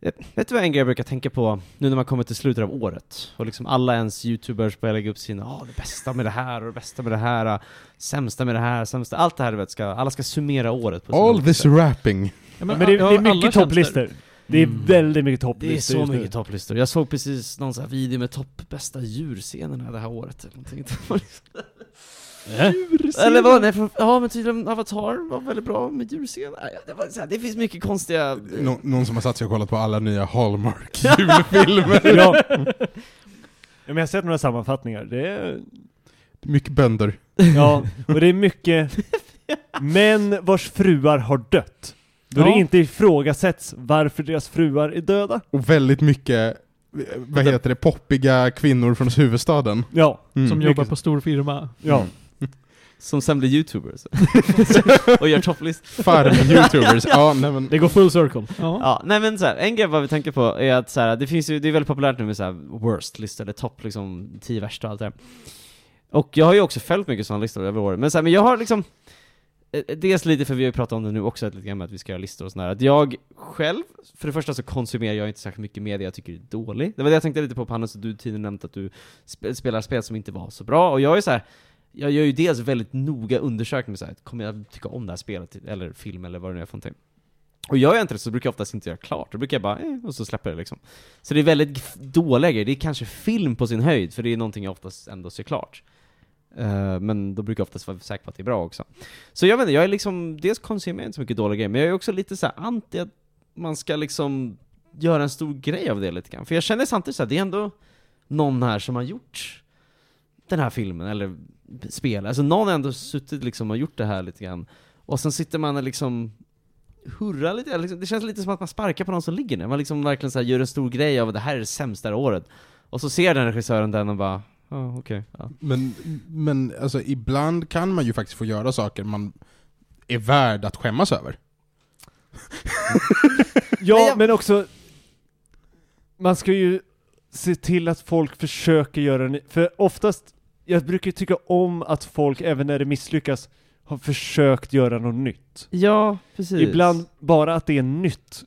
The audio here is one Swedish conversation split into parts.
Eh, Vet du vad en grej jag brukar tänka på nu när man kommer till slutet av året? Och liksom alla ens youtubers börjar lägga upp sina, ja det bästa med det här och det bästa med det här, ah, sämsta med det här, sämsta, allt det här vet, ska, alla ska summera året på All this sätt. rapping. Ja, Men, det, är- ja, det är mycket topplistor. Det är Mm. väldigt mycket Det är topplistor så mycket topplistor. Jag såg precis någon sån här video med topp bästa djurscenerna det här året eller någonting. Det var Äh? Eller vad, nej, för, ja men tydligen Avatar var väldigt bra med djurscener. Det, var så här, det finns mycket konstiga... Nå- någon som har satt sig och kollat på alla nya Hallmark julfilmer. ja. ja, men jag har sett några sammanfattningar. Det är, Mycket bönder. ja, och det är mycket män vars fruar har dött. Då Ja. det inte ifrågasätts varför deras fruar är döda. Och väldigt mycket, eh, vad heter det, poppiga kvinnor från huvudstaden. Ja, Mm. Som jobbar på stor firma. ja. Som sen blir youtubers. och gör topplistor. Farm-youtubers. ja, nej men. Det går full circle. Ja. Ja, nej men så här, en grej vad vi tänker på är att så här, det finns ju, det är väldigt populärt nu med så här worst-listor, eller topp liksom, 10 värsta och allt det där. Och jag har ju också följt mycket sådana listor över åren, men så här, men jag har liksom eh, Dels lite för vi har ju pratat om det nu också, lite grann med att vi ska göra listor och sådär, att jag själv, för det första så konsumerar jag inte särskilt mycket media jag tycker är dålig. Det var det jag tänkte lite på Hannes, att du tidigare nämnt att du sp spelar spel som inte var så bra, och jag är så här. Jag gör ju dels väldigt noga undersökningar med så här, kommer jag tycka om det här spelet, eller film eller vad det nu är för någonting. Och gör jag inte det så brukar jag oftast inte göra klart, då brukar jag bara, eh, och så släpper jag det liksom. Så det är väldigt dåliga grejer, det är kanske film på sin höjd, för det är någonting jag oftast ändå ser klart. Uh, men då brukar jag oftast vara säker på att det är bra också. Så jag vet inte, jag är liksom, dels konsumerar jag inte så mycket dåliga grejer, men jag är också lite så här anti att man ska liksom göra en stor grej av det lite grann. För jag känner samtidigt så här, det är ändå någon här som har gjort den här filmen, eller spel. Alltså någon har ändå suttit liksom och gjort det här lite grann. Och sen sitter man och liksom hurrar lite, eller liksom, det känns lite som att man sparkar på någon som ligger ner. Man liksom verkligen så här gör en stor grej av att det här är det sämsta året. Och så ser den regissören den och bara, ja okej. ja. Men, men alltså ibland kan man ju faktiskt få göra saker man är värd att skämmas över. Ja, men också... Man ska ju se till att folk försöker göra en... För oftast, jag brukar tycka om att folk, även när det misslyckas, har försökt göra något nytt. Ja, precis. Ibland bara att det är nytt,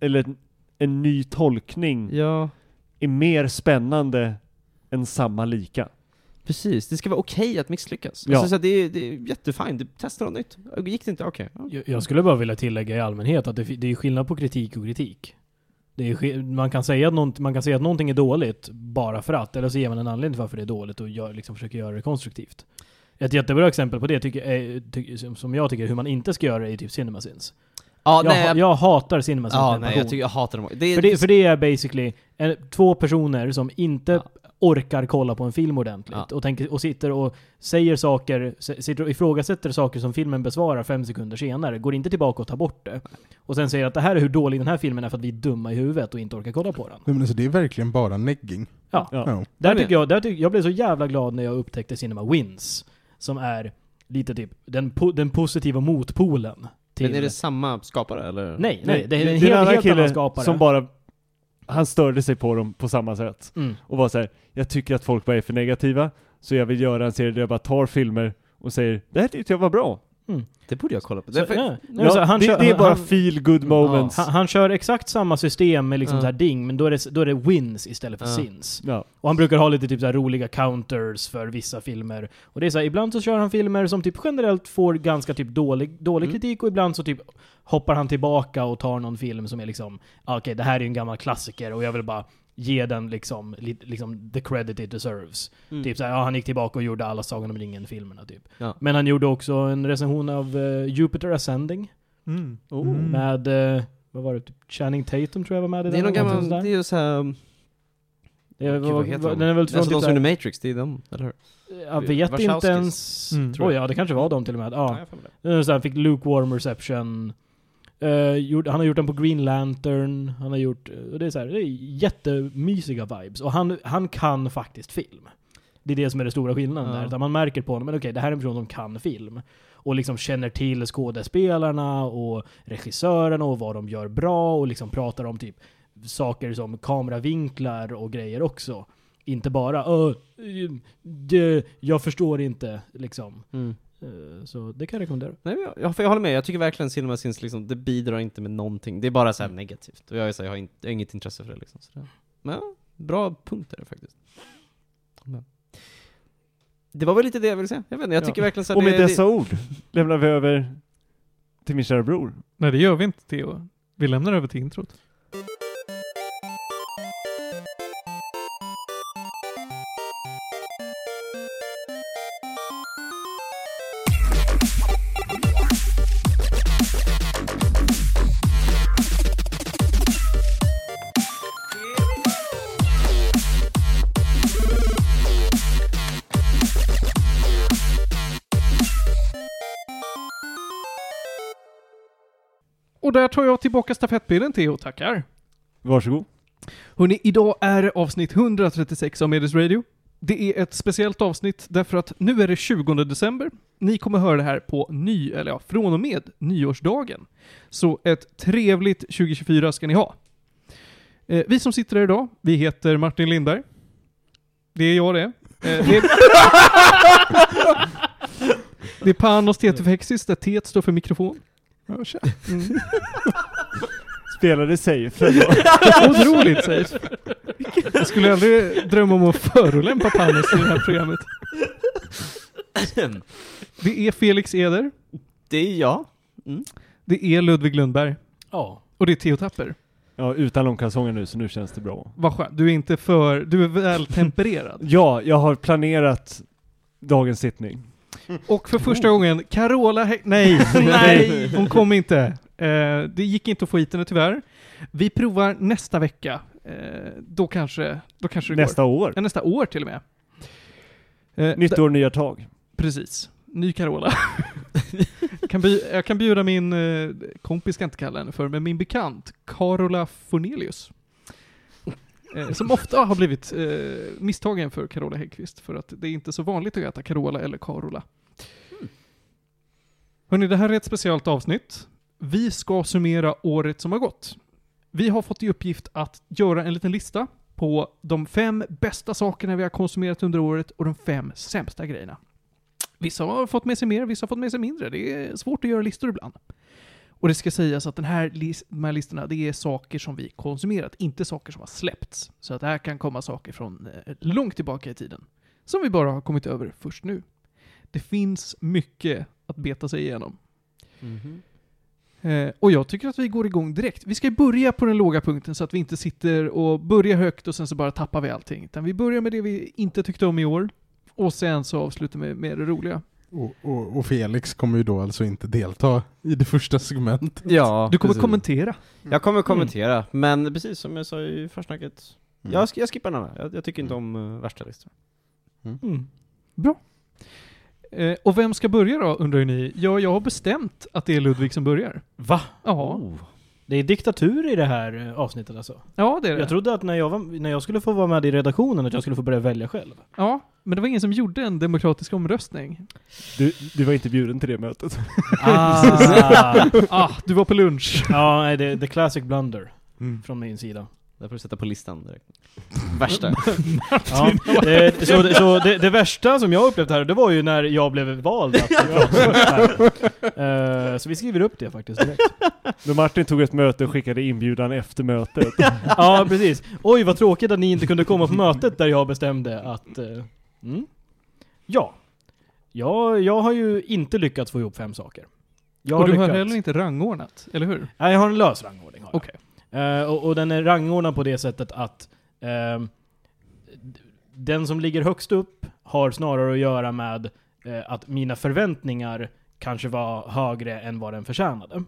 eller en, en ny tolkning, Ja, är mer spännande än samma lika. precis. Det ska vara okej att misslyckas. Ja. Alltså, så det, är, det är jättefint, du testar något nytt. Gick det inte? Okej. ja. Jag, jag skulle bara vilja tillägga i allmänhet att det, det är skillnad på kritik och kritik. Det är, man, kan säga att man kan säga att någonting är dåligt bara för att, eller så ger man en anledning till varför det är dåligt och gör, liksom försöker göra det konstruktivt. Ett jättebra exempel på det tycker, är, ty, som- jag tycker hur man inte ska göra är typ CinemaSins. Ja, Jag, nej, jag hatar CinemaSins ja, nej, jag, tycker, jag hatar dem. Det är, För det, för det är basically en, två personer som inte Ja. Orkar kolla på en film ordentligt Ja. och, tänker, och sitter och säger saker, sitter och ifrågasätter saker som filmen besvarar fem sekunder senare, går inte tillbaka och tar bort det. Och sen säger att det här är hur dålig den här filmen är för att vi är dumma i huvudet och inte orkar kolla på den. Nej, men alltså, det är verkligen bara negging. Ja. Ja. Ja. Där Jag tycker jag, där tycker, jag blev så jävla glad när jag upptäckte Cinema Wins, som är lite typ den, po, den positiva motpolen till... Men är det samma skapare eller? Nej, nej, det är en det helt, en annan helt annan skapare. som bara... Han störde sig på dem på samma sätt. Mm. Och var så här, jag tycker att folk bara är för negativa, så jag vill göra en serie där jag bara tar filmer och säger det här tyckte jag var bra. Det borde jag kolla på. Så, Det ja. Nej, Ja, så han det, kör- det är bara han- feel good moments. Han, han kör exakt samma system med liksom Ja. så här ding, men då är, det, då är det wins istället för sins. Ja. Och han brukar ha lite typ så här roliga counters för vissa filmer. Och det är så här, ibland så kör han filmer som typ generellt får ganska typ dålig, dålig Mm. kritik och ibland så typ hoppar han tillbaka och tar någon film som är liksom, ah, okej det här är ju en gammal klassiker och jag vill bara ge den liksom, li- liksom the credit it deserves. Mm. Typ såhär, ja han gick tillbaka och gjorde alla Sagan om ringen-filmerna typ. Ja. Men han gjorde också en recension av eh, Jupiter Ascending. Mm. Oh, Mm. Med, eh, vad var det, typ Channing Tatum tror jag var med i Det är den. någon gammal, det är ju såhär... Det Gud, var, vad heter var, de? den är väl från Alltså de typ som är såhär, Matrix, det är de, eller hur? jag vet inte Wachowskis, ens... Mm. tror jag. ja, det kanske var de till och med. Ja. det. Uh, så han fick lukewarm reception. Eh, gjorde, han har gjort den på Green Lantern. Han har gjort... eh, det är så här, det är jättemysiga vibes. Och han, han kan faktiskt film. Det är det som är den stora skillnaden Ja. där. Utan man märker på honom, men okej, det här är en person som kan film. Och liksom känner till skådespelarna och regissörerna och vad de gör bra och liksom pratar om typ saker som kameravinklar och grejer också. Inte bara "Åh, det, jag förstår inte, liksom. Mm. Eh, Så det kan jag rekommendera. Nej, jag, jag, håller med, jag tycker verkligen Cinema Sins liksom, det bidrar inte med någonting. Det är bara så Mm. här negativt. Och jag är så här, jag har, inte, jag har inget intresse för det liksom. Så det, men ja, bra punkt är det faktiskt. Men. Det var väl lite det jag ville säga. Jag vet inte, jag Ja. tycker verkligen så här, Och med det, dessa det, ord lämnar vi över till min kära bror. Nej, det gör vi inte Theo. Vi lämnar över till introt. Och där tar jag tillbaka stafettpinnen Theo, tackar. Varsågod. Hörrni, idag är det avsnitt 136 av Medis Radio. Det är ett speciellt avsnitt därför att nu är det 20 december. Ni kommer höra det här på ny, eller ja, från och med nyårsdagen. Så ett trevligt 2024 ska ni ha. Eh, vi som sitter här idag, vi heter Martin Lindberg. Det är jag det. Eh, det, är... det är Panos Tetufexis, där T står för mikrofon. Ja, tja. Mm. Spelade safe ändå. Otroligt safe. Jag skulle aldrig drömma om att förolämpa Panos i det här programmet. Det är Felix Eder, det är jag. Mm. det är Ludvig Lundberg Ja. och det är Theo Tapper. Ja, utan långkalsonger nu, så nu känns det bra. Vad skönt. Du är inte för, du är väl tempererad. Ja, jag har planerat dagens sittning. Och för första gången, Carola Hä- Nej, nej, hon kom inte. Eh, det gick inte att få hit henne tyvärr. Vi provar nästa vecka. Eh, då kanske, då kanske det Nästa år. går. Ja, nästa år till och med. Eh, Nytt år, nya tag. Precis. Ny Carola. kan bju- jag kan bjuda min eh, kompis, ska jag inte kalla henne för, men min bekant, Carola Fornelius. Eh, som ofta har blivit eh, misstagen för Carola Häggkvist, för att det är inte så vanligt att heta Carola eller Carola. Hörni, det här är ett speciellt avsnitt. Vi ska summera året som har gått. Vi har fått i uppgift att göra en liten lista på de fem bästa sakerna vi har konsumerat under året och de fem sämsta grejerna. Vissa har fått med sig mer, vissa har fått med sig mindre. Det är svårt att göra listor ibland. Och det ska sägas att den här de här listorna, det är saker som vi konsumerat, inte saker som har släppts. Så att det här kan komma saker från eh, långt tillbaka i tiden, som vi bara har kommit över först nu. Det finns mycket att beta sig igenom. Eh, och jag tycker att vi går igång direkt. Vi ska börja på den låga punkten så att vi inte sitter och börjar högt och sen så bara tappar vi allting. Utan vi börjar med det vi inte tyckte om i år. Och sen så avslutar vi med det roliga. Och, och, och Felix kommer ju då alltså inte delta i det första segmentet. Ja, Du kommer precis. kommentera. Jag kommer kommentera, men precis som jag sa i försnacket, Mm. jag, jag skippar den här. Jag, jag tycker inte om uh, värsta listor. Mm. Bra. Eh, och vem ska börja då, undrar ju ni? Ja, jag har bestämt att det är Ludvig som börjar. Va? Ja, Oh. Det är diktatur i det här eh, avsnittet alltså. ja det är det. Jag trodde att när jag, var, när jag skulle få vara med i redaktionen att jag skulle få börja välja själv. Ja, men det var ingen som gjorde en demokratisk omröstning. Du, du var inte bjuden till det mötet. Ah. ah, du var på lunch. ja, nej, det the classic blunder Mm. från min sida. Där får du sätta på listan direkt. Värsta. Ja, det, så det, så det, det värsta som jag upplevt här, det var ju när jag blev vald att. Eh, Så vi skriver upp det faktiskt direkt. När Martin tog ett möte och skickade inbjudan efter mötet. Ja, precis. Oj, vad tråkigt att ni inte kunde komma på mötet där jag bestämde att... eh, mm. Ja. ja. Jag har ju inte lyckats få ihop fem saker. Jag och du har lyckats- heller inte rangordnat, eller hur? Nej, jag har en lös rangordning. har jag. Eh, och, och den är rangordnad på det sättet att d- den som ligger högst upp har snarare att göra med eh, att mina förväntningar kanske var högre än vad den förtjänade.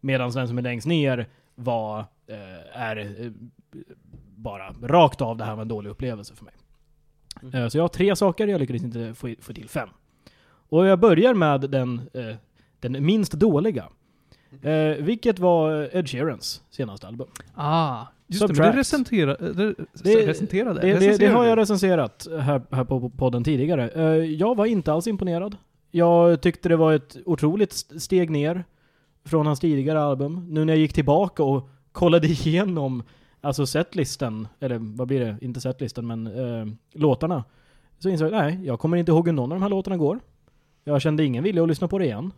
Medan den som är längst ner var, eh, är bara rakt av det här var en dålig upplevelse för mig. Eh, så jag har tre saker, jag lyckades inte få, få till fem. Och jag börjar med den, den minst dåliga. Eh, vilket var Ed Sheerans senaste album. Ah, just det, men det Subtract. recenterade, det, Det- recenterade. Det, det, det recenserade har jag recenserat här, här på podden tidigare. Eh, jag var inte alls imponerad. Jag tyckte det var ett otroligt st- steg ner från hans tidigare album. Nu när jag gick tillbaka och kollade igenom alltså setlisten, eller vad blir det? Inte setlisten, men eh, låtarna. Så insåg jag, nej, jag kommer inte ihåg hur någon av de här låtarna går. Jag kände ingen vilja att lyssna på det igen.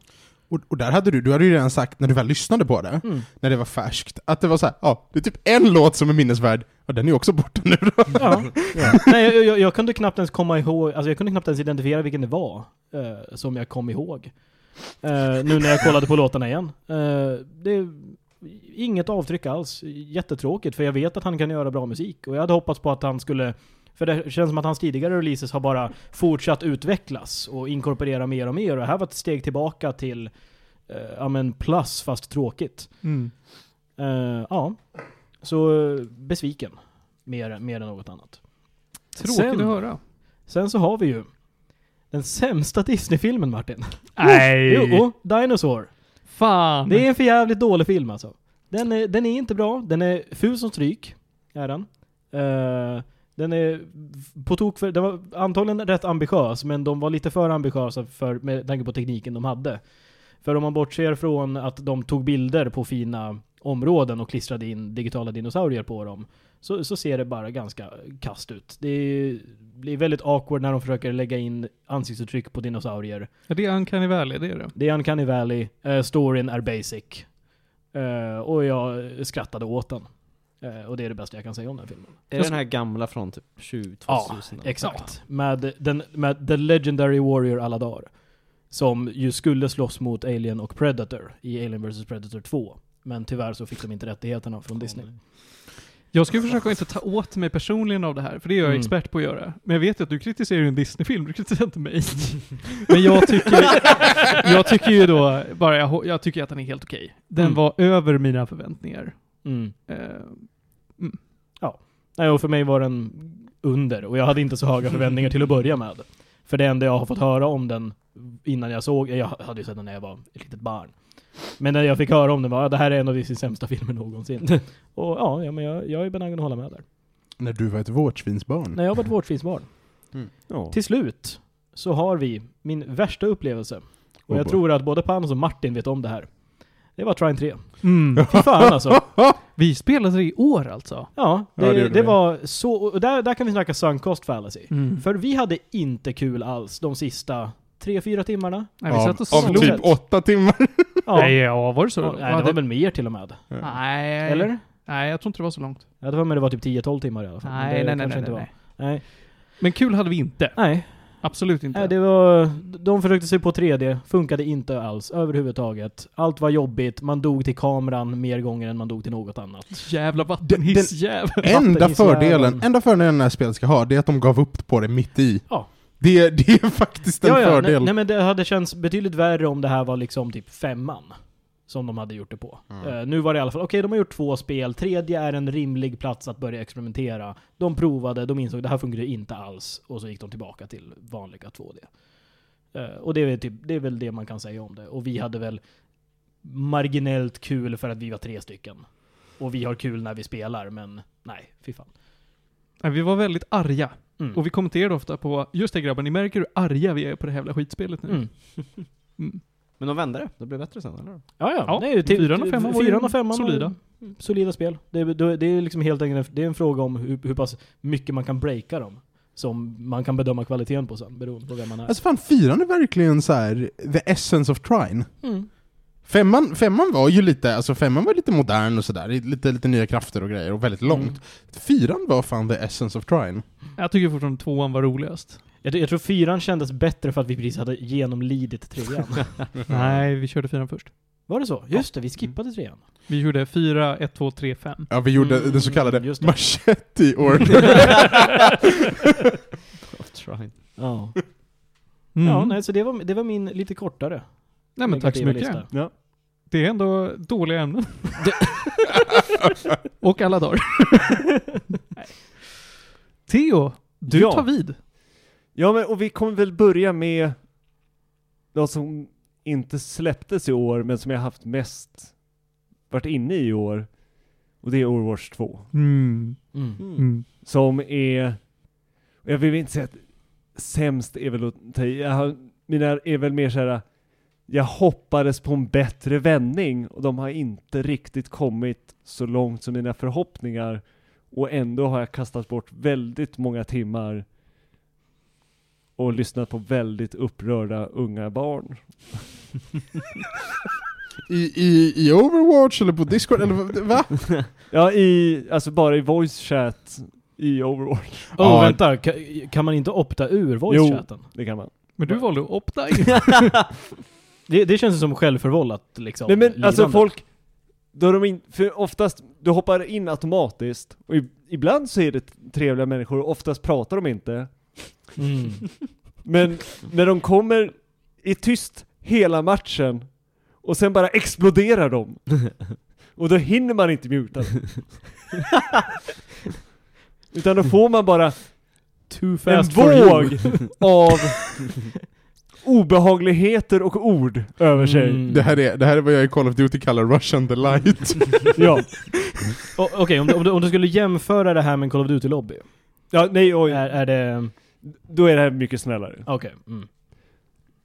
Och, och där hade du, du hade ju redan sagt när du väl lyssnade på det, Mm. när det var färskt, att det var så här, ja, det är typ en låt som är minnesvärd, och den är ju också borta nu då. Ja. Nej, jag, jag, jag kunde knappt ens komma ihåg, alltså jag kunde knappt ens identifiera vilken det var eh, som jag kom ihåg. Eh, nu när jag kollade på låtarna igen. Eh, det inget avtryck alls. Jättetråkigt, för jag vet att han kan göra bra musik. Och jag hade hoppats på att han skulle för det känns som att hans tidigare releases har bara fortsatt utvecklas och inkorporera mer och mer. Och det här var ett steg tillbaka till, eh, ja men plus fast tråkigt. Mm. Eh, ja, så eh, besviken. Mer, mer än något annat. Tråkigt Sen- att höra. Sen så har vi ju den sämsta Disney-filmen Martin. Nej! Jo, Dinosaur. Fan! Det är en för jävligt dålig film alltså. Den är, den är inte bra, den är ful som stryk, är den. Eh, den är på tok för, den var antagligen rätt ambitiös, men de var lite för ambitiösa för, med tanke på tekniken de hade. För om man bortser från att de tog bilder på fina områden och klistrade in digitala dinosaurier på dem, så, så ser det bara ganska kast ut. Det är, är väldigt awkward när de försöker lägga in ansiktsuttryck på dinosaurier. Ja, det är Uncanny Valley, det är det. Det är Uncanny Valley, uh, storyn är basic. Eh, och jag skrattade åt den. Eh, och det är det bästa jag kan säga om den filmen. Är det den här gamla från typ 20 Ja, 2000? Exakt. Med, den, med The Legendary Warrior Aladar. Som ju skulle slåss mot Alien och Predator i Alien vs Predator 2. Men tyvärr så fick de inte rättigheterna från Disney. Jag ska försöka inte ta åt mig personligen av det här, för det är jag Mm. expert på att göra. Men jag vet ju att du kritiserar ju en Disney-film, du kritiserar inte mig. Men jag tycker, jag tycker ju då, bara jag, jag tycker att den är helt okej. Den Mm. var över mina förväntningar. Mm. Eh, Nej, och för mig var den under. Och jag hade inte så höga förväntningar till att börja med. För det enda jag har fått höra om den innan jag såg, jag hade ju sett den när jag var ett litet barn. Men när jag fick höra om den var, "Ja, det här är en av Disneys sämsta filmer någonsin. och ja, ja men jag, jag är benägen att hålla med där. När du var ett vårtsvinsbarn. När jag var ett vårdsvinsbarn. Ja. Till slut så har vi min värsta upplevelse. Och Oh jag boy. tror att både Panos och Martin vet om det här. Det var Trine 3. mm. Fy fan alltså. Vi spelade det i år alltså. Ja, det, Ja, det det, var så... Och där, där kan vi snacka sunk cost fallacy. Mm. För vi hade inte kul alls de sista tre, fyra timmarna. Nej, vi av, satt och av typ åtta timmar. Ja. Nej, ja, var det så? Ja, nej, det var väl mer till och med. Nej. Eller? Nej, jag tror inte det var så långt. Ja, det var, men det var typ 10-12 timmar i alla fall. Nej, det nej, nej, nej, inte nej, var. nej. Nej. Men kul hade vi inte. Nej. Absolut inte. Nej, det var... De försökte sig på 3D, funkade inte alls överhuvudtaget. Allt var jobbigt, man dog till kameran mer gånger än man dog till något annat. Jävla vattenhissjävel. Enda fördelen, enda fördelen den här spelet ska ha, det är att de gav upp på det mitt i. Ja. Det, det är faktiskt en ja, ja, fördel. nej, nej men det hade känts betydligt värre om det här var liksom typ femman. Som de hade gjort det på. Mm. Eh, nu var det i alla fall, okej de har gjort två spel, tredje är en rimlig plats att börja experimentera. De provade, de insåg det här fungerade inte alls, och så gick de tillbaka till vanliga 2D. Eh, och det är, väl typ, det är väl det man kan säga om det. Och vi hade väl marginellt kul för att vi var tre stycken. Och vi har kul när vi spelar, men nej, fy fan. Vi var väldigt arga. Mm. Och vi kommenterade ofta på, just det grabbar, ni märker hur arga vi är på det här jävla skitspelet nu. Mm. Mm. Men de vände det, det blev bättre sen eller? Ja, ja. Ja, Nej, till, fyran och femman var fyran och femman solida. var- Solida spel. Det, är- det, det är liksom helt enkelt det är en fråga om hur, hur pass mycket man kan breaka dem. Som man kan bedöma kvaliteten på sen, beroende på vem man är. Alltså fan, fyran är verkligen så här the essence of trine. Mm. Femman, femman var ju lite, alltså femman var lite modern och sådär, lite, lite nya krafter och grejer och väldigt långt. Mm. Fyran var fan the essence of trine. Jag tycker fortfarande tvåan var roligast. Jag, jag tror fyran kändes bättre för att vi precis hade genomlidit trean. Nej, vi körde fyran först. Var det så? Just det, vi skippade trean. Vi gjorde fyra, ett, två, tre, fem. Ja, vi gjorde Mm, den så kallade machete order. Try. Ja. Mm. Ja, nej, så det var, det var min lite kortare. Nej men tack så mycket. lista. Ja. Det är ändå dåliga ämnen. Och alla dagar. Theo, du Ja. tar vid. Ja, men och vi kommer väl börja med de som inte släpptes i år, men som jag haft mest varit inne i i år. Och det är Overwatch 2. Mm. Mm. Mm. Som är, jag vill inte säga att sämst är väl att ta i. Jag har, mina är väl mer såhär, jag hoppades på en bättre vändning och de har inte riktigt kommit så långt som mina förhoppningar. Och ändå har jag kastat bort väldigt många timmar och lyssnat på väldigt upprörda unga barn. I, i, I Overwatch eller på Discord eller vad- va? Ja, i, alltså bara i voice chat i Overwatch. Åh, Ja. vänta. Kan, kan man inte opta ur voice-chatten? Det kan man. Men du valde att opta in. Det, det känns som självförvållat liksom. Nej men alltså lidande. folk, då de in, för oftast, du hoppar in automatiskt, och i, ibland så är det trevliga människor, och oftast pratar de inte. Mm. Men när de kommer, är tyst hela matchen, och sen bara exploderar de. Och då hinner man inte muta dem. Utan då får man bara Too en fast you. våg av obehagligheter och ord över sig. Mm. Det här, är, det här är vad jag i Call of Duty kallar Russian delight. Ja. Okej, om, du, om, om du skulle jämföra det här med en Call of Duty-lobby. ja, nej oj. Är, är det... Då är det här mycket snällare. Okej. Mm.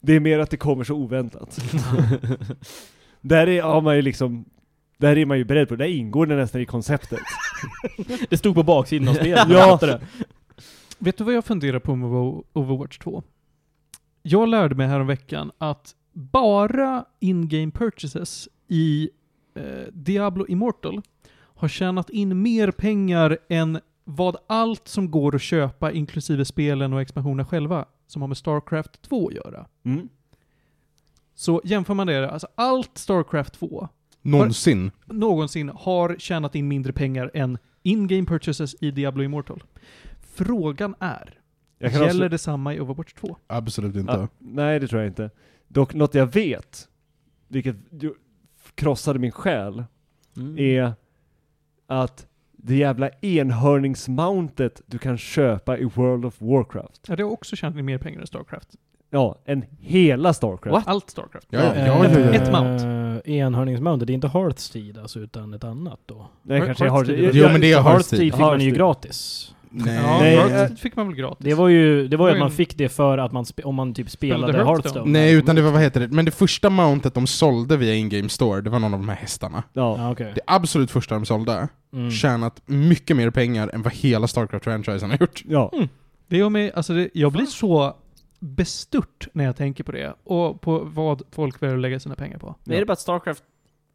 Det är mer att det kommer så oväntat. där är, har man ju liksom, där är man ju beredd på det, där ingår det nästan i konceptet. Det stod på baksidan av spelet. Ja. Vet du vad jag funderar på med Over- Overwatch 2? Jag lärde mig häromveckan att bara in-game purchases i eh, Diablo Immortal har tjänat in mer pengar än vad allt som går att köpa, inklusive spelen och expansionerna själva, som har med Starcraft 2 att göra. Mm. Så jämför man det, alltså allt Starcraft 2 Någonsin. någonsin har tjänat in mindre pengar än in-game purchases i Diablo Immortal. Frågan är, gäller avslö- detsamma i Overwatch 2? Absolut inte. Ja, nej det tror jag inte. Dock något jag vet, vilket ju krossade min själ, Mm. är att det jävla enhörningsmountet du kan köpa i World of Warcraft. Ja, det har också tjänat mer pengar än Starcraft. Ja, en hela Starcraft. Allt Starcraft. Ja, ja, ja, ja, ja. Ett mount. eh, Enhörningsmount, det är inte Hearthstone alltså, utan ett annat då. Nej, kanske. Hearthstone- Jo, men det är Hearthstone Hearthstone. fick man ju gratis. Nej. Ja, Nej, Hearthstone fick man väl gratis? Det var ju, det var ju att man fick det för att man, spe, om man typ spelade Spelade Hearthstone. Hearthstone. Nej, utan det var, vad heter det, men det första mountet de sålde via in-game store, det var någon av de här hästarna. Ja. Ja, okej. Det absolut första de sålde, Mm. tjänat mycket mer pengar än vad hela Starcraft-franchisen har gjort. ja. Det gör mig, alltså det, jag blir så bestört när jag tänker på det och på vad folk väljer att lägga sina pengar på. Men är det bara att Starcraft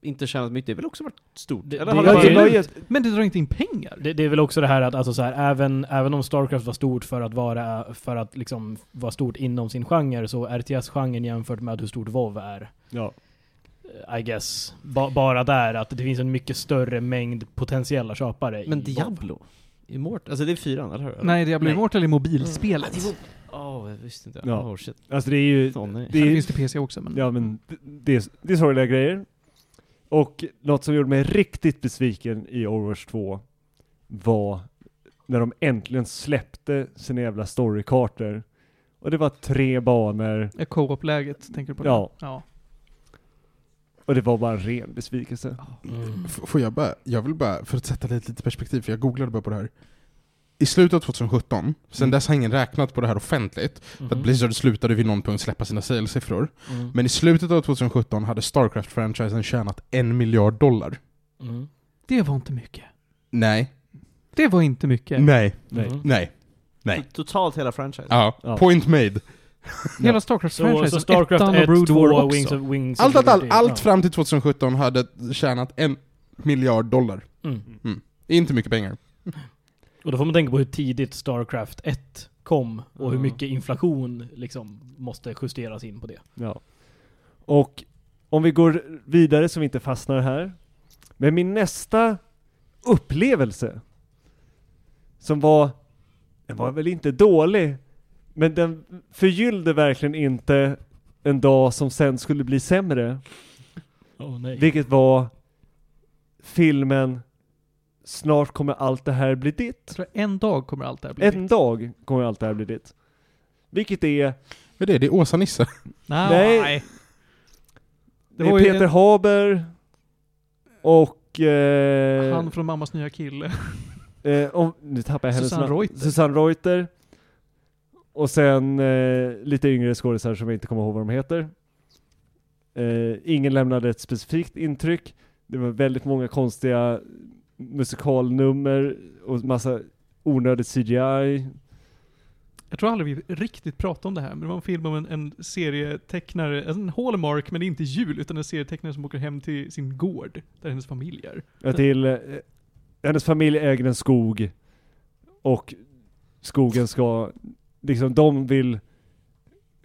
inte tjänat mycket? Det har väl också varit stort? Det- Eller det- har det- bara... det Men det drar inte in pengar. Det, det är väl också det här att, alltså så här, även, även om Starcraft var stort för att vara, för att liksom vara stort inom sin genre, så RTS-genren jämfört med hur stort WoW är, ja. eh, I guess, ba, bara där att det finns en mycket större mängd potentiella köpare Men i WoW. Diablo? Immort? Alltså det är fyran, eller hur? Nej, Diablo Nej. Immortal är mobilspelet. Åh, jag visste inte. Ja. Oh shit. Alltså det är ju... Nej. Det Det är, finns det PC också, men... ja men det, det, är, det är sorgliga grejer. Och något som gjorde mig riktigt besviken i Overwatch 2 var när de äntligen släppte sina jävla storykartor. Och det var tre banor, Är Co-op-läget, tänker du på det? Ja. ja. och det var bara en ren besvikelse. Mm. Får jag bara, jag vill bara, för att sätta lite, lite perspektiv, för jag googlade bara på det här. I slutet av 2017, sen Mm. dess har ingen räknat på det här offentligt, för att Mhm. Blizzard slutade vid någon punkt släppa sina sales-siffror. Mm. Men i slutet av 2017 hade Starcraft-franchisen tjänat en miljard dollar. Mm. Det var inte mycket. Nej. Det var inte mycket. Nej. Nej. Mhm. Nej. Nej. Totalt hela franchise? Ja, Ja. point made. Hela Starcraft Så, så Starcraft ettan 1, och Brood 2, War också. Wings of, Wings Allt, allt, allt, allt fram till 2017 hade tjänat en miljard dollar. Mm. Inte mycket pengar. Och då får man tänka på hur tidigt Starcraft 1 kom och hur Ja. mycket inflation liksom måste justeras in på det. Ja. Och om vi går vidare så vi inte fastnar här. Men min nästa upplevelse, som var, den var väl inte dålig, men den förgyllde verkligen inte en dag som sen skulle bli sämre. Oh. Vilket var filmen Snart kommer allt det här bli ditt. Jag tror en dag kommer allt det här bli En dag kommer allt det här bli ditt. Vilket är, Vad är det? Det är Åsa-Nisse. Nej. Nej. Det det är Peter en- Haber och... Eh, Han från Mammas nya kille. eh, om, nu tappar jag hennes Susanne namn. Reuter. Susanne Reuter. Och sen eh, lite yngre skådisar som jag inte kommer ihåg vad de heter. Eh, ingen lämnade ett specifikt intryck. Det var väldigt många konstiga musikalnummer och massa onödigt CGI. Jag tror aldrig vi riktigt pratade om det här, men det var en film om en, en serietecknare, en Hallmark, men det är inte jul, utan en serietecknare som åker hem till sin gård, där hennes familj är. Ja, till, eh, hennes familj äger en skog och skogen ska, liksom de vill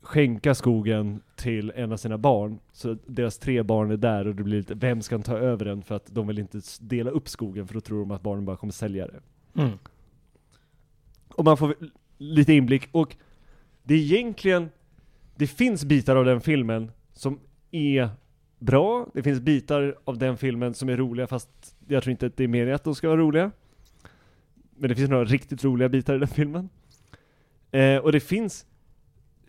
skänka skogen till en av sina barn. Så deras tre barn är där och det blir lite, vem ska ta över den? För att de vill inte dela upp skogen för då tror de att barnen bara kommer sälja det. Mm. Och man får lite inblick och det är egentligen, det finns bitar av den filmen som är bra, det finns bitar av den filmen som är roliga fast jag tror inte att det är meningen att de ska vara roliga. Men det finns några riktigt roliga bitar i den filmen. Eh, och det finns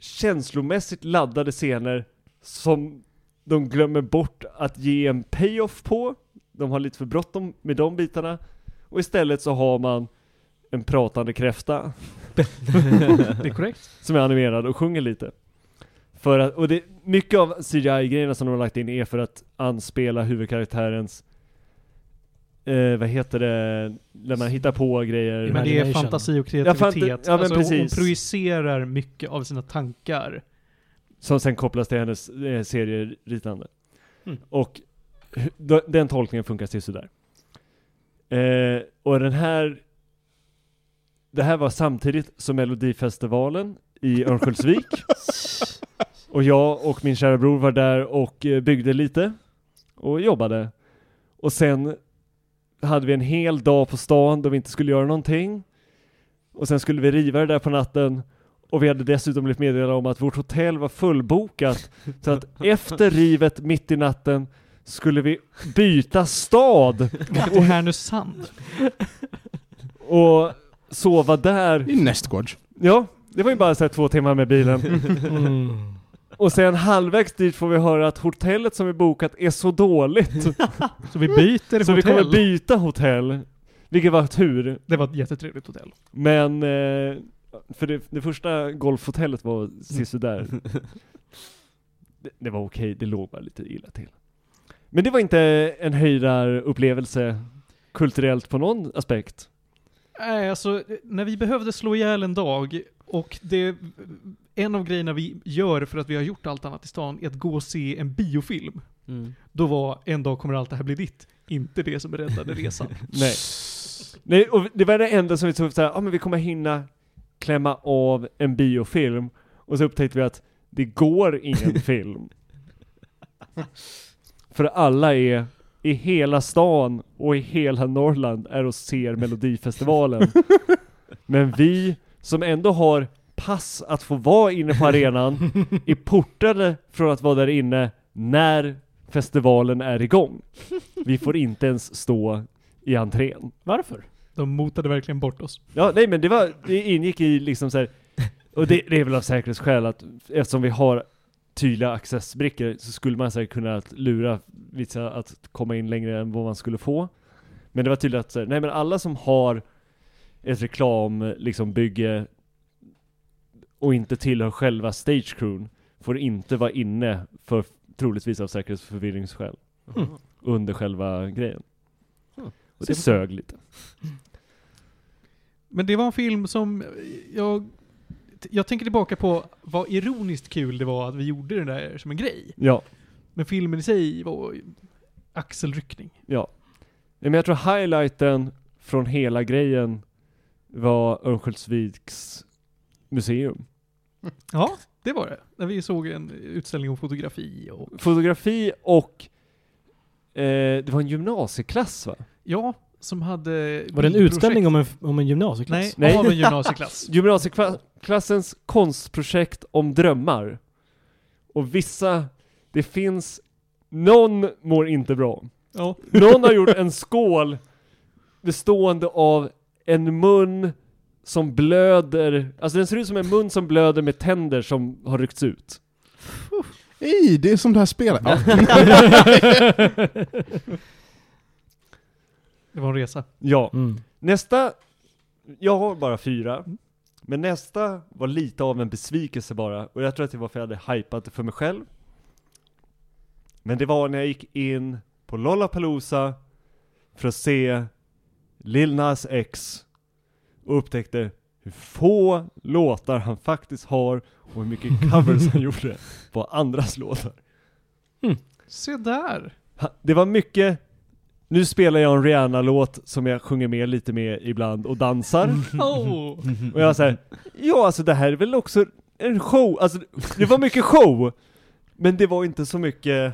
känslomässigt laddade scener som de glömmer bort att ge en payoff på. De har lite för bråttom med de bitarna. Och istället så har man en pratande kräfta Det är korrekt. som är animerad och sjunger lite. För att, och det, mycket av CGI-grejerna som de har lagt in är för att anspela huvudkaraktärens eh, vad heter det, när man hittar på grejer. Men det är fantasi och Ja, fant- kreativitet. ja, men alltså, hon- projicerar mycket av sina tankar. Som sen kopplas till hennes eh, serieritande. Mm. Och den tolkningen funkar till sådär. Eh, och den här Det här var samtidigt som Melodifestivalen i Örnsköldsvik. och jag och min kära bror var där och eh, byggde lite. Och jobbade. Och sen hade vi en hel dag på stan då vi inte skulle göra någonting. Och sen skulle vi riva det där på natten. Och vi hade dessutom blivit meddelade om att vårt hotell var fullbokat. Så att efter rivet mitt i natten skulle vi byta stad Till Härnösand. och sova där. I nästgårds. Ja, det var ju bara så här två timmar med bilen. Mm. Och sen halvvägs dit får vi höra att hotellet som vi bokat är så dåligt. Så vi byter så vi hotell. kommer byta hotell. Vilket var tur. Det var ett jättetrevligt hotell. Men, eh, för det, det första golfhotellet var sisådär. det, det var okej, det låg bara lite illa till. Men det var inte en höjdarupplevelse kulturellt på någon aspekt. Nej, alltså när vi behövde slå ihjäl en dag och det, en av grejerna vi gör för att vi har gjort allt annat i stan är att gå och se en biofilm. Mm. Då var en dag kommer allt det här bli ditt. Inte det som räddade resan. Nej. Nej, och det var det enda som vi tog såhär, ja ah, men vi kommer hinna klämma av en biofilm. Och så upptäckte vi att det går ingen film. För alla är i hela stan och i hela Norrland är och ser Melodifestivalen. Men vi som ändå har pass att få vara inne på arenan är portade från att vara där inne när festivalen är igång. Vi får inte ens stå i entrén. Varför? De motade verkligen bort oss. Ja, nej men det var, det ingick i liksom så här, och det, det är väl av säkerhetsskäl att eftersom vi har tydliga accessbrickor så skulle man säkert kunna att lura vissa att komma in längre än vad man skulle få. Men det var tydligt att så här, nej men alla som har ett reklam liksom bygge och inte tillhör själva stagecrewn får inte vara inne för troligtvis av säkerhetsförvirringsskäl Mm. under själva grejen. Mm. Och det sög lite. Men det var en film som jag, jag tänker tillbaka på vad ironiskt kul det var att vi gjorde det där som en grej. Ja. Men filmen i sig var axelryckning. Ja. Men jag tror highlighten från hela grejen var Örnsköldsviks museum. Ja, det var det. När vi såg en utställning om fotografi och Fotografi och eh, det var en gymnasieklass va? ja, som hade Var det en utställning om en, om en gymnasieklass? Nej, Nej. av en gymnasieklass. Gymnasieklassens konstprojekt om drömmar. Och vissa, det finns, någon mår inte bra. ja. Någon har gjort en skål bestående av en mun som blöder, alltså den ser ut som en mun som blöder med tänder som har ryckts ut. Ej, det är som det här spelet. Ja. Det var en resa. Ja. Mm. Nästa, jag har bara fyra, men nästa var lite av en besvikelse bara, och jag tror att det var för att jag hade hypat det för mig själv. Men det var när jag gick in på Lollapalooza för att se Lil Nas X och upptäckte hur få låtar han faktiskt har och hur mycket covers han gjorde på andras låtar. Se där! Det var mycket, nu spelar jag en Rihanna-låt som jag sjunger med lite med ibland och dansar. Oh. Och jag säger, ja alltså det här är väl också en show, alltså det var mycket show, men det var inte så mycket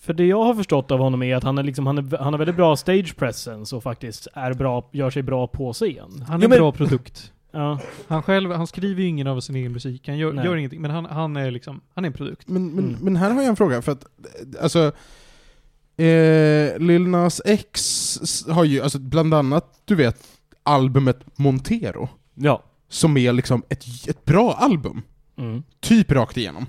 För det jag har förstått av honom är att han är liksom, han, är, han har väldigt bra stage presence och faktiskt är bra, gör sig bra på scen. Han är en men- bra produkt. Ja. Han själv, han skriver ju ingen av sin egen musik, han gör, gör ingenting, men han, han är liksom, han är en produkt. Men, men, Mm. men här har jag en fråga, för att eh, alltså eh, Lil Nas X har ju, alltså bland annat, du vet, albumet Montero, Ja. som är liksom ett, ett bra album. Mm. Typ rakt igenom.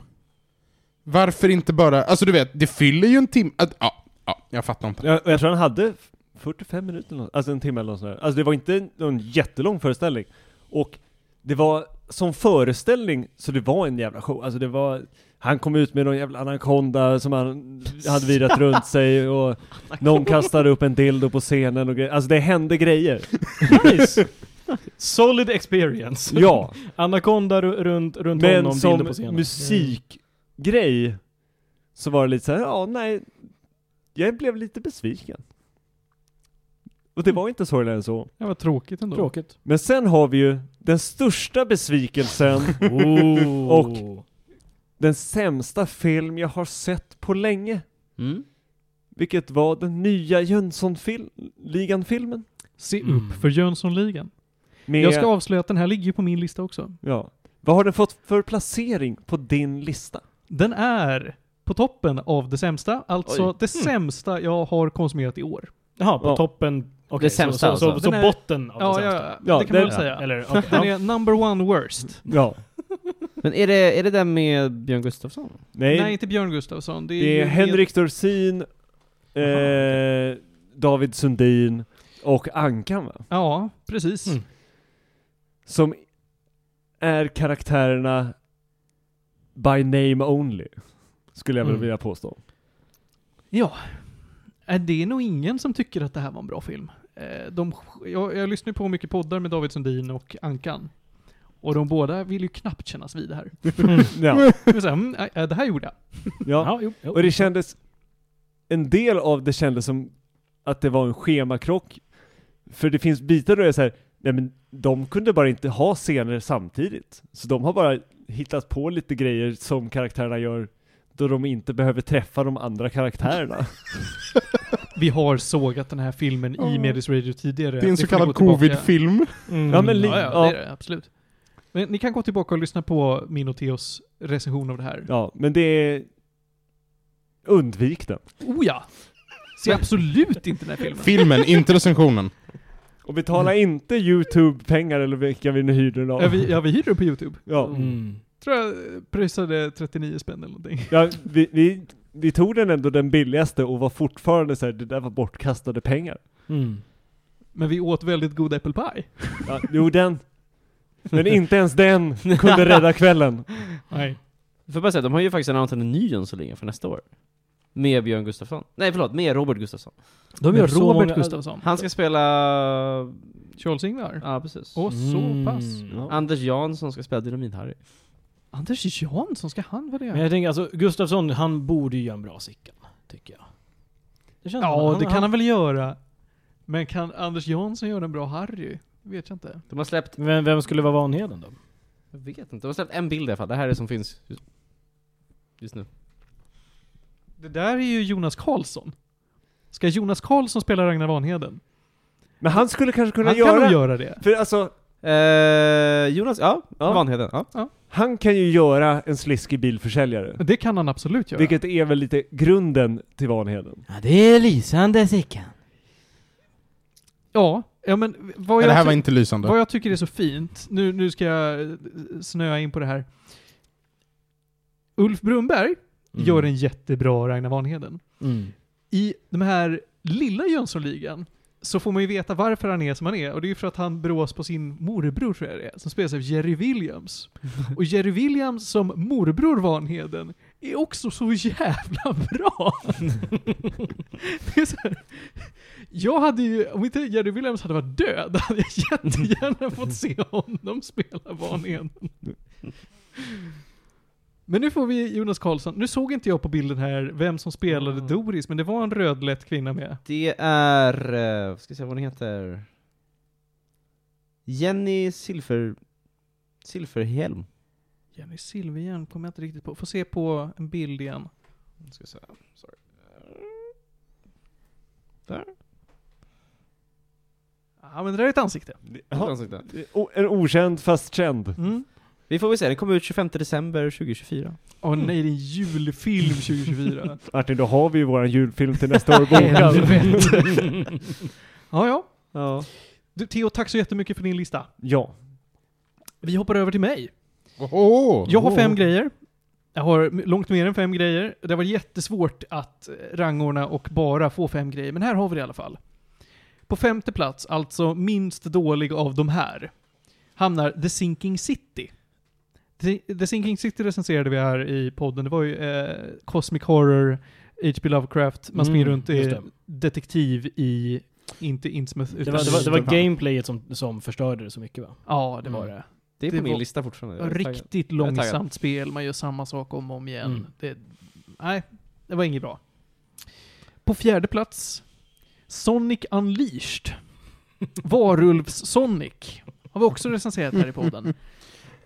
Varför inte bara, alltså du vet, det fyller ju en timme, att- ja, ja, jag fattar inte. Jag, jag tror han hade 45 minuter, alltså en timme eller något sånt där. Alltså det var inte någon jättelång föreställning. Och det var som föreställning, så det var en jävla show. Alltså det var, han kom ut med någon jävla anakonda som han hade virat runt sig och någon kastade upp en dildo på scenen och grejer. Alltså det hände grejer. Nice! Solid experience. Ja, Anaconda ru- runt, runt men honom, som bilder musikgrej så var det lite så här, ja nej, jag blev lite besviken. Och det var inte sorgligare än så. Det var tråkigt ändå. Tråkigt. Men sen har vi ju den största besvikelsen, Oh. Och- den sämsta film jag har sett på länge. Mm. Vilket var den nya Jönssonligan-filmen. Se Mm. upp för Jönssonligan. Med, Jag ska avslöja att den här ligger på min lista också. ja. Vad har den fått för placering på din lista? Den är på toppen av det sämsta, alltså Oj. det sämsta jag har konsumerat i år. Jaha, på Ja. toppen. Okej, Det sämsta så, så, alltså. så, så Den är- botten av Ja, det ja, sämsta. ja, det kan man väl säga. Eller, okej, Den ja. är number one worst. Ja. Men är det, är det den med Björn Gustafsson? Nej, Nej, inte Björn Gustafsson. Det är, det är ju Henrik Dorsin, eh, David Sundin och Ankan va? Ja, precis. Mm. Som är karaktärerna by name only. Skulle jag väl Mm. vilja påstå. Ja. Är det är nog ingen som tycker att det här var en bra film. Eh, De, jag, jag lyssnar på mycket poddar med David Sundin och Ankan. Och de båda vill ju knappt kännas vid det här. Ja. Men så här, mm, äh, det här gjorde jag. ja. Ja, jo, jo. Och det kändes, en del av det kändes som att det var en schemakrock. För det finns bitar där det är så här, nej men de kunde bara inte ha scener samtidigt. Så de har bara hittat på lite grejer som karaktärerna gör då de inte behöver träffa de andra karaktärerna. Vi har sågat den här filmen i Ja. Medis Radio tidigare. Det är en så kallad covid-film. Mm. Ja, men ja, Ja. det är det. Absolut. Men ni kan gå tillbaka och lyssna på min och Theos recension av det här. Ja, men det är... Undvik den. Oh ja! Se absolut inte den här filmen. Filmen, inte recensionen. Och betala inte YouTube-pengar eller vilka vi nu hyrde den av. Ja, vi, ja, vi hyrde den på YouTube. Ja. Mm. Tror jag pröjsade 39 spänn eller någonting. Ja, vi, vi, vi tog den ändå den billigaste och var fortfarande så här, det där var bortkastade pengar. Mm. Men vi åt väldigt god apple pie. Ja, jo, den. Men inte ens den kunde rädda kvällen. Nej. Får bara säga, de har ju faktiskt annonserat en ny Jönssonligan för nästa år. Med Björn Gustafsson. Nej förlåt, med Robert Gustafsson. De gör så Robert många- Gustafsson. Han ska spela... Charles-Ingvar. Ja, precis. Och så Mm. pass. Ja. Anders Jansson ska spela Dynamit-Harry. Anders Jansson, ska han vara Men det? jag tänker alltså, Gustafsson, han borde ju göra en bra Sickan. Tycker jag. Det känns Ja, det kan han väl göra. Men kan Anders Jansson göra en bra Harry? Vet jag inte. De har släppt, Vem, vem skulle vara Vanheden då? jag vet inte, de har släppt en bild i alla fall. Det här är det som finns just, just nu. Det där är ju Jonas Karlsson. Ska Jonas Karlsson spela Ragnar Vanheden? Men han skulle kanske kunna Han göra... kan nog göra det. För alltså, Eh, Jonas, ja, Ja. Vanheden, ja. han kan ju göra en sliskig bilförsäljare. Det kan han absolut göra. Vilket är väl lite grunden till Vanheden. Ja, det är lysande Sickan. Ja, ja men vad Ja, jag, det här var inte lysande. vad jag tycker är så fint, nu, nu ska jag snöa in på det här. Ulf Brunberg Mm. gör en jättebra Ragnar Vanheden. Mm. I den här lilla Jönssonligan så får man ju veta varför han är som han är, och det är ju för att han brås på sin morbror tror jag det är, som spelas av Jerry Williams. Och Jerry Williams som morbror Vanheden är också så jävla bra! det är så här, Jag hade ju, om inte Jerry Williams hade varit död, hade jag jättegärna fått se honom spela Vanheden. Men nu får vi Jonas Karlsson. Nu såg inte jag på bilden här vem som spelade Mm. Doris, men det var en rödlätt kvinna med. Det är, eh, vad ska jag säga vad hon heter? Jenny Silver... Silverhelm. Jenny Silverhjärn kommer jag inte riktigt på. Får se på en bild igen. Jag ska säga, sorry. Där. Ja men det där är ett ansikte. Ja, Ansikte. o- en okänd fast känd. Mm. Vi får väl se, den kommer ut 25 december 2024. Åh nej, det är en julfilm 2024. Martin, då har vi ju våran julfilm till nästa år bokad. Ja, ja. ja. Du, Theo, tack så jättemycket för din lista. ja. Vi hoppar över till mig. Oho. Jag har fem grejer. Jag har långt mer än fem grejer. Det var jättesvårt att eh, rangordna och bara få fem grejer, men här har vi det i alla fall. På femte plats, alltså minst dålig av de här, hamnar The Sinking City. The Sinking City recenserade vi här i podden. Det var ju eh, Cosmic Horror, H.P. Lovecraft, man springer Mm, runt i det. detektiv i, inte Innsmouth, Det var, det var, det var gameplayet som, som förstörde det så mycket va? Ja, det var Mm. det. Det är på Det min lista fortfarande. Riktigt långsamt spel, man gör samma sak om och om igen. Mm. Det, nej, det var inget bra. På fjärde plats, Sonic Unleashed. Varulvs-Sonic. Har vi också recenserat här i podden.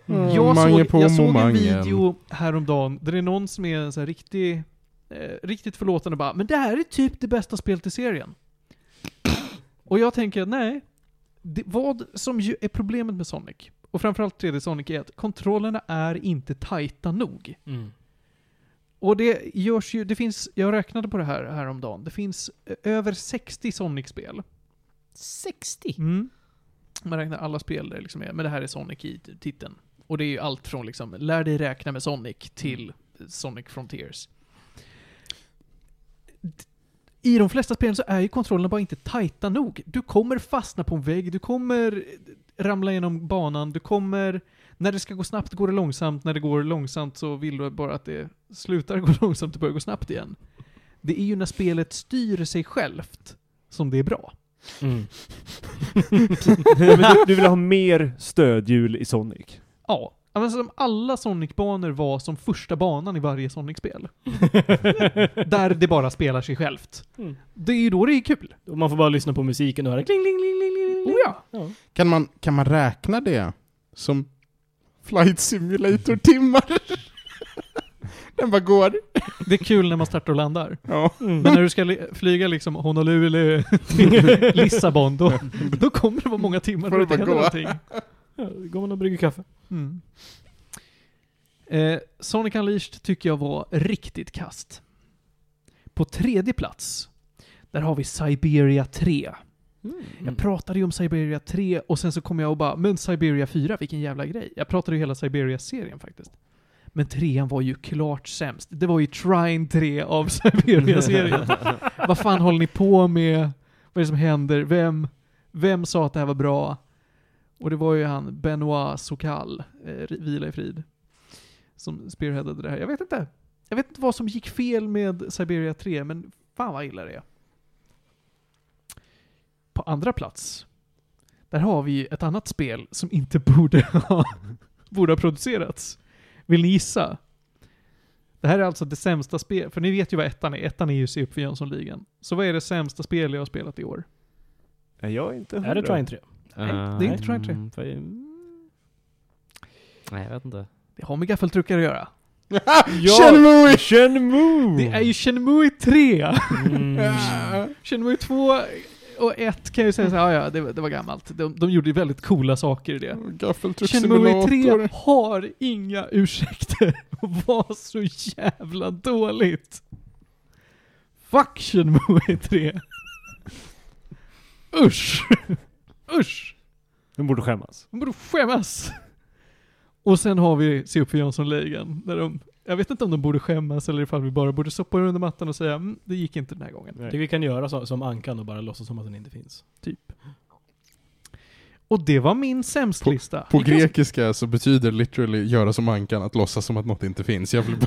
Mm, Jag såg, jag såg en video häromdagen där det är någon som är så här riktig, eh, riktigt förlåtande och bara Men det här är typ det bästa spelet i serien. Och jag tänker, nej. Det, vad som ju är problemet med Sonic, och framförallt 3D Sonic, är att kontrollerna är inte tajta nog. Mm. Och det görs ju, det finns, jag räknade på det här häromdagen, det finns eh, över 60 Sonic-spel. 60? Mm. Man räknar alla spel där liksom är, men det här är Sonic i titeln. Och det är ju allt från liksom, lär dig räkna med Sonic till Sonic Frontiers. I de flesta spelen så är ju kontrollerna bara inte tajta nog. Du kommer fastna på en vägg, du kommer ramla genom banan, du kommer... När det ska gå snabbt går det långsamt, när det går långsamt så vill du bara att det slutar gå långsamt och börjar gå snabbt igen. Det är ju när spelet styr sig självt som det är bra. Mm. Du, du vill ha mer stödhjul i Sonic? Ja. Alltså, om alla Sonic-banor var som första banan i varje Sonic-spel. där det bara spelar sig självt. Mm. Det är ju då det är kul. Och man får bara lyssna på musiken och höra kling, kling, kling, kling, kling. Oh ja. ja. Kan man, kan man räkna det som Flight Simulator-timmar? Den bara går. Det är kul när man startar och landar. Ja. Men när du ska li- flyga liksom Honolulu till Lissabon, då, då kommer det vara många timmar då det inte händer gå. någonting. Ja, då går man och brygger kaffe. Mm. Eh, Sonic Unleashed tycker jag var riktigt kast. På tredje plats, där har vi Siberia 3. Mm. Jag pratade ju om Siberia 3 och sen så kom jag och bara, men Siberia 4, vilken jävla grej. Jag pratade ju hela Siberia-serien faktiskt. Men trean var ju klart sämst. Det var ju Trine 3 av Siberia-serien. Vad fan håller ni på med? Vad är det som händer? Vem, vem sa att det här var bra? Och det var ju han, Benoit Sokal, eh, vila i frid, som spearheadade det här. Jag vet inte. Jag vet inte vad som gick fel med Siberia 3, men fan vad illa det är. På andra plats, där har vi ett annat spel som inte borde ha, borde ha producerats. Vill ni gissa? Det här är alltså det sämsta spel, för ni vet ju vad ettan är. Ettan är ju Se upp för Jönssonligan. Så vad är det sämsta spel jag har spelat i år? Jag är inte Är det hundra. Trine 3? Nej, det är inte Trine 3. Mm, för- Nej, jag vet inte. Det har med gaffeltruckar att göra. Ja! Shenmue! Shenmue! Det är ju Shenmue 3! Mm. Shenmue 2 och 1 kan jag ju säga såhär, ja ja, det, var- det var gammalt. De, de gjorde ju väldigt coola saker i det. Shenmue 3 Gaffeltrucksimulator. har inga ursäkter att vara så jävla dåligt. Fuck Shenmue 3. Usch! Usch! De borde skämmas. De borde skämmas! Och sen har vi Se upp för Jönssonligan, där de, jag vet inte om de borde skämmas eller ifall vi bara borde sopa under mattan och säga mm, det gick inte den här gången. Jag tycker vi kan göra så, som Ankan och bara låtsas som att den inte finns. Typ. Och det var min sämstlista. På kan- grekiska så betyder literally göra som ankan att låtsas som att något inte finns. Jag vill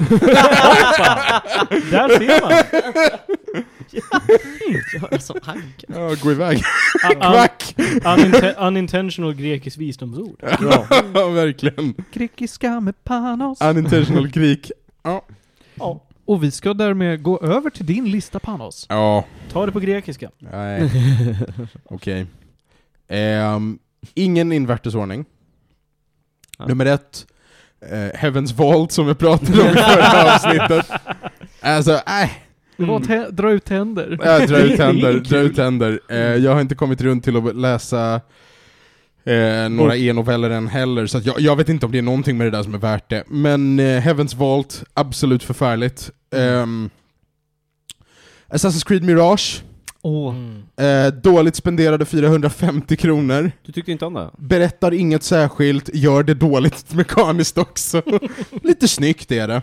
Där ser man! Ja, gå iväg. Kvack! uninte- unintentional grekisk visdomsord. Ja, verkligen. Grekiska med panos. Unintentional Greek. Ja. Och vi ska därmed gå över till din lista panos. Ja, Ta det på grekiska. nej. Okej. Ehm, ingen invärtesordning. Ja. Nummer ett, eh, Heaven's Vault som vi pratade om i förra avsnittet. Alltså, äh, Tä- dra ut tänder. jag drar ut tänder, drar ut tänder. Eh, jag har inte kommit runt till att läsa eh, några e-noveller än heller, så att jag, jag vet inte om det är någonting med det där som är värt det. Men eh, Heaven's Vault, absolut förfärligt. Ehm, Assassin's Creed Mirage. Mm. eh, dåligt spenderade 450 kronor. Du tyckte inte om det? Berättar inget särskilt, gör det dåligt mekaniskt också. Lite snyggt är det.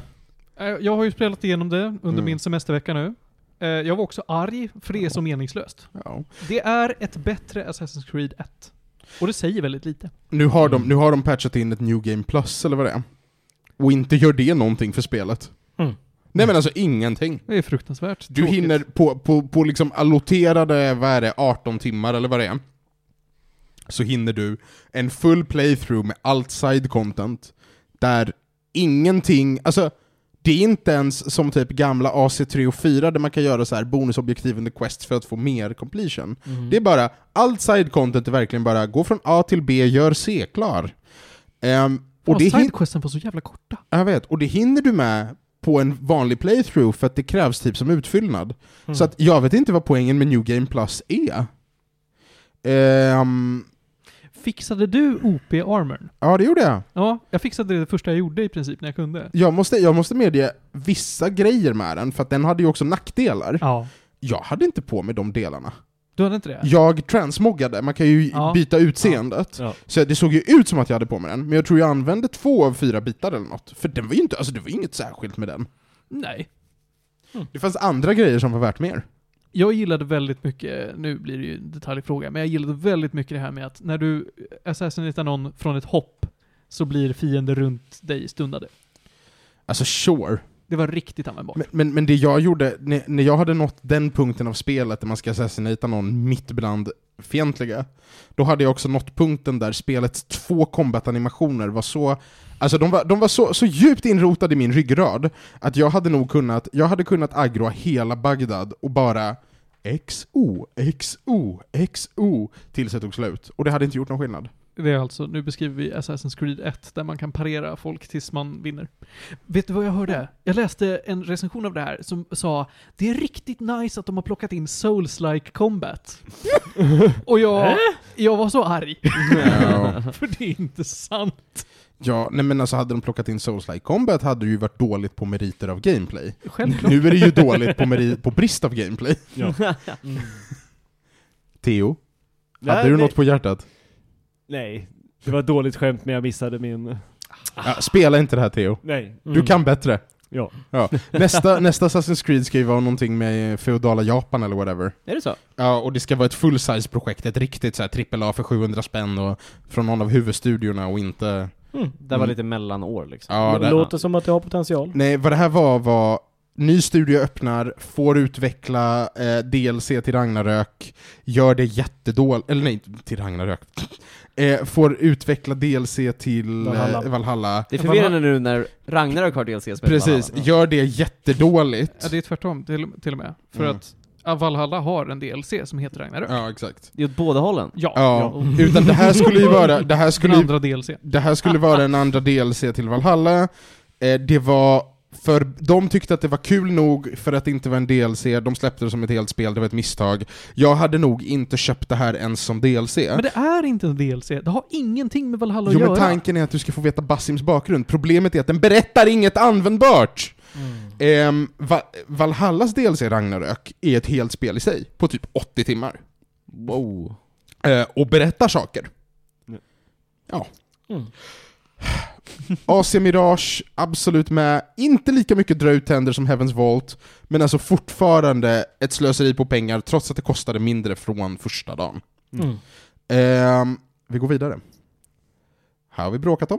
Eh, Jag har ju spelat igenom det under Mm. min semestervecka nu. Eh, Jag var också arg, för det är så meningslöst. Ja. Det är ett bättre Assassin's Creed 1. Och det säger väldigt lite. Nu, har de, nu har de patchat in ett New Game Plus, eller vad det är. Och inte gör det någonting för spelet. Mm. Nej men alltså ingenting. Det är fruktansvärt Du tråkigt. hinner på, på, på liksom alloterade, vad är det, 18 timmar eller vad det är. Så hinner du en full playthrough med allt side content. Där ingenting, alltså det är inte ens som typ gamla AC3 och 4 där man kan göra så här bonusobjektiv under quest för att få mer completion. Mm. Det är bara, allt side content är verkligen bara gå från A till B, gör C klar. Ehm, och hin- sidequesten var så jävla korta. jag vet, och det hinner du med på en vanlig playthrough för att det krävs typ som utfyllnad. Mm. Så att jag vet inte vad poängen med New Game Plus är. Ehm, Fixade du OP-armorn? ja, det gjorde jag. Ja, jag fixade det, det första jag gjorde i princip när jag kunde. Jag måste, jag måste medge vissa grejer med den, för att den hade ju också nackdelar. Ja. Jag hade inte på mig de delarna. Du hade inte det? Jag transmoggade, man kan ju Ja. byta utseendet. Ja. Så det såg ju ut som att jag hade på mig den, men jag tror jag använde två av fyra bitar eller något. För den var ju inte, alltså det var inget särskilt med den. Nej. Det fanns andra grejer som var värt mer. Jag gillade väldigt mycket, nu blir det ju en detaljfråga, men jag gillade väldigt mycket det här med att när du assassinitar någon från ett hopp så blir fiender runt dig stundade. Alltså sure. Det var riktigt användbart. Men, men, men det jag gjorde, när, när jag hade nått den punkten av spelet där man ska assassinata någon mitt bland fientliga, då hade jag också nått punkten där spelets två combat-animationer var så Alltså de var, de var så, så djupt inrotade i min ryggrad att jag hade nog kunnat, jag hade kunnat aggroa hela Bagdad och bara XO, XO, XO tills det tog slut. Och det hade inte gjort någon skillnad. Det är alltså, nu beskriver vi Assassin's Creed 1, där man kan parera folk tills man vinner. Vet du vad jag hörde? Jag läste en recension av det här som sa det är riktigt nice att de har plockat in Souls-like combat. Och jag, jag var så arg. Ja. För det är inte sant. Ja, nej men alltså hade de plockat in Souls-like Combat hade det ju varit dåligt på meriter av gameplay. Självklart. Nu är det ju dåligt på, meri- på brist av gameplay. Ja. Mm. Theo, Nej, hade du nej. något på hjärtat? Nej, det var ett dåligt skämt men jag missade min... Ja, spela inte det här Theo. Nej. Du kan bättre. Ja. Ja. Nästa, nästa Assassin's Creed ska ju vara någonting med feodala Japan eller whatever. Är det så? Ja, och det ska vara ett full-size-projekt, ett riktigt så här trippel A för 700 spänn och från någon av huvudstudiorna och inte... Mm. Det var Mm. lite mellanår liksom. Ja, det- Låter som att det har potential. Nej, vad det här var var Ny studio öppnar, får utveckla eh, DLC till Ragnarök, gör det jättedåligt, eller nej, till Ragnarök. Eh, får utveckla DLC till Valhalla. Valhalla. Eh, Valhalla. Det är förvirrande nu när Ragnarök har DLC spelet Precis, Valhalla. gör det jättedåligt. Ja, det är tvärtom till, till och med. För Mm. att Valhalla har en DLC som heter Ragnarök. Ja, exakt. Det är åt båda hållen. Ja. Ja, utan det här skulle ju vara, det här Den skulle ju andra DLC. Det här skulle vara en andra DLC till Valhalla. Eh, det var för de tyckte att det var kul nog för att det inte var en DLC, de släppte det som ett helt spel, det var ett misstag. Jag hade nog inte köpt det här ens som DLC. Men det är inte en DLC. Det har ingenting med Valhalla Jo att men göra. tanken är att du ska få veta Basims bakgrund. Problemet är att den berättar inget användbart! Ehm, Va- Valhallas DLC Ragnarök är ett helt spel i sig, på typ 80 timmar. Wow. Eh, och berättar saker. Ja. Mm. AC Mirage, absolut med. Inte lika mycket dra ut tänder som Heaven's Vault, men alltså fortfarande ett slöseri på pengar trots att det kostade mindre från första dagen. Mm. Ehm, vi går vidare. Här har vi bråkat om.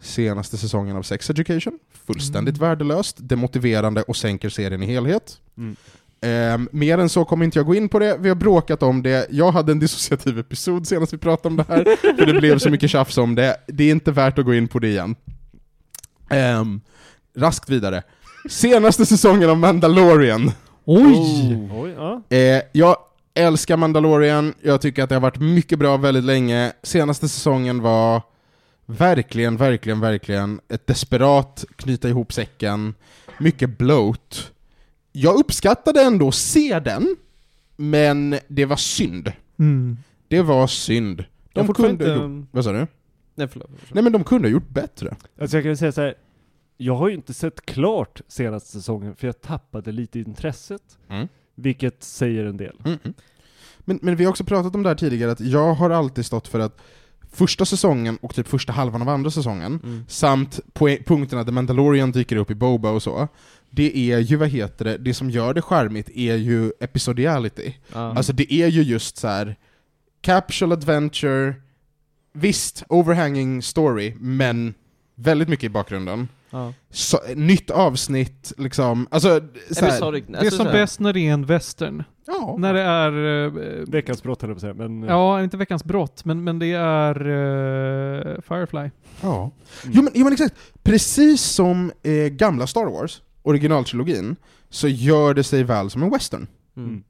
Senaste säsongen av Sex Education. Fullständigt Mm. värdelöst, demotiverande och sänker serien i helhet. Mm. Ehm, mer än så kommer inte jag gå in på det, vi har bråkat om det, jag hade en dissociativ episod senast vi pratade om det här, för det blev så mycket tjafs om det, det är inte värt att gå in på det igen. Ehm, raskt vidare. Senaste säsongen av Mandalorian. Oj! Oj, ja. Eh, jag älskar Mandalorian, jag tycker att det har varit mycket bra väldigt länge. Senaste säsongen var verkligen, verkligen, verkligen ett desperat knyta ihop säcken, mycket bloat. Jag uppskattade ändå att se den, men det var synd. Mm. Det var synd. De kunde inte... gjort... Vad sa du? Nej förlåt. Nej men de kunde ha gjort bättre. Alltså jag kan säga så här. Jag har ju inte sett klart senaste säsongen för jag tappade lite intresset. Mm. Vilket säger en del. Mm. Men, men vi har också pratat om det här tidigare, att jag har alltid stått för att första säsongen och typ första halvan av andra säsongen, Mm. samt punkterna där Mandalorian dyker upp i Boba och så, det är ju, vad heter det, det som gör det charmigt är ju episodiality. Ja. Alltså det är ju just så här capsule adventure, visst, overhanging story, men väldigt mycket i bakgrunden. Ja. Så, nytt avsnitt, liksom, alltså... Så här, Episodic- Det är alltså som bäst när det är en western. ja. När det är... eh, Veckans brott höll jag på att säga, men... Ja, inte veckans brott, men, men det är eh, Firefly. Ja. Mm. Jo, men, jo men exakt, precis som eh, gamla Star Wars, originaltrilogin, så gör det sig väl som en western. Mm.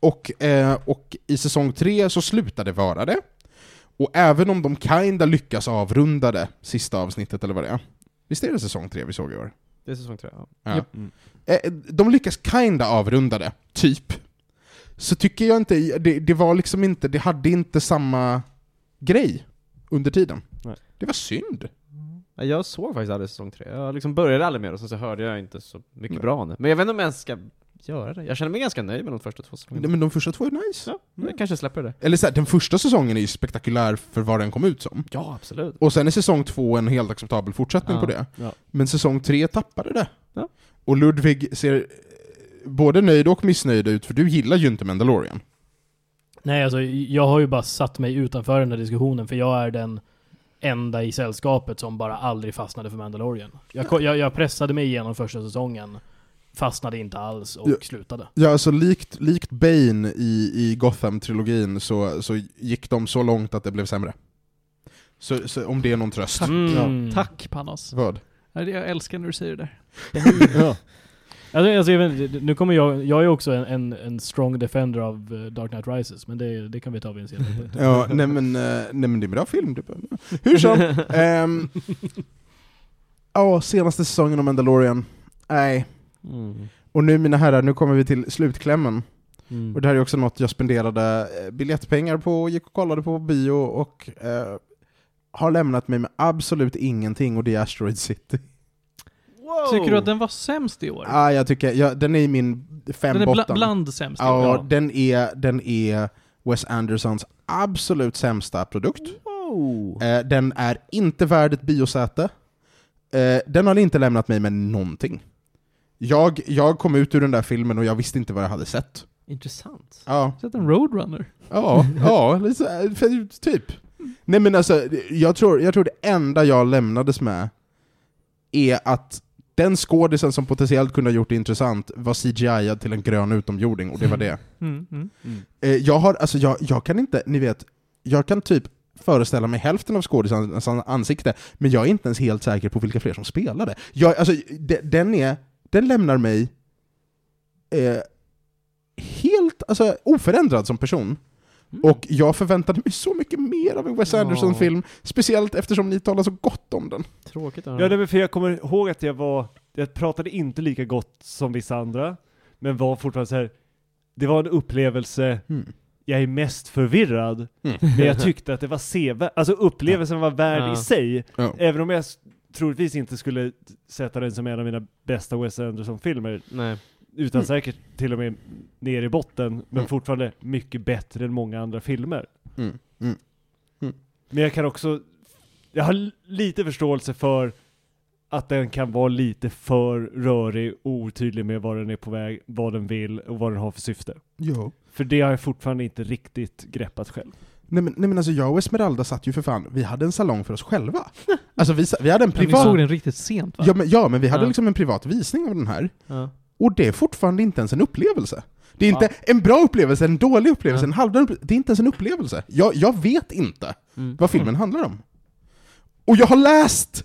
Och, eh, och i säsong tre så slutar det vara det. Och även om de kinda lyckas avrunda det, sista avsnittet eller vad det är. Visst är det säsong tre vi såg i år? Det är säsong tre, ja. Ja. Mm. Eh, de lyckas kinda avrunda det, typ. Så tycker jag inte, det, det var liksom inte, det hade inte samma grej under tiden. Nej. Det var synd. Ja, Jag såg faktiskt aldrig säsong tre. Jag liksom började aldrig med det och sen så hörde jag inte så mycket Nej. bra om det. Men jag vet inte om jag ens ska göra det. Jag känner mig ganska nöjd med de första två säsongerna. Men de första två är nice. Ja, jag kanske släpper det. Eller så här, den första säsongen är ju spektakulär för vad den kom ut som. Ja, absolut. Och sen är säsong två en helt acceptabel fortsättning Ja. på det. Ja. Men säsong tre tappade det. Ja. Och Ludvig ser eh, både nöjd och missnöjd ut, för du gillar ju inte Mandalorian. Nej, alltså jag har ju bara satt mig utanför den här diskussionen, för jag är den enda i sällskapet som bara aldrig fastnade för Mandalorian. Jag, jag, jag pressade mig igenom första säsongen, fastnade inte alls och Ja. slutade. Ja, alltså likt, likt Bane i, i Gotham-trilogin så, så gick de så långt att det blev sämre. Så, så om det är någon tröst. Tack, Mm. Tack Panos. Vad? Ja, Jag älskar när du säger det där. Ja. Alltså, alltså, vet, nu kommer jag, jag är också en, en, en strong defender av eh, Dark Knight Rises, men det, det kan vi ta vid en senare punkt. Ja, nej men, eh, nej men det är en bra film. Hur som. ehm, Ja, senaste säsongen av Mandalorian. Nej. Mm. Och nu mina herrar, nu kommer vi till slutklämmen. Mm. Och det här är också något jag spenderade eh, biljettpengar på, och gick och kollade på bio och eh, har lämnat mig med absolut ingenting och det är Asteroid City. Tycker du att den var sämst i år? Ah, jag tycker, ja, den är i min fem den är bla, botten. bland sämst i Ja, den är, den är Wes Andersons absolut sämsta produkt. Wow. Eh, den är inte värd ett biosäte. Eh, den har inte lämnat mig med någonting. Jag, jag kom ut ur den där filmen och jag visste inte vad jag hade sett. Intressant. Ja, Sett en Roadrunner? ja, ja typ. Nej men alltså, jag tror, jag tror det enda jag lämnades med är att den skådisen som potentiellt kunde ha gjort det intressant var CGI till en grön utomjording, och det var det. Mm, mm. Mm. Eh, jag har, alltså jag, jag kan inte, ni vet, jag kan typ föreställa mig hälften av skådisarnas ansikte, men jag är inte ens helt säker på vilka fler som spelade. Jag, alltså, de, den, är, den lämnar mig eh, helt alltså, oförändrad som person. Mm. Och jag förväntade mig så mycket mer av en Wes Ja. Anderson-film, speciellt eftersom ni talar så gott om den. Tråkigt Ja, men för jag kommer ihåg att jag var, jag pratade inte lika gott som vissa andra, men var fortfarande så här. det var en upplevelse, Mm. jag är mest förvirrad, Mm. men jag tyckte att det var sevärd, alltså upplevelsen var värd Ja. i sig, Ja. även om jag troligtvis inte skulle sätta den som en av mina bästa Wes Anderson-filmer, Nej. utan Mm. säkert till och med ner i botten, men Mm. fortfarande mycket bättre än många andra filmer. Mm. Mm. Men jag kan också, jag har lite förståelse för att den kan vara lite för rörig och otydlig med var den är på väg, vad den vill och vad den har för syfte. Ja. För det har jag fortfarande inte riktigt greppat själv. Nej men, nej men alltså jag och Esmeralda satt ju för fan, vi hade en salong för oss själva. Alltså vi, vi hade en Ja, ni privat... såg den riktigt sent va? Ja men, ja, men vi hade Ja. liksom en privat visning av den här. Ja. och det är fortfarande inte ens en upplevelse. Det är inte en bra upplevelse, en dålig upplevelse, Ja. en halvdan upplevelse. Det är inte ens en upplevelse. Jag, jag vet inte Mm. vad filmen handlar om. Och jag har läst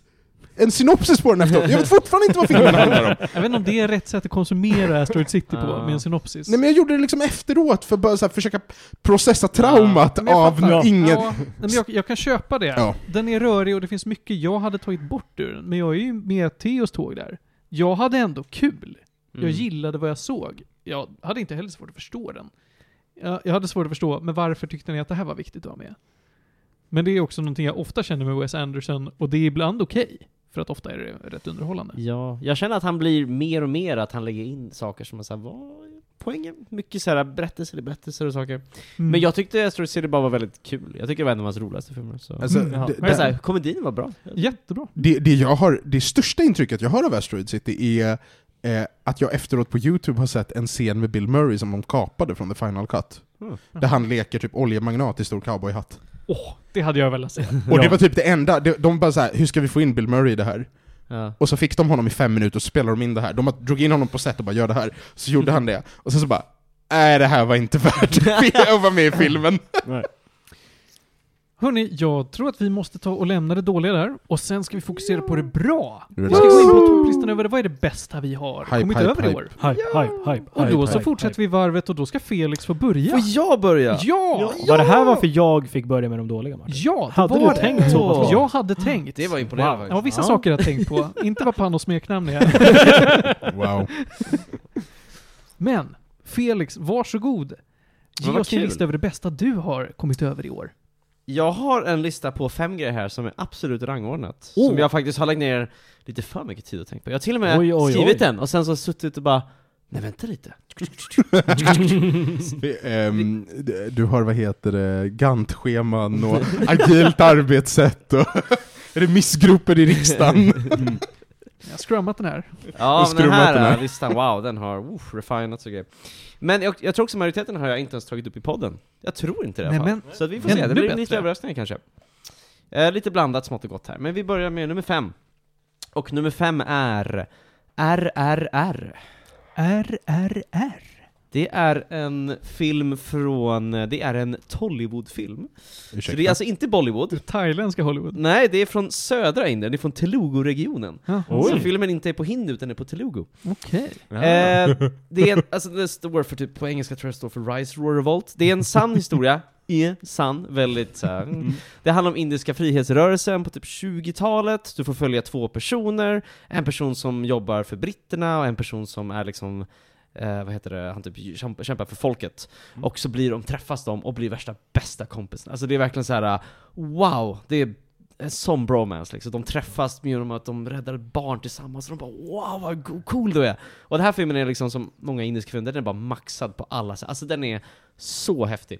en synopsis på den efteråt. Jag vet fortfarande inte vad filmen handlar om. Jag vet inte om det är rätt sätt att konsumera Asteroid City på, Ja. med en synopsis. Nej men jag gjorde det liksom efteråt för att bara så här försöka processa traumat jag av fattar. ingen... Ja, men jag, jag kan köpa det. Ja. Den är rörig och det finns mycket jag hade tagit bort ur den, men jag är ju med Theos tåg där. Jag hade ändå kul. Jag Mm. gillade vad jag såg. Jag hade inte heller svårt att förstå den. Jag, jag hade svårt att förstå, men varför tyckte ni att det här var viktigt att ha med? Men det är också någonting jag ofta känner med Wes Anderson, och det är ibland okej. För att ofta är det rätt underhållande. Ja, jag känner att han blir mer och mer att han lägger in saker som är såhär, vad är poängen? Mycket såhär berättelser i berättelser och saker. Mm. Men jag tyckte Asteroid City bara var väldigt kul. Jag tycker det var en av hans roligaste filmer. Så. Alltså, Mm, ja. det, Men såhär, komedin var bra. Jättebra. det, det, jag har, det största intrycket jag har av Asteroid City är eh, att jag efteråt på Youtube har sett en scen med Bill Murray som de kapade från The Final Cut. Mm. Där han leker typ oljemagnat i stor cowboyhatt. Åh, det hade jag velat se. Och det var typ det enda, de, de bara såhär, hur ska vi få in Bill Murray i det här? Ja. Och så fick de honom i fem minuter och så spelade de in det här. De drog in honom på set och bara 'gör det här' Så gjorde han det. Och sen så bara 'Nej, det här var inte värt att vara med i filmen' Hörni, jag tror att vi måste ta och lämna det dåliga där, och sen ska vi fokusera på det bra. Är Vi ska gå in på topplistan över vad är det bästa vi har Hype, kommit hype, över i hype. år. Hype, hype, hype, Och då hype, så hype, fortsätter vi varvet och då ska Felix få börja. Får jag börja? Ja! Var det här varför jag fick börja med de dåliga Martin? Ja, det Hade var du det. tänkt så? Jag hade tänkt. Det var imponerande Ja, faktiskt. vissa Ja. saker jag har tänkt på. Inte vad Panos smeknamn är. Wow. Men, Felix, varsågod. Ge oss din kul. lista över det bästa du har kommit över i år. Jag har en lista på fem grejer här som är absolut rangordnat. Oh. Som jag faktiskt har lagt ner lite för mycket tid att tänka på. Jag har till och med Oj, oj, skrivit oj. den och sen så suttit och bara Nej vänta lite. D- du har, vad heter det, Gantt-scheman och agilt arbetssätt och remissgrupper i riksdagen. Jag har scrummat den här. Ja, Och men den här den här. äh, listan, wow, den har uff, refinats och grejer. Men jag, jag tror också majoriteten har jag inte ens tagit upp i podden. Jag tror inte det i alla fall. Så att vi får se, det blir lite överraskningar kanske. Eh, lite blandat smått och gott här, men vi börjar med nummer fem. Och nummer fem är RRR. RRR. Det är en film från, det är en Tollywood-film. Så det är alltså inte Bollywood. Thailändska Hollywood. Nej, det är från södra Indien, det är från Telugu-regionen. Jaha. Så filmen inte är på hindi utan är på Telugu. Okej. Eh, det är en, alltså det står för typ, på engelska tror jag det står för Rise Roar Revolt. Det är en sann historia, är sann, väldigt så här. mm. Det handlar om indiska frihetsrörelsen på typ 20-talet, du får följa två personer, en person som jobbar för britterna och en person som är liksom Eh, vad heter det, han typ kämp- kämpar för folket. Och så blir de, träffas de och blir värsta bästa kompisar. Alltså det är verkligen så här: wow, det är en sån bromance liksom. De träffas genom att de räddar barn tillsammans, och de bara wow vad cool du är! Och den här filmen är liksom som många indiska filmer, den är bara maxad på alla sätt. Alltså den är så häftig.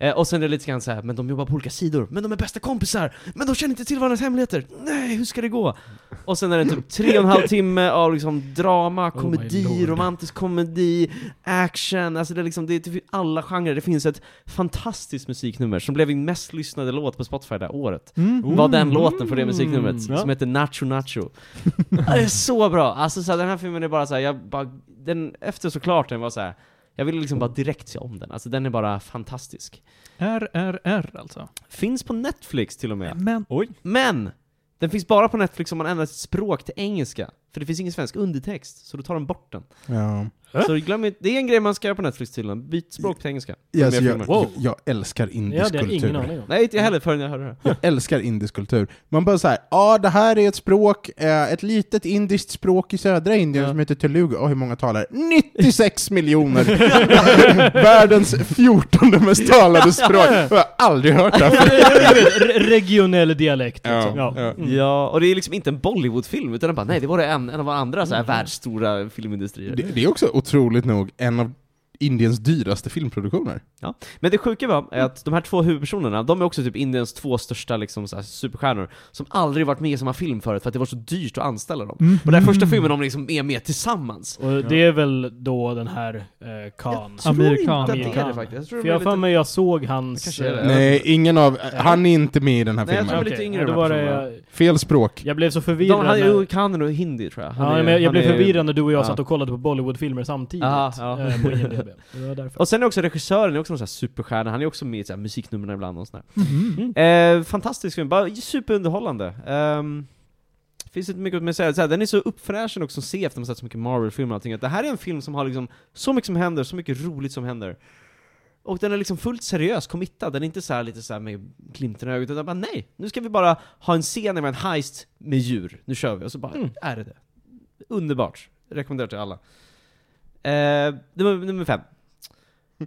Eh, och sen är det lite grann så här, men de jobbar på olika sidor, men de är bästa kompisar! Men de känner inte till varandras hemligheter! Nej, hur ska det gå? Och sen är det typ tre och en halv timme av liksom drama, Oh komedi, lord. romantisk komedi, action, alltså det är liksom, det är typ alla genrer. Det finns ett fantastiskt musiknummer som blev min mest lyssnade låt på Spotify det här året. Mm. Var den låten för det musiknumret, Ja. som heter Nacho Nacho. det är så bra! Alltså så här, den här filmen är bara så här, jag bara, den, efter såklart den var så här. Jag ville liksom bara direkt se om den, alltså den är bara fantastisk. RRR alltså. Finns på Netflix till och med. Men, Men! Den finns bara på Netflix om man ändrar sitt språk till engelska. För det finns ingen svensk undertext, så då tar de bort den. Ja. Äh? Så glöm inte, det är en grej man ska göra på Netflix tydligen. Byt språk till engelska. Ja, alltså, jag. Wow. jag älskar Det indisk hade jag kultur. ingen aning om. Nej, inte jag heller förrän jag hörde det. Jag älskar indisk kultur. Man bara såhär, ja det här är ett språk, eh, ett litet indiskt språk i södra Indien Ja. som heter Telugu. Och hur många talar? 96 miljoner! Världens 14 mest talade språk. Jag har aldrig hört det. här. Regionell dialekt liksom. Ja, Ja. ja. Mm. Ja, och det är liksom inte en Bollywood-film, utan den bara nej, det var det en, en av andra så här världstora filmindustrier. Det, det är också otroligt nog en av Indiens dyraste filmproduktioner. Men det sjuka var är att de här två huvudpersonerna, de är också typ Indiens två största liksom, så här, superstjärnor, som aldrig varit med i samma film förut för att det var så dyrt att anställa dem. Mm. Och det här första filmen de liksom är med tillsammans. Och det är väl då den här eh, Khan. Jag tror Amir inte att det är det faktiskt. Jag tror För jag är har för lite... mig jag såg hans... Är det. eh, Nej, ingen av... Han är inte med i den här Nej, jag filmen. tror de är lite yngre, Ja, då här var det, Fel språk. jag blev så förvirrad. De, han, när- jo, kan nog hindi tror jag. Han ja, är- men jag han blev är- förvirrad när du och jag ja. satt och kollade på Bollywoodfilmer samtidigt. Aha, ja. eh, på IMDB. Det var därför. Och sen är också regissören är också någon sån här superstjärna, han är också med i så här musiknumren ibland och sådär. Mhm. Eh, fantastisk film, bara superunderhållande. Um, finns inte mycket att säga, så här, den är så uppfräschen också att se efter att man sett så mycket Marvel-filmer och allting, att det här är en film som har liksom så mycket som händer, så mycket roligt som händer. Och den är liksom fullt seriös, committad, den är inte så här lite så här med glimten i ögat, utan bara nej, nu ska vi bara ha en scen med en heist med djur, nu kör vi, och så bara Mm. är det det. Underbart, rekommenderar till alla. Eh, nummer, nummer fem.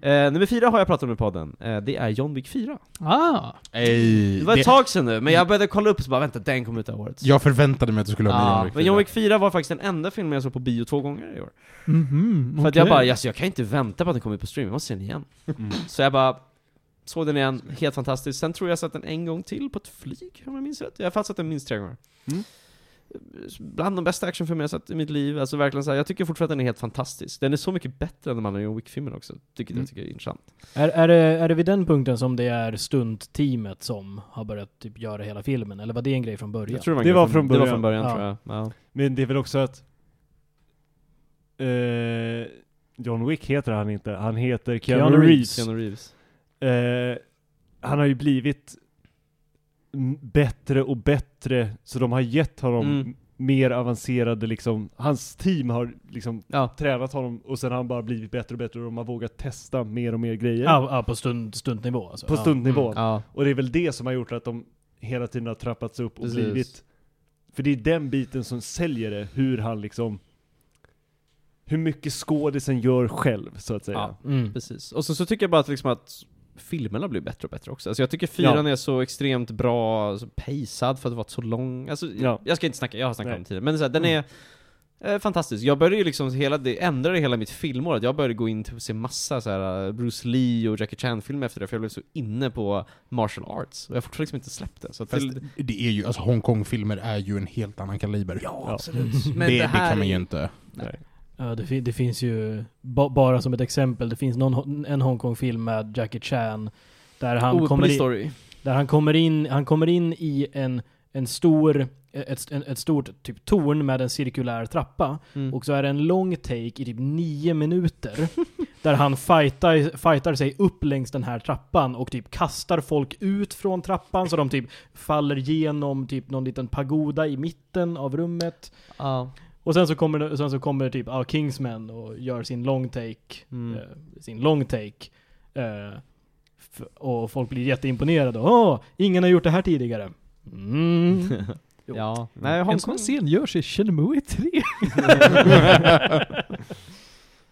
Eh, nummer fyra har jag pratat om i podden, eh, det är John Wick 4. Ah. Ej, Det var ett det- tag sedan nu, men jag började kolla upp och så bara vänta, den kom ut det här året. Jag förväntade mig att du skulle ha med Ja, John Wick men John 4. Wick 4 var faktiskt den enda filmen jag såg på bio två gånger i år. Mhm, För att jag okej. bara, alltså, jag kan inte vänta på att den kommer ut på stream, jag måste se den igen. Så jag bara såg den igen, helt fantastiskt. Sen tror jag sett den en gång till på ett flyg, om jag minns rätt. Jag har faktiskt sett den minst tre gånger. Mm. Bland de bästa actionfilmer jag sett i mitt liv, alltså verkligen så här, jag tycker fortfarande att den är helt fantastisk. Den är så mycket bättre än de andra John Wick-filmerna också, vilket Mm. jag tycker är intressant. Är, är, det, är det vid den punkten som det är stuntteamet som har börjat typ göra hela filmen? Eller var det en grej från början? Jag tror Det grej var från Det var början. från början Ja. tror jag. Ja. Men det är väl också att eh, John Wick heter han inte, han heter Keanu, Keanu Reeves. Keanu Reeves. Eh, han har ju blivit bättre och bättre, så de har gett honom Mm. mer avancerade liksom, hans team har liksom Ja. tränat honom och sen har han bara blivit bättre och bättre och de har vågat testa mer och mer grejer. Ja, ja på stund, stuntnivå alltså. På ja. stundnivån. Ja. Och det är väl det som har gjort att de hela tiden har trappats upp och Precis. blivit För det är den biten som säljer det, hur han liksom Hur mycket skådisen gör själv, så att säga. Ja. Mm. Precis. Och så, så tycker jag bara att, liksom att filmerna blir bättre och bättre också. Alltså jag tycker fyran är så extremt bra, alltså, pacad för att vara så lång. Alltså, Ja. jag ska inte snacka, jag har snackat Nej. om det tidigare. Men så här, den är eh, fantastisk. Jag började ju liksom hela, det ändrade hela mitt filmår, att jag började gå in till att se massa så här, eh, Bruce Lee och Jackie Chan-filmer efter det, för jag blev så inne på martial arts. Och jag har fortfarande liksom inte släppt det. Så Fast det, det är ju, alltså Hongkong-filmer är ju en helt annan kaliber. ja, Ja. absolut. Men det, det, det, här kan man ju inte. Nej. Ja, det, det finns ju, ba, bara som ett exempel, det finns någon, en Hongkong-film med Jackie Chan där han, Oh, kommer in, där han kommer in, han kommer in i en, en stor, ett, en, ett stort typ torn med en cirkulär trappa Mm. och så är det en lång take i typ nio minuter där han fightar, fightar sig upp längs den här trappan och typ kastar folk ut från trappan så de typ faller genom typ någon liten pagoda i mitten av rummet. Ja. Och sen så kommer, det- sen så kommer typ ja, Kingsman och gör sin long take, Mm. eh, sin long take. Eh, f- och folk blir jätteimponerade. Åh, ingen har gjort det här tidigare. Mm. Jo. ja. Nej, En sån scen görs i Shenmue 3.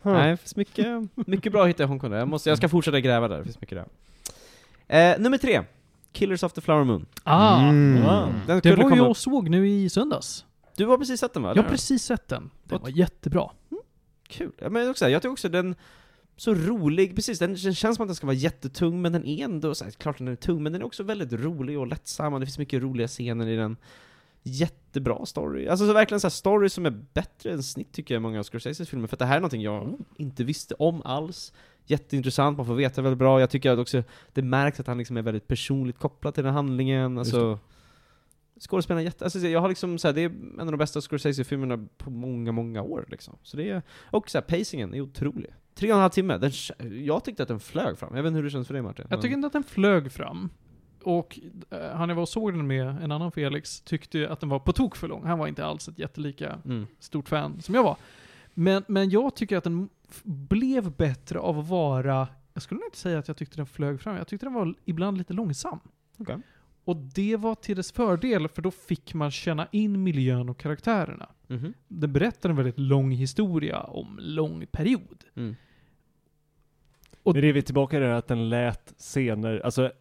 Nej, det finns mycket, mycket bra att hitta i Hongkong där. Jag, måste, jag ska fortsätta gräva där, det finns mycket där. Eh, nummer tre. Killers of the Flower Moon. Ah, Mm. Den det var komma... jag såg nu i söndags. Du har precis sett den va? Jag har precis sett den. Den var jättebra. Kul. Ja, men också, jag tycker också den så rolig, precis, den, den känns som att den ska vara jättetung, men den är ändå, så här, klart den är tung, men den är också väldigt rolig och lättsam, och det finns mycket roliga scener i den. Jättebra story. Alltså så verkligen så här story som är bättre än snitt tycker jag i många av Scorseses filmer, för det här är någonting jag inte visste om alls. Jätteintressant, man får veta väldigt bra. Jag tycker att också, det märks att han liksom är väldigt personligt kopplad till den här handlingen, alltså Skådespelarna jätte... Alltså, jag har liksom så här, det är en av de bästa Scorsese-filmerna på många, många år liksom. Så det är... Och så här, pacingen är otrolig. Tre och en halv timme, den, jag tyckte att den flög fram. Jag vet inte hur det känns för dig Martin? Jag tycker inte att den flög fram. Och eh, han jag var och såg den med, en annan Felix, tyckte att den var på tok för lång. Han var inte alls ett jättelika Mm. stort fan som jag var. Men, men jag tycker att den blev bättre av att vara, jag skulle nog inte säga att jag tyckte den flög fram, jag tyckte den var ibland lite långsam. Okej. Och det var till dess fördel, för då fick man känna in miljön och karaktärerna. Mhm. Den berättar en väldigt lång historia om lång period. Mm. Och- Men det är vi tillbaka i det att den lät scener, alltså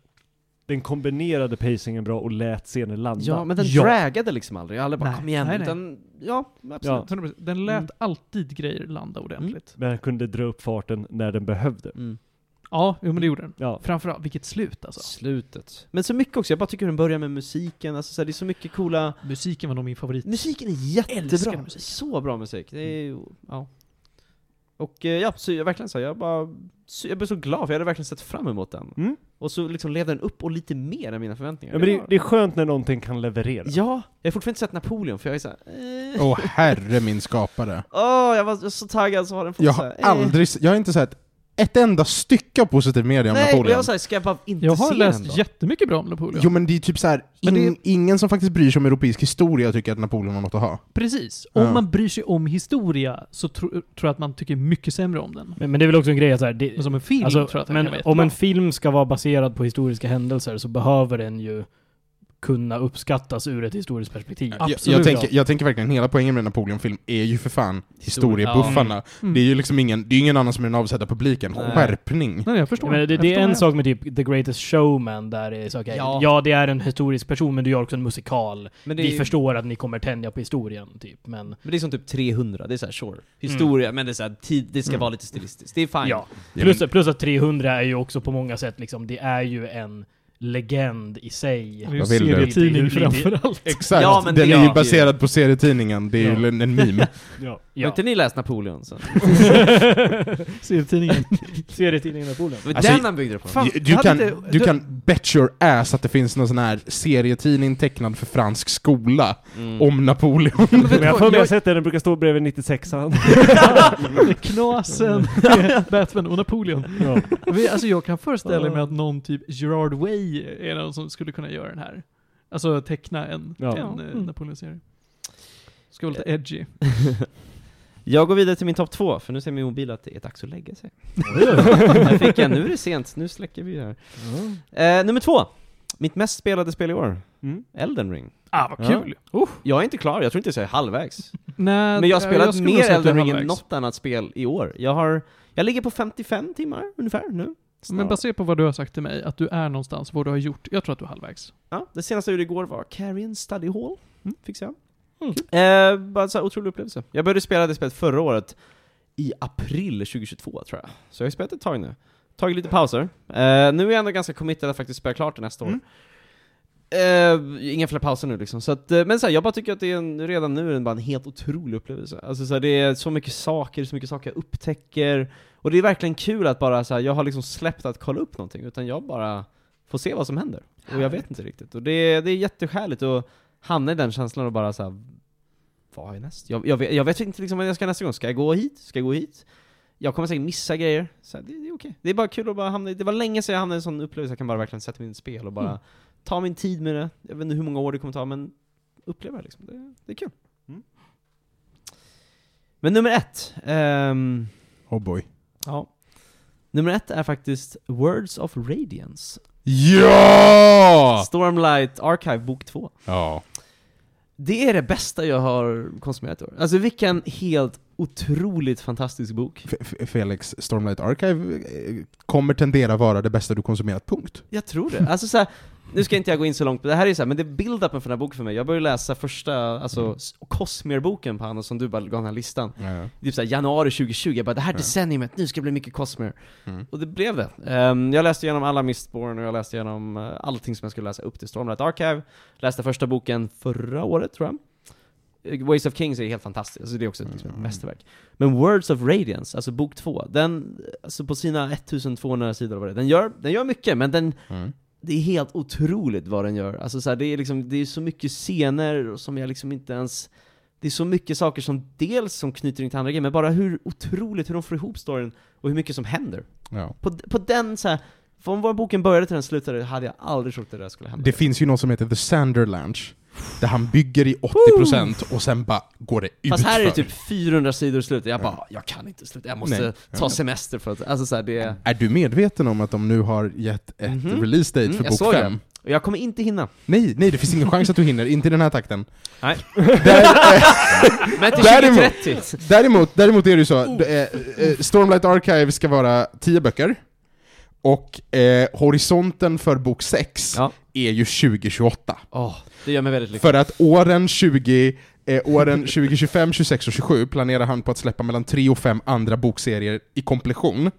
den kombinerade pacingen bra och lät scenen landa. Ja, men den Ja. dragade liksom aldrig. Jag aldrig bara Nej, kom igen. nej, nej. Utan, ja, absolut. Ja. 100%. Den lät Mm. alltid grejer landa ordentligt. Men den kunde dra upp farten när den behövde. Mm. Ja, jo men det gjorde den. Ja. Framförallt, vilket slut alltså. Slutet. Men så mycket också, jag bara tycker den börjar med musiken, alltså så här, det är så mycket coola... Musiken var nog min favorit. Musiken är jättebra. musik. Så bra musik. Det är ju, ja. Och eh, ja, så jag verkligen så, jag bara, så, jag blev så glad för jag hade verkligen sett fram emot den. Mm. Och så liksom levde den upp och lite mer än mina förväntningar. Ja, men det, det är skönt när någonting kan leverera. Ja, jag har fortfarande inte sett Napoleon för jag är såhär, eh. Åh herre min skapare. Åh, jag var jag var så taggad så har den fått Jag så har här, eh. aldrig, jag har inte sett ett enda stycke av positiv media om Nej, jag Napoleon. var såhär, ska jag bara inte Jag har se läst den då? jättemycket bra om Napoleon. Jo men det är typ så här, Men det- in, ingen som faktiskt bryr sig om europeisk historia tycker att Napoleon har något att ha. Precis. Om Ja. man bryr sig om historia så tro, tror jag att man tycker mycket sämre om den. Men, men det är väl också en grej att så här, det, Men som en film alltså, tror jag att men om en film ska vara baserad på historiska händelser så behöver den ju kunna uppskattas ur ett historiskt perspektiv. Jag, Absolut. jag, tänker, jag tänker verkligen, hela poängen med Napoleon-film är ju för fan historiebuffarna. Mm. Det är ju liksom ingen, det är ingen annan som är den avsedda publiken. Nej. Skärpning! Nej, jag förstår. Jag menar, det, Jag det är en sak med typ The Greatest Showman där det är så, okej, Ja. ja. det är en historisk person men du gör också en musikal. Men det, Vi är, förstår att ni kommer tänja på historien, typ. Men men det är som typ 300, det är såhär sure. Historia, men det är såhär, tid, det ska Mm. vara lite stilistiskt. Det är fine. ja. Ja, Plus, men- plus att 300 är ju också på många sätt liksom, det är ju en legend i sig. Det är ju Vad vill du? serietidning framförallt. Exakt! Ja, men den det är ju är- baserad på serietidningen, det är ju Ja. en, en meme. Ja. Har Ja. inte ni läst Napoleon sen? Serietidningen. Serietidningen Napoleon. Var Alltså, den han byggde det på. Fan, Du, kan, inte- du du- kan bet your ass att det finns någon sån här serietidning tecknad för fransk skola Mm. om Napoleon. Men jag har för mig jag- har sett den, den brukar stå bredvid 96an. Knasen, Batman och Napoleon. ja. Alltså jag kan föreställa mig att någon typ Gerard Way är någon som skulle kunna göra den här. Alltså teckna en, Ja. en eh, Mm. Napoleon-serie. Ska vara lite edgy. Jag går vidare till min topp två, för nu ser min mobil att det är dags att lägga sig. jag fick en, nu är det sent, nu släcker vi här. Eh, nummer två. Mitt mest spelade spel i år. Mm. Elden ring. Ah, vad Ja. kul! Jag är inte klar, jag tror inte jag är halvvägs. Nej, Men jag har eh, spelat nog mer Elden ring än något annat spel i år. Jag har, jag ligger på 55 timmar ungefär nu. Men baserat på vad du har sagt till mig, att du är någonstans, vad du har gjort, jag tror att du är halvvägs. Ja, det senaste jag gjorde igår var Carrion Study Hall. Mm. Fixade Mm. jag. Eh, bara så här otrolig upplevelse. Jag började spela det spelet förra året, i april 2022 tror jag. Så jag har spelat ett tag nu. Tagit lite pauser. Eh, nu är jag ändå ganska committed att faktiskt spela klart det nästa år. Eh, inga fler pauser nu liksom. Så att, eh, men så här, jag bara tycker att det är en, redan nu det bara en helt otrolig upplevelse. Alltså så här, det är så mycket saker, så mycket saker jag upptäcker. Och det är verkligen kul att bara så här, jag har liksom släppt att kolla upp någonting, utan jag bara får se vad som händer. Och jag vet inte riktigt. Och det, är- det är jättehärligt att hamna i den känslan och bara så här, vad är näst? Jag, jag, vet, jag vet inte liksom vad jag ska nästa gång. Ska jag gå hit? Ska jag gå hit? Jag kommer säkert missa grejer. Så det, det är okej. Det är bara kul att bara hamna i, det var länge sedan jag hamnade i en sån upplevelse, jag kan bara verkligen sätta mig i ett spel och bara Mm. Ta min tid med det. Jag vet inte hur många år det kommer ta, men uppleva det liksom. Det, det är kul. Mm. Men nummer ett. ehm, Oh boy. ja. Nummer ett är faktiskt Words of Radiance. Ja! Stormlight Archive bok 2. Ja. Det är det bästa jag har konsumerat i år. Alltså vilken helt otroligt fantastisk bok. F- F- Felix, Stormlight Archive eh, kommer tendera vara det bästa du konsumerat, punkt. Jag tror det. Alltså så här, nu ska inte jag gå in så långt, men det här är så här, men det är build-upen för den här boken för mig. Jag började läsa första, alltså, s- Cosmere-boken på Hanna som du bara gav den här listan. Ja. Typ såhär januari 2020, jag bara det här Ja. decenniumet, nu ska det bli mycket Cosmere. Mm. Och det blev det. Ehm, jag läste igenom alla Mistborn och jag läste igenom uh, allting som jag skulle läsa upp till Stormlight Archive. Läste första boken förra året, tror jag. Eh, Ways of Kings är helt fantastiskt, alltså det är också ett, liksom, Mm. mästerverk. Men Words of Radiance, alltså bok två, den, alltså på sina 1200 sidor vad det den gör, den gör mycket, men den, Mm. Det är helt otroligt vad den gör. Alltså så här, det är liksom, det är så mycket scener som jag liksom inte ens det är så mycket saker som dels som knyter in till andra grejer, men bara hur otroligt hur de får ihop storyn och hur mycket som händer. Ja. På, på den så här, från var boken började till den slutade hade jag aldrig trott att det där skulle hända. Det finns ju något som heter The Sanderlanche, där han bygger i 80% och sen bara går det utför. Fast här är det typ 400 sidor i slutet, jag bara, jag kan inte sluta, jag måste Nej. ta semester för att, alltså så här, det är... Du medveten om att de nu har gett ett Mhm. release date Mm, för bok såg det. 5? Och jag kommer inte hinna. Nej, nej, det finns ingen chans att du hinner, inte i den här takten. Nej. Där, eh, Men till Däremot- 2030! däremot, däremot är det ju så, Oh. eh, Stormlight Archive ska vara 10 böcker, Och eh, horisonten för bok 6 Ja. Är ju 2028. Åh, det gör mig väldigt lycklig. För att åren 20, eh, åren 2025, 26 och 27 planerar han på att släppa mellan 3 och 5 andra bokserier i kompletion.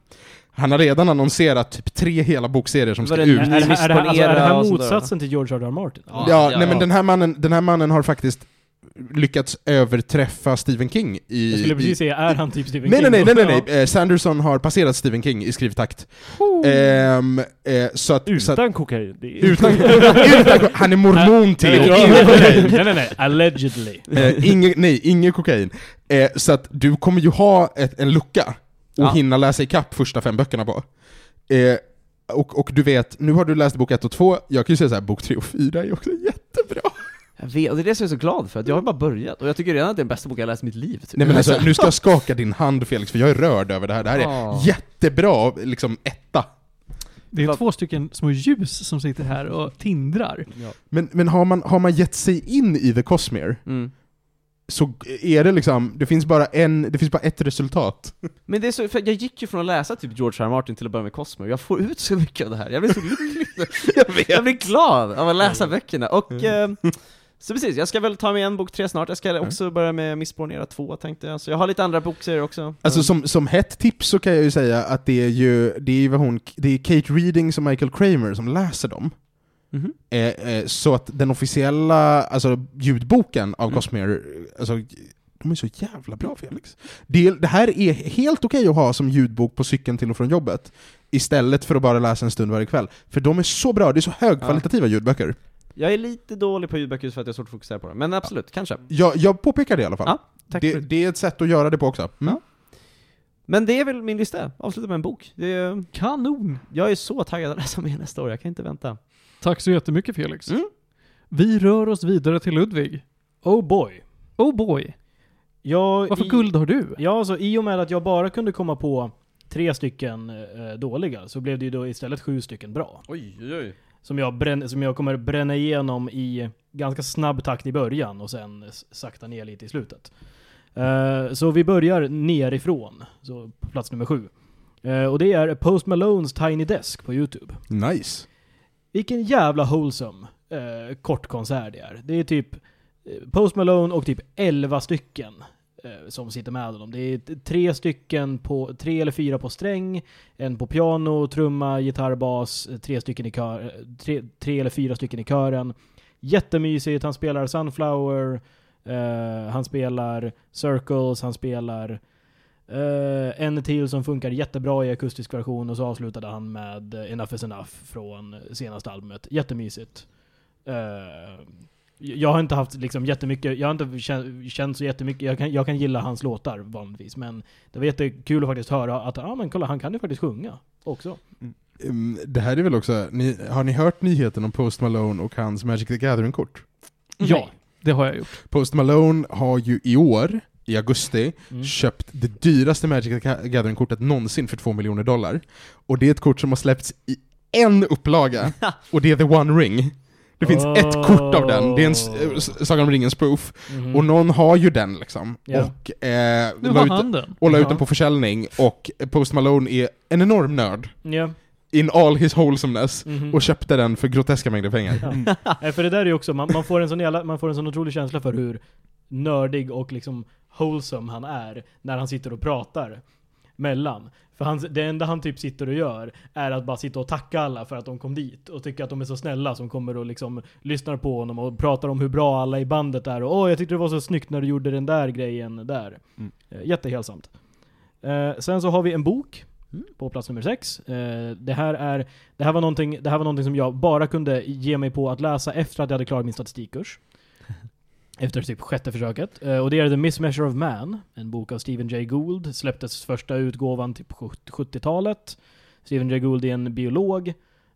Han har redan annonserat typ tre hela bokserier som ska det- ut. Är, är, här- är, det här, alltså, är det här motsatsen till George R. R. Martin? Ja. Ja, ja, nej men den här, mannen, den här mannen har faktiskt lyckats överträffa Stephen King i... Jag skulle i, precis säga, är han typ Stephen Nej, nej, King? nej, nej, då? nej, nej. Eh, Sanderson har passerat Stephen King i skrivtakt. Ehm, eh, så att, så att, Utan kokain. Utan, utan, han är mormon till, Nej, och nej, ingen kokain. nej, nej, nej, allegedly. Eh, inge, nej, ingen kokain. Eh, så att du kommer ju ha ett, en lucka och Ja. hinna läsa ikapp första fem böckerna på. Eh, och, och du vet, nu har du läst bok ett och två, jag kan ju säga så här, bok tre och fyra är också jättebra. Jag vet, och det är det som jag är så glad för, att jag har bara börjat, och jag tycker redan att det är den bästa bok jag har läst i mitt liv. Typ. Nej men alltså, nu ska jag skaka din hand Felix, för jag är rörd över det här. Det här är Ja. jättebra, liksom etta. Det är Vad- två stycken små ljus som sitter här och tindrar. Men, men har, man, har man gett sig in i The Cosmere, Mm. så är det liksom, det finns bara en, det finns bara ett resultat. Men det är så, för jag gick ju från att läsa typ George R. R. Martin till att börja med Cosmo, jag får ut så mycket av det här, jag blir så lycklig jag, jag blir glad av att läsa böckerna, och eh, så precis, jag ska väl ta med en bok tre snart, jag ska också börja med Missbornera 2 tänkte jag, så jag har lite andra bokserier också. Alltså som, som hett tips så kan jag ju säga att det är ju, det är hon, det är Kate Readings och Michael Kramer som läser dem. Mhm. Eh, eh, så att den officiella, alltså ljudboken av Mm. Cosmere, alltså, de är så jävla bra Felix. Det, det här är helt okej att ha som ljudbok på cykeln till och från jobbet, istället för att bara läsa en stund varje kväll. För de är så bra, det är så högkvalitativa ljudböcker. Jag är lite dålig på ljudböcker just för att jag har svårt att fokusera på dem, men absolut, kanske. Jag, jag påpekar det i alla fall. Ja, tack det, för det. det är ett sätt att göra det på också. Mm. Ja. Men det är väl min lista, avsluta med en bok. Det är, Kanon! jag är så taggad att läsa mer nästa år, jag kan inte vänta. Tack så jättemycket Felix. Mm. Vi rör oss vidare till Ludvig. Oh boy. Oh boy. Jag, Vad för i- guld har du? Ja, alltså i och med att jag bara kunde komma på tre stycken eh, dåliga, så blev det ju då istället sju stycken bra. Oj, oj, oj. Som jag, bränn, som jag kommer bränna igenom i ganska snabb takt i början och sen sakta ner lite i slutet. Eh, så vi börjar nerifrån, så på plats nummer sju. Eh, och det är Post Malones Tiny Desk på YouTube. Nice. Vilken jävla wholesome eh, kortkonsert det är. Det är typ Post Malone och typ 11 stycken Eh, som sitter med honom. Det är tre stycken på, tre eller fyra på sträng, en på piano, trumma, gitarr, bas, eh, tre stycken i kör, eh, tre, tre eller fyra stycken i kören. Jättemysigt, han spelar Sunflower, eh, han spelar Circles, han spelar Uh, en till som funkar jättebra i akustisk version och så avslutade han med Enough is enough från senaste albumet. Jättemysigt. Uh, jag har inte haft liksom jättemycket, jag har inte känt, känt så jättemycket, jag kan, jag kan gilla hans låtar vanligtvis, men det var jättekul att faktiskt höra att, ja ah, men kolla, han kan ju faktiskt sjunga också. Mm, Det här är väl också, ni, har ni hört nyheten om Post Malone och hans Magic the Gathering-kort? Ja, det har jag gjort. Post Malone har ju i år, i augusti, Mm. köpt det dyraste Magic the Gathering-kortet någonsin för 2 miljoner dollar. Och det är ett kort som har släppts i en upplaga, och det är The One Ring. Det finns ett kort av den, det är en Oh. s- Sagan om ringen spoof, Mhm. och någon har ju den liksom. Ja. Och, eh, la ut, den. och la ut den på försäljning, och Post Malone är en enorm nörd, Ja. in all his wholesomeness, Mhm. och köpte den för groteska mängder pengar. Ja. För det där är ju också, man, man, får en sån jävla, man får en sån otrolig känsla för hur nördig och liksom wholesome han är när han sitter och pratar mellan. För han, det enda han typ sitter och gör är att bara sitta och tacka alla för att de kom dit och tycka att de är så snälla som kommer och liksom lyssnar på honom och pratar om hur bra alla i bandet är och åh jag tyckte det var så snyggt när du gjorde den där grejen där. Mm. Eh, Jättehelsamt. Eh, sen så har vi en bok Mm. på plats nummer sex. Eh, det, här är, det, här var det här var någonting som jag bara kunde ge mig på att läsa efter att jag hade klarat min statistikkurs. Efter typ sjätte försöket. Eh, och det är The Mismeasure of Man, en bok av Stephen Jay Gould. Släpptes första utgåvan typ på 70-talet. Stephen Jay Gould är en biolog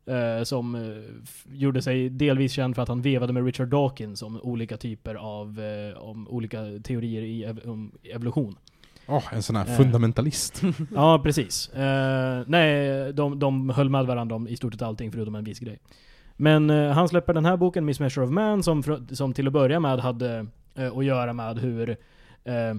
eh, som f- gjorde sig delvis känd för att han vevade med Richard Dawkins om olika typer av om olika teorier i ev- om evolution. Åh, en sån här fundamentalist. Ja, precis. Nej, de, de höll med varandra om i stort sett allting förutom en viss grej. Men eh, han släpper den här boken, Miss Measure of Man, som, fr- som till att börja med hade eh, att göra med hur, eh,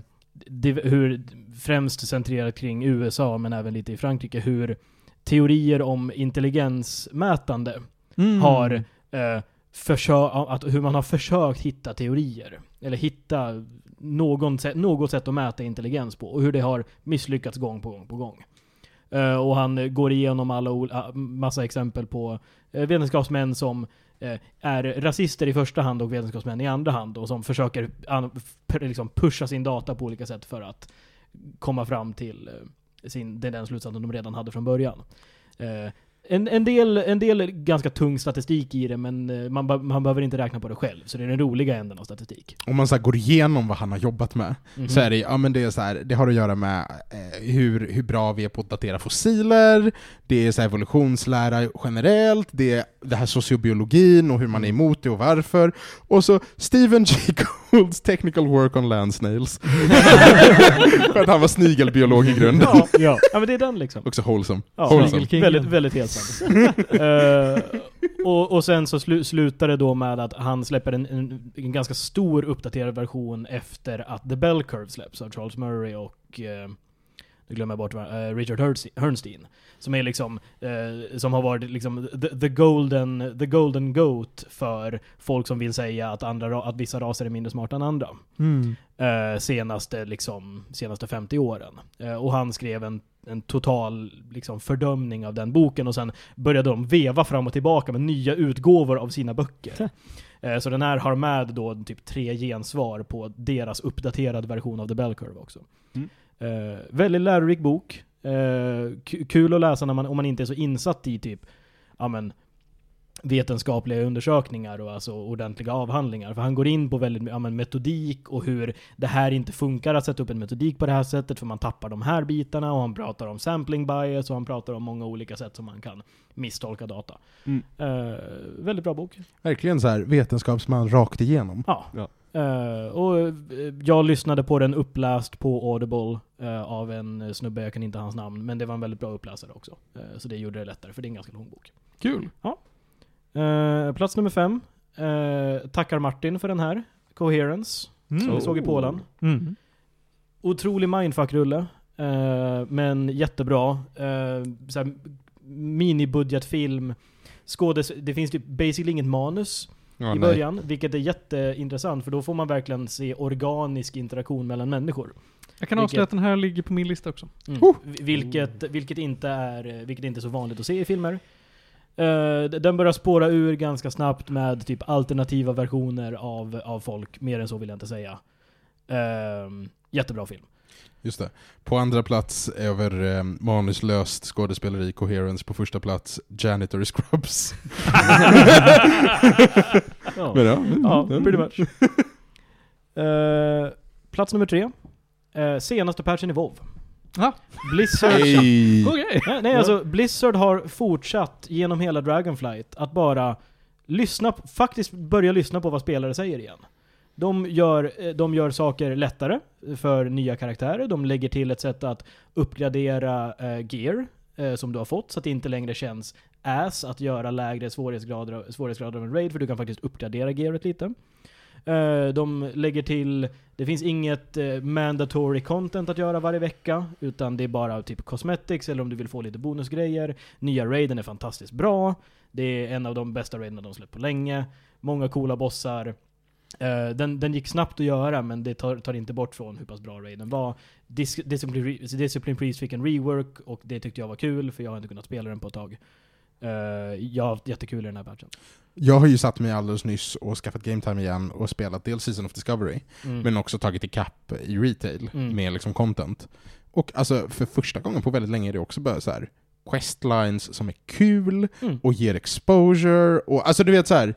div- hur, främst centrerat kring USA, men även lite i Frankrike, hur teorier om intelligensmätande Mm. har eh, försö- att, hur man har försökt hitta teorier. Eller hitta någon sätt, något sätt att mäta intelligens på. Och hur det har misslyckats gång på gång på gång. Eh, och han går igenom alla massa exempel på Eh, vetenskapsmän som eh, är rasister i första hand och vetenskapsmän i andra hand. Och som försöker liksom pusha sin data på olika sätt för att komma fram till eh, sin, den slutsatsen de redan hade från början. En, en, del, en del ganska tung statistik i det, men eh, man, man behöver inte räkna på det själv. Så det är den roliga änden av statistik. Om man så går igenom vad han har jobbat med, Mhm. så är det, ja, men det, är så här, det har att göra med eh, hur, hur bra vi är på att datera fossiler, det är så evolutionslära generellt, det är det här sociobiologin och hur man är emot det och varför. Och så Stephen J. Goulds technical work on land snails. För att han var snigelbiolog i grunden. ja, ja. ja, men det är den liksom. Också wholesome. Ja, Wholesome. väldigt, väldigt hälsam. Eh, och, och sen så slu, slutar det då med att han släpper en, en, en ganska stor uppdaterad version efter att The Bell Curve släpps av Charles Murray och eh, nu glömmer jag bort eh, Richard Hernste- Hernstein. Som är liksom, eh, som har varit liksom the, the, golden, the golden goat för folk som vill säga att, andra, ra- att vissa raser är mindre smarta än andra Mm. eh, senaste, liksom, senaste 50 åren. Och han skrev en, en total liksom, fördömning av den boken och sen började de veva fram och tillbaka med nya utgåvor av sina böcker. Eh, så den här har med då typ tre gensvar på deras uppdaterade version av The Bell Curve också. Mm. Eh, väldigt lärorik bok. Eh, ku- kul att läsa när man, om man inte är så insatt i typ, ja men, vetenskapliga undersökningar och alltså ordentliga avhandlingar. För han går in på väldigt ja, men metodik och hur det här inte funkar att sätta upp en metodik på det här sättet för man tappar de här bitarna och han pratar om sampling bias och han pratar om många olika sätt som man kan misstolka data. Mm. Eh, väldigt bra bok. Verkligen så här vetenskapsman rakt igenom. Ja. Ja. Eh, och eh, jag lyssnade på den uppläst på Audible eh, av en snubbe, jag kan inte hans namn, men det var en väldigt bra uppläsare också. Så det gjorde det lättare, för det är en ganska lång bok. Kul. Eh, plats nummer fem. Eh, tackar Martin för den här. Coherence. Mm. Som vi såg i Polen. Mm. Otrolig mindfuck-rulle. Eh, men jättebra. Uh, såhär, minibudgetfilm. Skådes det finns typ basically inget manus Ja, i nej. början, vilket är jätteintressant för då får man verkligen se organisk interaktion mellan människor. Jag kan avslöja att den här ligger på min lista också. Mm. Oh. Vi- Vilket, vilket, inte är, vilket inte är så vanligt att se i filmer. Eh, den börjar spåra ur ganska snabbt med typ alternativa versioner av, av folk. Mer än så vill jag inte säga. Uh, jättebra film. Just det. På andra plats över eh, manuslöst skådespeleri, Coherence. På första plats, Janitor Scrubs. Ja, Men ja, ja pretty much. Eh, plats nummer tre. Eh, senaste patchen i WoW. Ah. Blizzard... Hey. Okej. Nej, nej alltså Blizzard har fortsatt genom hela Dragonflight att bara lyssna, faktiskt börja lyssna på vad spelare säger igen. De gör, eh, de gör saker lättare för nya karaktärer, de lägger till ett sätt att uppgradera eh, gear eh, som du har fått, så att det inte längre känns ass att göra lägre svårighetsgrader, svårighetsgrader av en raid, för du kan faktiskt uppgradera gearet lite. Eh, de lägger till, det finns inget eh, mandatory content att göra varje vecka, utan det är bara typ cosmetics, eller om du vill få lite bonusgrejer. Nya raiden är fantastiskt bra. Det är en av de bästa raiderna de släppt på länge. Många coola bossar. Eh, den, den gick snabbt att göra, men det tar, tar inte bort från hur pass bra raiden var. Dis Discipline, Discipline Priest fick en rework, och det tyckte jag var kul, för jag har inte kunnat spela den på ett tag. Eh, jag har haft jättekul i den här patchen. Jag har ju satt mig alldeles nyss och skaffat Game Time igen och spelat dels Season of Discovery, Mm. men också tagit ikapp i retail Mm. med liksom content. Och alltså för första gången på väldigt länge är det också bara så här questlines som är kul Mm. och ger exposure och alltså du vet så här.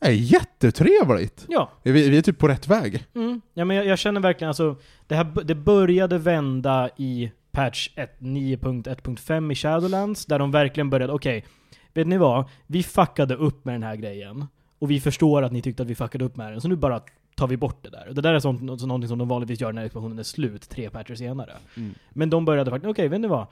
Är jättetrevligt! Ja, Vi, vi är typ på rätt väg. Mm. Ja, men jag, jag känner verkligen alltså, det, här, det började vända i patch 1 9.1.5 i Shadowlands, där de verkligen började, okej, vet ni vad? Vi fuckade upp med den här grejen, och vi förstår att ni tyckte att vi fuckade upp med den, så nu bara tar vi bort det där. Och det där är sånt, något, någonting som de vanligtvis gör när expansionen är slut, tre patcher senare. Mm. Men de började faktiskt, okej, vet ni vad?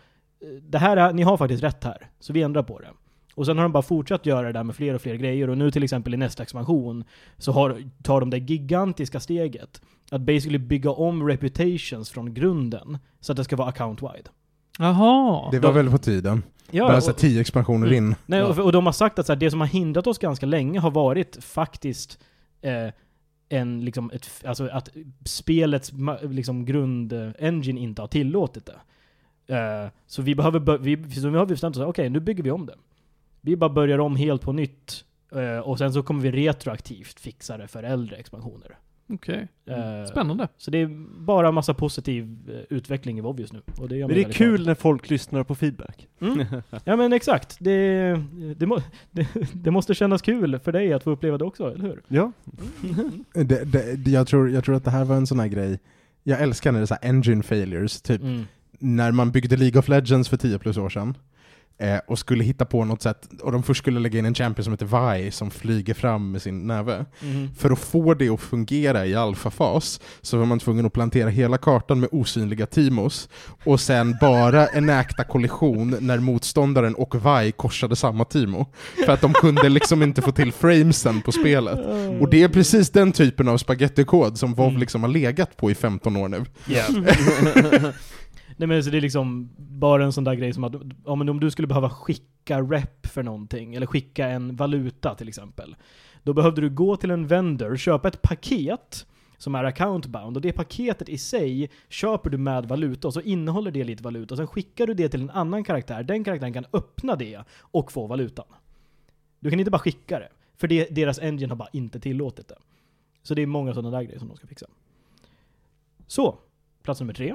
Det här är, ni har faktiskt rätt här, så vi ändrar på det. Och sen har de bara fortsatt göra det där med fler och fler grejer, och nu till exempel i nästa expansion så har, tar de det gigantiska steget att basically bygga om reputations från grunden så att det ska vara account-wide. Jaha. Det var väl på tiden. Ja, Bara och- tio expansioner Mm. in. Nej, Ja. och, och de har sagt att så här, det som har hindrat oss ganska länge har varit faktiskt eh, en, liksom, ett, alltså att spelets liksom, grund-engine inte har tillåtit det. Eh, så vi behöver, vi, så nu har vi bestämt oss, okej nu bygger vi om det. Vi bara börjar om helt på nytt. eh, och sen så kommer vi retroaktivt fixa det för äldre expansioner. Okej. Eh, Spännande. Så det är bara massa positiv eh, utveckling i WoW just nu. Och det gör Men det är kul glad. när folk lyssnar på feedback. Mm. Ja men exakt. Det, det, må, det, det måste kännas kul för dig att få uppleva det också, eller hur? Ja. Det, det, det- jag, tror, jag tror att det här var en sån här grej, jag älskar när det är så här engine failures, typ Mm. när man byggde League of Legends för 10 plus år sedan eh, och skulle hitta på något sätt, och de först skulle lägga in en champion som heter Vi som flyger fram med sin näve. Mhm. För att få det att fungera i alfafas så var man tvungen att plantera hela kartan med osynliga timos och sen bara en äkta kollision när motståndaren och Vi korsade samma timo. För att de kunde liksom inte få till framesen på spelet. Och det är precis den typen av spagettikod som WoW Mm. liksom har legat på i 15 år nu. Nej men så det är liksom bara en sån där grej som att ja, men om du skulle behöva skicka rep för någonting, eller skicka en valuta till exempel. Då behövde du gå till en vendor, köpa ett paket som är account-bound, och det paketet i sig köper du med valuta, och så innehåller det lite valuta, och sen skickar du det till en annan karaktär, den karaktären kan öppna det och få valutan. Du kan inte bara skicka det, för det, deras engine har bara inte tillåtit det. Så det är många sådana där grejer som de ska fixa. Så, plats nummer tre.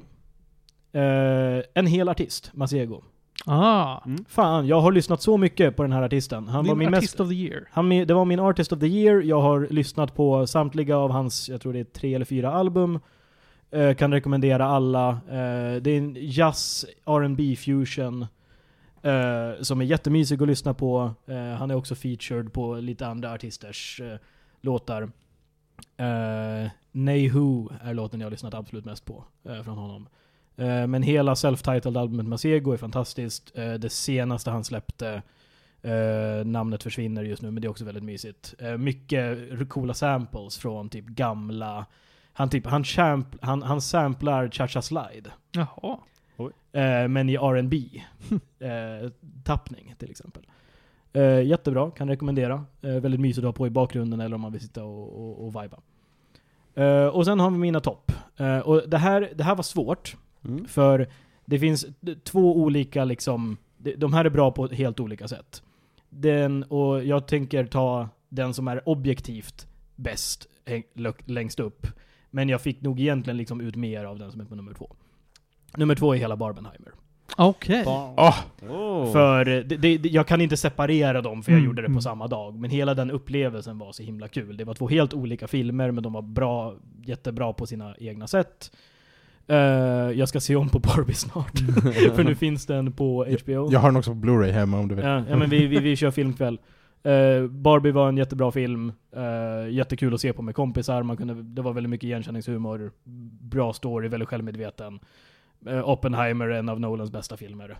Eh, en hel artist, Masego. Ah. Fan, jag har lyssnat så mycket på den här artisten. Han var Din min artist mest... of the year. Han, det var min Artist of the Year. Jag har lyssnat på samtliga av hans, jag tror det är tre eller fyra album. Eh, kan rekommendera alla. Eh, det är en jazz, R&B fusion. eh, som är jättemysig att lyssna på. Eh, han är också featured på lite andra artisters eh, låtar. Uh, Nay Who är låten jag har lyssnat absolut mest på eh, från honom. Eh, men hela self-titled albumet Masego är fantastiskt. Eh, det senaste han släppte, eh, namnet försvinner just nu, men det är också väldigt mysigt. Mycket coola samples från typ gamla, han, typ, han, champ, han, han samplar Cha-Cha Slide. Jaha. Men i R&B tappning till exempel. Jättebra, kan rekommendera. Väldigt mysigt att ha på i bakgrunden eller om man vill sitta och, och, och viba. Och sen har vi mina topp. Och det här, det här var svårt, Mm. för det finns två olika liksom, de- här är bra på helt olika sätt. Den, och jag tänker ta den som är objektivt bäst längst upp. Men jag fick nog egentligen liksom ut mer av den som är på nummer två. Nummer två är hela Barbenheimer. Okej. Åh, Oh. För eh, det, det, jag kan inte separera dem för jag Mm, gjorde det mm. på samma dag. Men hela den upplevelsen var så himla kul. Det var två helt olika filmer, men de var bra, jättebra på sina egna sätt. Eh, jag ska se om på Barbie snart. för nu finns den på HBO. jag har den också på Blu-ray hemma om du vill. Ja, ja men vi, vi, vi kör filmkväll. Eh, Barbie var en jättebra film. Uh, jättekul att se på med kompisar. Man kunde, det var väldigt mycket igenkänningshumor. Bra story, väldigt självmedveten. Oppenheimer är en av Nolans bästa filmer.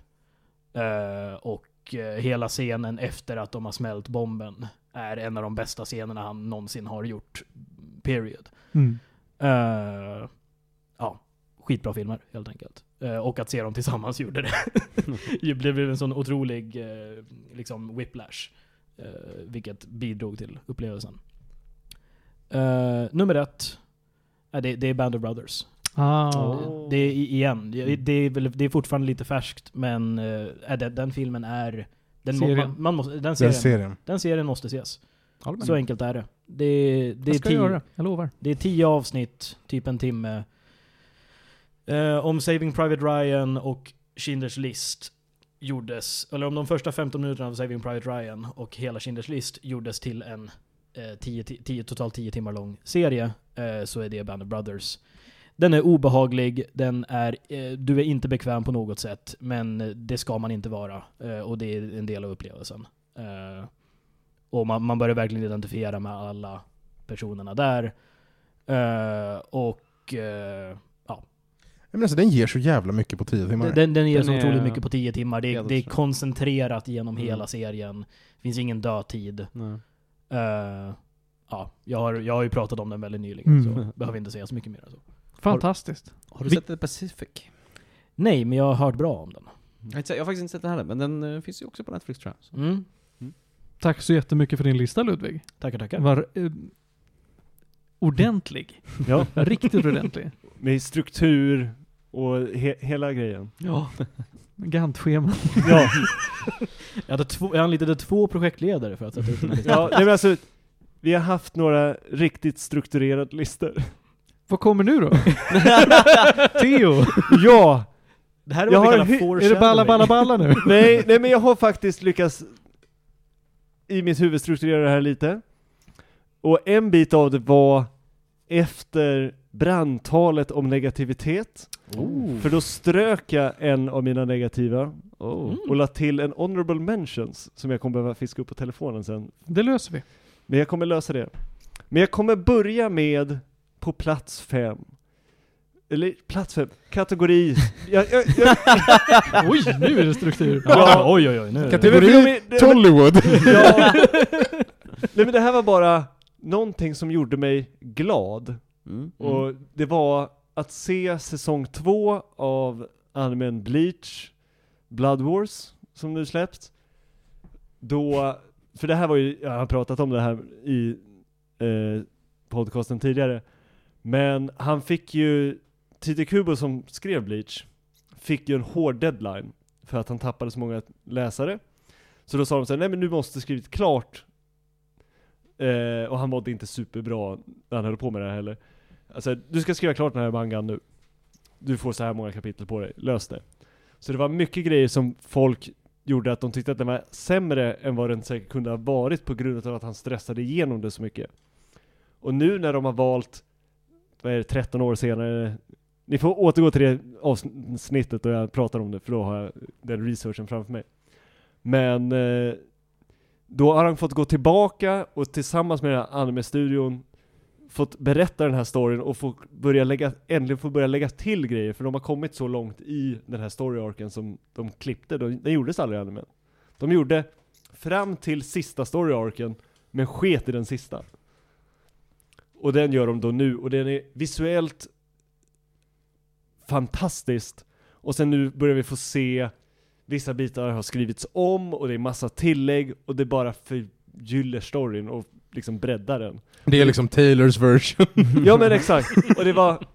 Och hela scenen efter att de har smält bomben är en av de bästa scenerna han någonsin har gjort. Period. Mm. Skitbra filmer helt enkelt. Eh, och att se dem tillsammans gjorde det. det blev en sån otrolig eh, liksom whiplash. eh, vilket bidrog till upplevelsen. Nummer ett, det, det är Band of Brothers. Ah. Oh. Det är igen, det, det, är väl, det är fortfarande lite färskt, men eh, den, den filmen är... Den, må, Serien. man, man måste, den, Den serien, serien. den serien måste ses. Så enkelt är det. Det, det, är Jag ska tio, göra det, jag lovar. det är tio avsnitt, typ en timme. Eh, om Saving Private Ryan och Schindler's List gjordes, eller om de första 15 minuterna av Saving Private Ryan och hela Schindler's List gjordes till en eh, tio, tio, totalt 10 timmar lång serie, eh, så är det Band of Brothers. Den är obehaglig, den är, eh, du är inte bekväm på något sätt, men det ska man inte vara. Eh, och det är en del av upplevelsen. Eh, och man, man börjar verkligen identifiera med alla personerna där. Eh, och eh, men alltså, den ger så jävla mycket på 10 timmar. den, den ger Den så är otroligt mycket på 10 timmar. Det, helt det är koncentrerat genom Mm. hela serien. Det finns ingen dödtid. Nej. Eh, ja, jag har, jag har ju pratat om den väldigt nyligen, Mm. så behöver inte säga så mycket mer så. Fantastiskt. Har du Vi- sett The Pacific? Nej, men jag har hört bra om den. Jag har, inte, jag har faktiskt inte sett den heller, men den eh, finns ju också på Netflix tror jag. Så. Mm. Tack så jättemycket för din lista Ludvig. Tackar, tackar. Var eh, ordentlig. Ja, Riktigt ordentlig. med struktur och he hela grejen. Ja. Gantt-schema. Ja, Jag, hade två, jag anlitade två projektledare för att sätta ut den här listan. ja nej, men alltså, vi har haft några riktigt strukturerade listor. Vad kommer nu då? Theo! Ja! Det här är Jag vad vi kallar Är det balla balla balla nu? Nej, nej men jag har faktiskt lyckats i mitt huvud strukturera det här lite. Och en bit av det var efter brandtalet om negativitet. Oh. För då strök jag en av mina negativa Oh. och la till en honorable mentions som jag kommer behöva fiska upp på telefonen sen. Det löser vi. Men jag kommer lösa det. Men jag kommer börja med på plats fem. Eller plats fem, kategori. jag, jag, jag, Oj, nu är det struktur. Ja, oj oj oj. Nu. Kategori- det- det- det- Tollywood! Ja. Nej men det här var bara någonting som gjorde mig glad. Mm. Och det var att se säsong två av animen Bleach, Blood Wars, som nu släppt. Då, för det här var ju, jag har pratat om det här i eh, podcasten tidigare. Men han fick ju, Tite Kubo som skrev Bleach, fick ju en hård deadline. För att han tappade så många läsare. Så då sa de så här, nej men du måste skrivit klart. Eh, och han mådde inte superbra när han höll på med det här heller. Alltså, du ska skriva klart den här mangan nu. Du får så här många kapitel på dig, lös det. Så det var mycket grejer som folk gjorde att de tyckte att den var sämre än vad den säkert kunde ha varit på grund av att han stressade igenom det så mycket. Och nu när de har valt, vad är det, 13 år senare, ni får återgå till det avsnittet då jag pratar om det för då har jag den researchen framför mig. Men eh, då har han fått gå tillbaka och tillsammans med den här anime-studion fått berätta den här storyn och få börja lägga, äntligen få börja lägga till grejer för de har kommit så långt i den här story-arken som de klippte, de, den gjordes aldrig i animen. De gjorde fram till sista story-arken, men sket i den sista. Och den gör de då nu, och den är visuellt fantastiskt. Och sen nu börjar vi få se vissa bitar har skrivits om och det är massa tillägg och det bara förgyller storyn och liksom breddar den. Det är liksom Taylors version. Ja men exakt, och det var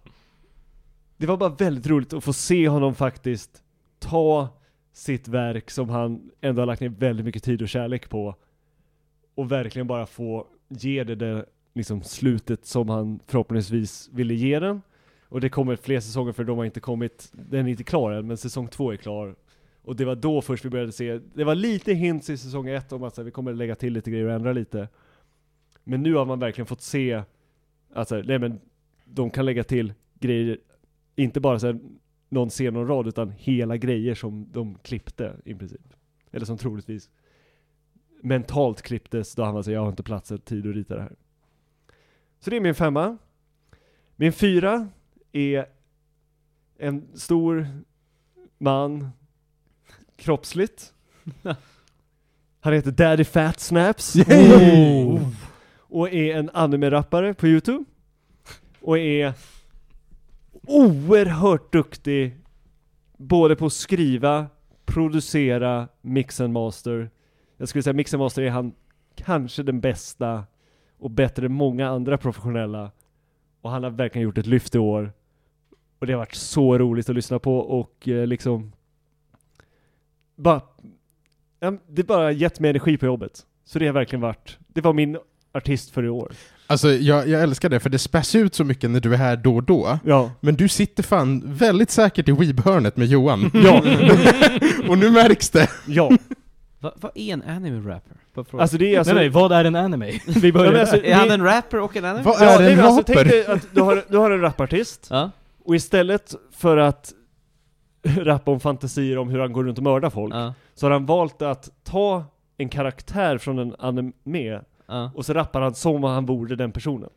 Det var bara väldigt roligt att få se honom faktiskt ta sitt verk som han ändå har lagt ner väldigt mycket tid och kärlek på och verkligen bara få ge det det liksom slutet som han förhoppningsvis ville ge den. Och det kommer fler säsonger för de har inte kommit, den är inte klar än, men säsong två är klar. Och det var då först vi började se, det var lite hints i säsong ett om att så här, vi kommer lägga till lite grejer och ändra lite. Men nu har man verkligen fått se, alltså, nej men de kan lägga till grejer, inte bara så här, någon scen och rad, utan hela grejer som de klippte i princip. Eller som troligtvis mentalt klipptes då han var så jag har inte plats eller tid att rita det här. Så det är min femma. Min fyra är en stor man, kroppsligt. Han heter Daddy Fat Snaps. Yay! Och är en anime-rappare på youtube. Och är oerhört duktig både på att skriva, producera, mix and master. Jag skulle säga mix and master är han kanske den bästa och bättre än många andra professionella. Och han har verkligen gjort ett lyft i år. Och det har varit så roligt att lyssna på och eh, liksom bara, det bara gett mig energi på jobbet. Så det har verkligen varit, det var min artist för i år. Alltså jag, jag älskar det, för det späs ut så mycket när du är här då och då. Ja. Men du sitter fan väldigt säkert i weeb-hörnet med Johan. Ja. och nu märks det. Ja. Va, vad är en anime-rapper? Alltså det är alltså... nej, nej, vad är en anime? Vi Ja, börjar alltså, är han en rapper och en anime? Vad Ja, är nej, en men alltså, tänk dig att du har, du har en rapartist, Ja. och istället för att rappa om fantasier om hur han går runt och mördar folk, Ja. så har han valt att ta en karaktär från en anime, Ja. och så rappar han som om han vore den personen.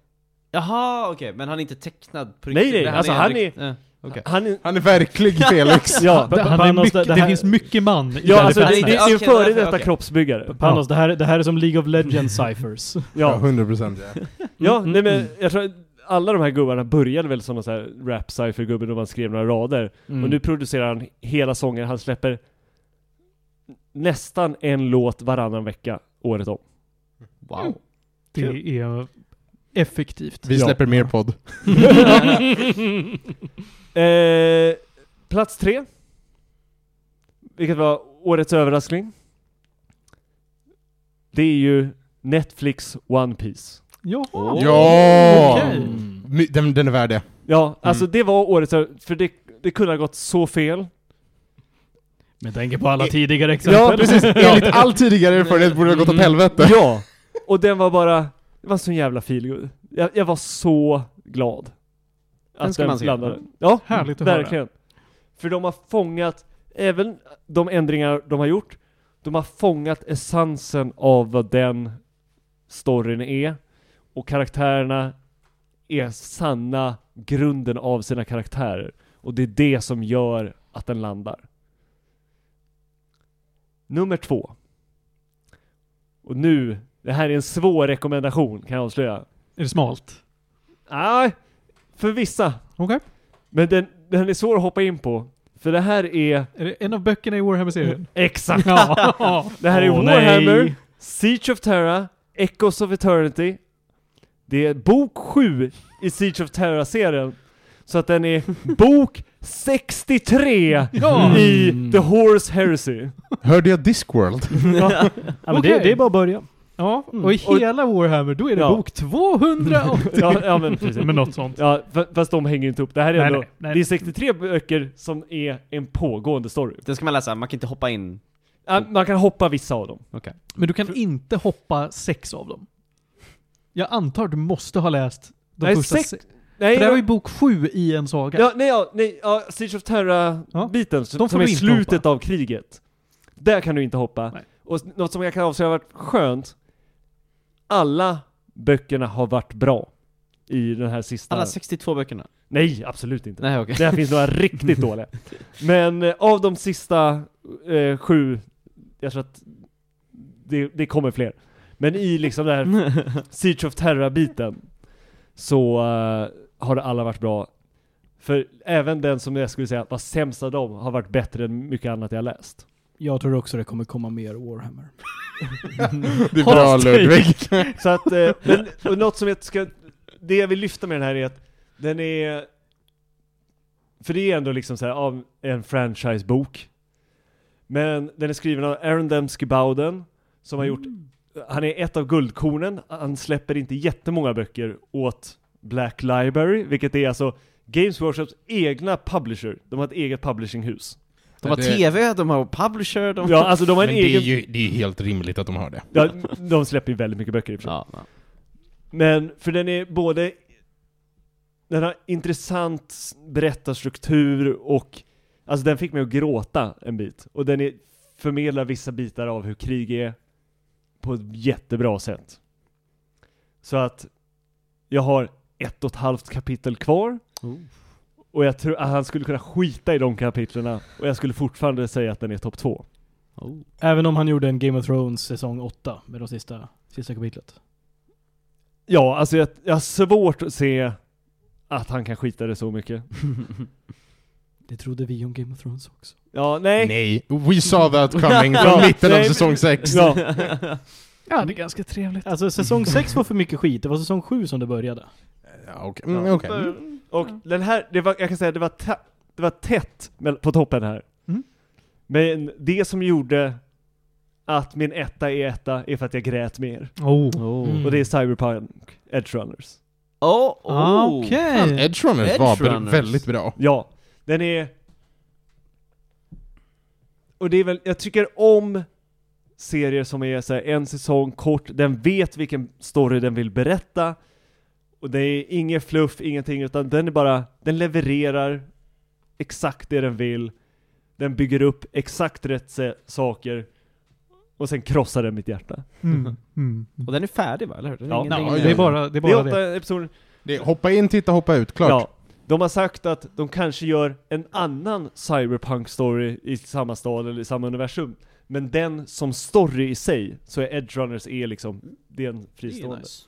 Jaha, okej, men han är inte tecknad på Nej, riktigt? nej, Han alltså en han rikt- Ja, okej. Han är... Han är verklig Felix. Ja, Det, han är Panos, mycket, det det, här- finns mycket man i ja Daddy alltså det, det, Snaps. det är Okej, före därför- detta okej. kroppsbyggare. Panos, det här, det här är som League of Legends ciphers. Ja, Ja, 100% ja. ja Mm, nej men mm. jag tror alla de här gubbarna började väl som någon sån här rap cypher gubbe då man skrev några rader. Mm. Och nu producerar han hela sånger, han släpper nästan en låt varannan vecka året om. Wow. Det är effektivt. Vi Ja. släpper mer podd. Eh, plats tre. Vilket var årets överraskning. Det är ju Netflix One Piece. Jaha. Ja! Okej. Mm. My- Den, den är värd det. Ja, alltså det var årets för det, det kunde ha gått så fel. Med tanke på alla tidigare exempel. Ja, precis. Enligt all tidigare erfarenhet borde det ha gått åt helvete. Ja! Och den var bara, det var så jävla feelgood. Jag, jag var så glad. Den ska man se. landade. Ja, Härligt att höra. verkligen. För de har fångat, även de ändringar de har gjort, de har fångat essensen av vad den storyn är. Och karaktärerna är sanna grunden av sina karaktärer. Och det är det som gör att den landar. Nummer två. Och nu, det här är en svår rekommendation kan jag avslöja. Är det smalt? Nej, för vissa. Okej. Men den, den är svår att hoppa in på. För det här är... Är det en av böckerna i Warhammer-serien? Exakt! ja. Det här är Åh, Warhammer, nej. Siege of Terra, Echoes of Eternity. Det är bok 7 i Siege of Terra-serien. Så att den är bok 63 Ja. i Mm. The Horse Heresy. Hörde jag Discworld? Ja, Ja, men Okej. det, det är bara att börja. Ja, Mm. och i Och- hela Warhammer, då är det Ja. bok 280. ja, ja men precis. Men något sånt. Ja, fa- fast de hänger inte ihop. Det här är Nej, ändå... nej, nej. Det är 63 böcker som är en pågående story. Den ska man läsa, man kan inte hoppa in. Ja, Man kan hoppa vissa av dem. Men du kan inte hoppa sex av dem. Jag antar du måste ha läst de Nej, första sex- sex. Nej, För det här var ju bok sju i en saga. Ja, nej, ja, nej, ja, Siege of Ja. Terra-biten, De som får är slutet hoppa. av kriget. Där kan du inte hoppa. Nej. Och något som jag kan avslöja varit skönt, alla böckerna har varit bra i den här sista... Alla 62 böckerna. Nej, absolut inte. Nej okej. Det här finns några riktigt dåliga. Men eh, av de sista eh, sju, jag tror att det, det kommer fler. Men i liksom den här Siege of Terra-biten så eh, har det alla varit bra. För även den som jag skulle säga var sämst av dem har varit bättre än mycket annat jag läst. Jag tror också det kommer komma mer Warhammer. Det är bra. Ludvig. Så att, eh, men, och något som jag ska, det jag vill lyfta med den här är att den är, för det är ändå liksom så här, av en franchisebok. Men den är skriven av Aaron Dembski Bowden, som har gjort, han är ett av guldkornen, han släpper inte jättemånga böcker åt Black Library, vilket är alltså Games Workshops egna publisher, de har ett eget publishinghus. De har Det- TV, de har publisher, de... Ja, alltså de har en Men det är egen, ju det är helt rimligt att de har det. ja, de släpper ju väldigt mycket böcker i och för sig. Ja, ja. Men, för den är både Den har intressant berättarstruktur och Alltså den fick mig att gråta en bit Och den är, förmedlar vissa bitar av hur krig är På ett jättebra sätt Så att Jag har ett och ett halvt kapitel kvar Oh. Och jag tror att han skulle kunna skita i de kapitlerna Och jag skulle fortfarande säga att den är topp två Oh. Även om han gjorde en Game of Thrones säsong 8 med de sista, sista kapitlet. Ja, alltså jag, jag har svårt att se Att han kan skita det så mycket Det trodde vi om Game of Thrones också. Ja, nej Nej, we saw that coming Ja, från mitten av säsong 6. Ja, Ja, det är ganska trevligt. Alltså säsong 6 var för mycket skit, det var säsong 7 som det började. Ja, okej. Mm, okej. Mm. Och den här, det var, jag kan säga det var, ta, det var tätt på toppen här. Mm. Men det som gjorde att min etta är etta är för att jag grät mer. Oh. Oh. Mm. Och det är Cyberpunk Edge Runners. Oh, oh. Okej. Fan, Edge Runners Edge var Runners. väldigt bra. Ja, den är... Och det är väl, jag tycker om serier som är så här, en säsong kort, den vet vilken story den vill berätta, och det är inget fluff, ingenting, utan den är bara, den levererar exakt det den vill, den bygger upp exakt rätt saker, och sen krossar den mitt hjärta. Mm. Mm. Och den är färdig va, eller hur? Den är Ja. ingenting Ja. Det är bara det. Är Det är bara det. episoder, Det, hoppa in, titta, hoppa ut, klart. Ja, de har sagt att de kanske gör en annan cyberpunk-story i samma stad eller i samma universum. Men den som story i sig, så är Edge Runners är liksom, det är en Det är fristående. nice.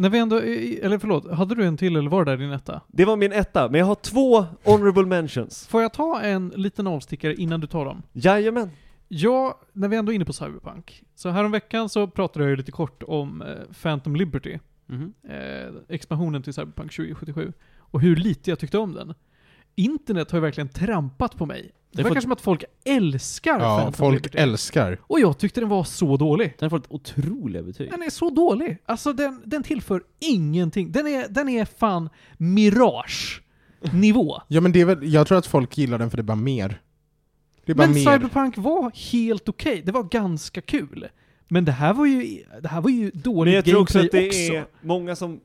När vi ändå, eller förlåt, hade du en till eller var det där din etta? Det var min etta, men jag har två honorable mentions. Får jag ta en liten avstickare innan du tar dem? Jajamän. Ja, när vi ändå är inne på Cyberpunk. Så häromveckan så pratade jag ju lite kort om eh, Phantom Liberty, Mhm. eh, expansionen till Cyberpunk 2077, och hur lite jag tyckte om den. Internet har ju verkligen trampat på mig. Det verkar får- som att folk älskar Ja, Phantom folk Liberty. älskar. Och jag tyckte den var så dålig. Den har fått otroliga betyg. Den är så dålig. Alltså den, den tillför ingenting. Den är, den är fan Mirage-nivå. Ja men det är väl, jag tror att folk gillar den för det är bara mer. Det är bara Men mer. Cyberpunk var helt okej. Det var ganska kul. Men det här var ju, det här var ju dåligt Men jag tror också gameplay att det är många som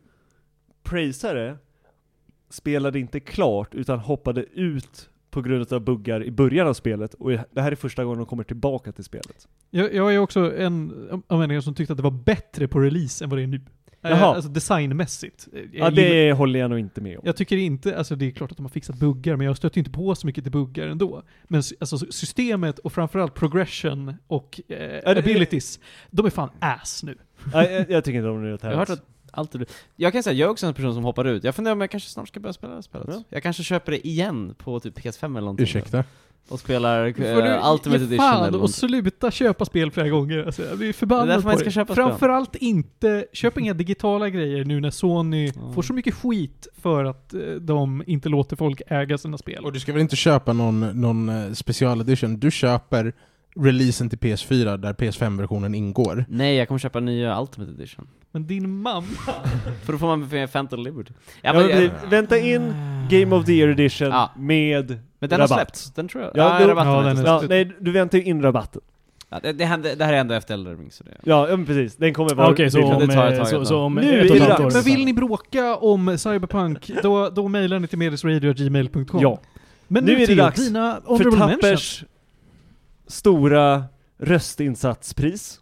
praisar det, spelade inte klart, utan hoppade ut på grund av buggar i början av spelet, och det här är första gången de kommer tillbaka till spelet. Jag, jag är också en av människorna som tyckte att det var bättre på release än vad det är nu. Eh, Jaha. Alltså designmässigt. Jag Ja, det håller jag nog inte med om. Jag tycker inte, alltså det är klart att de har fixat buggar, men jag stöter inte på så mycket till buggar ändå. Men alltså systemet och framförallt progression och eh, det- abilities, de är fan ass nu. Nej, jag, jag tycker inte om det Jag har hört att allt är Jag kan säga, jag är också en person som hoppar ut. Jag funderar om jag kanske snart ska börja spela det här spelet. Ja. Jag kanske köper det igen på typ PS5 eller någonting. Ursäkta? Och spelar uh, Ultimate Edition fan eller och någonting. sluta köpa spel flera gånger. Alltså, jag blir Det är förbannad på man ska det. köpa spel. Framförallt inte, köp inga digitala grejer nu när Sony Ja. får så mycket skit för att eh, de inte låter folk äga sina spel. Och du ska väl inte köpa någon, någon eh, specialedition? Du köper releasen till PS4 där PS5-versionen ingår. Nej, jag kommer köpa nya Ultimate Edition. Men din mamma... För då får man för Phantom Liberty. Ja, Ja, men, vänta in Game of the Year edition Ja. med men den har rabatt. släppts, den tror jag. Ja, Ja, då- rabatten ja, har den inte är- Ja, släppts. nej, du väntar ju in rabatten. ja, det, det, hände, det här är ändå efter Elden Ring, så det... Ja, ja men precis. Den kommer vara... Okej, så, det om, tar ett eh, tag så, så om Nu ett är och ett halvt dags. år. Men vill ni bråka om Cyberpunk, då, då mejlar ni till medisradio.gmail.com. Ja. Men Nu nu, är det dags dina För honorable mentions. Tappers stora röstinsatspris.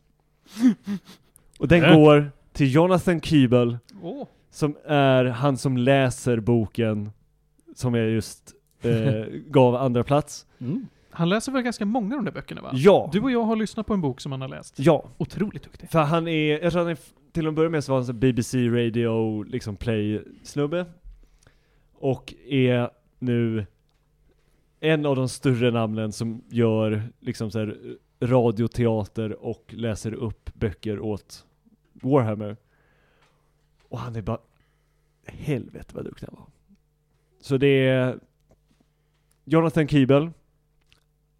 Och den Äh. går till Jonathan Keeble, Åh. som är han som läser boken som jag just eh, gav andra plats. Mm. Han läser väl ganska många av de där böckerna va? Ja, Du och jag har lyssnat på en bok som han har läst. ja. Otroligt duktig. För han är, jag tror han är, till att börja med så var han så BBC Radio, liksom play-snubbe. Och är nu en av de större namnen som gör liksom så här radioteater och läser upp böcker åt Warhammer. Och han är bara, helvete vad duktig han var. Så det är Jonathan Keeble.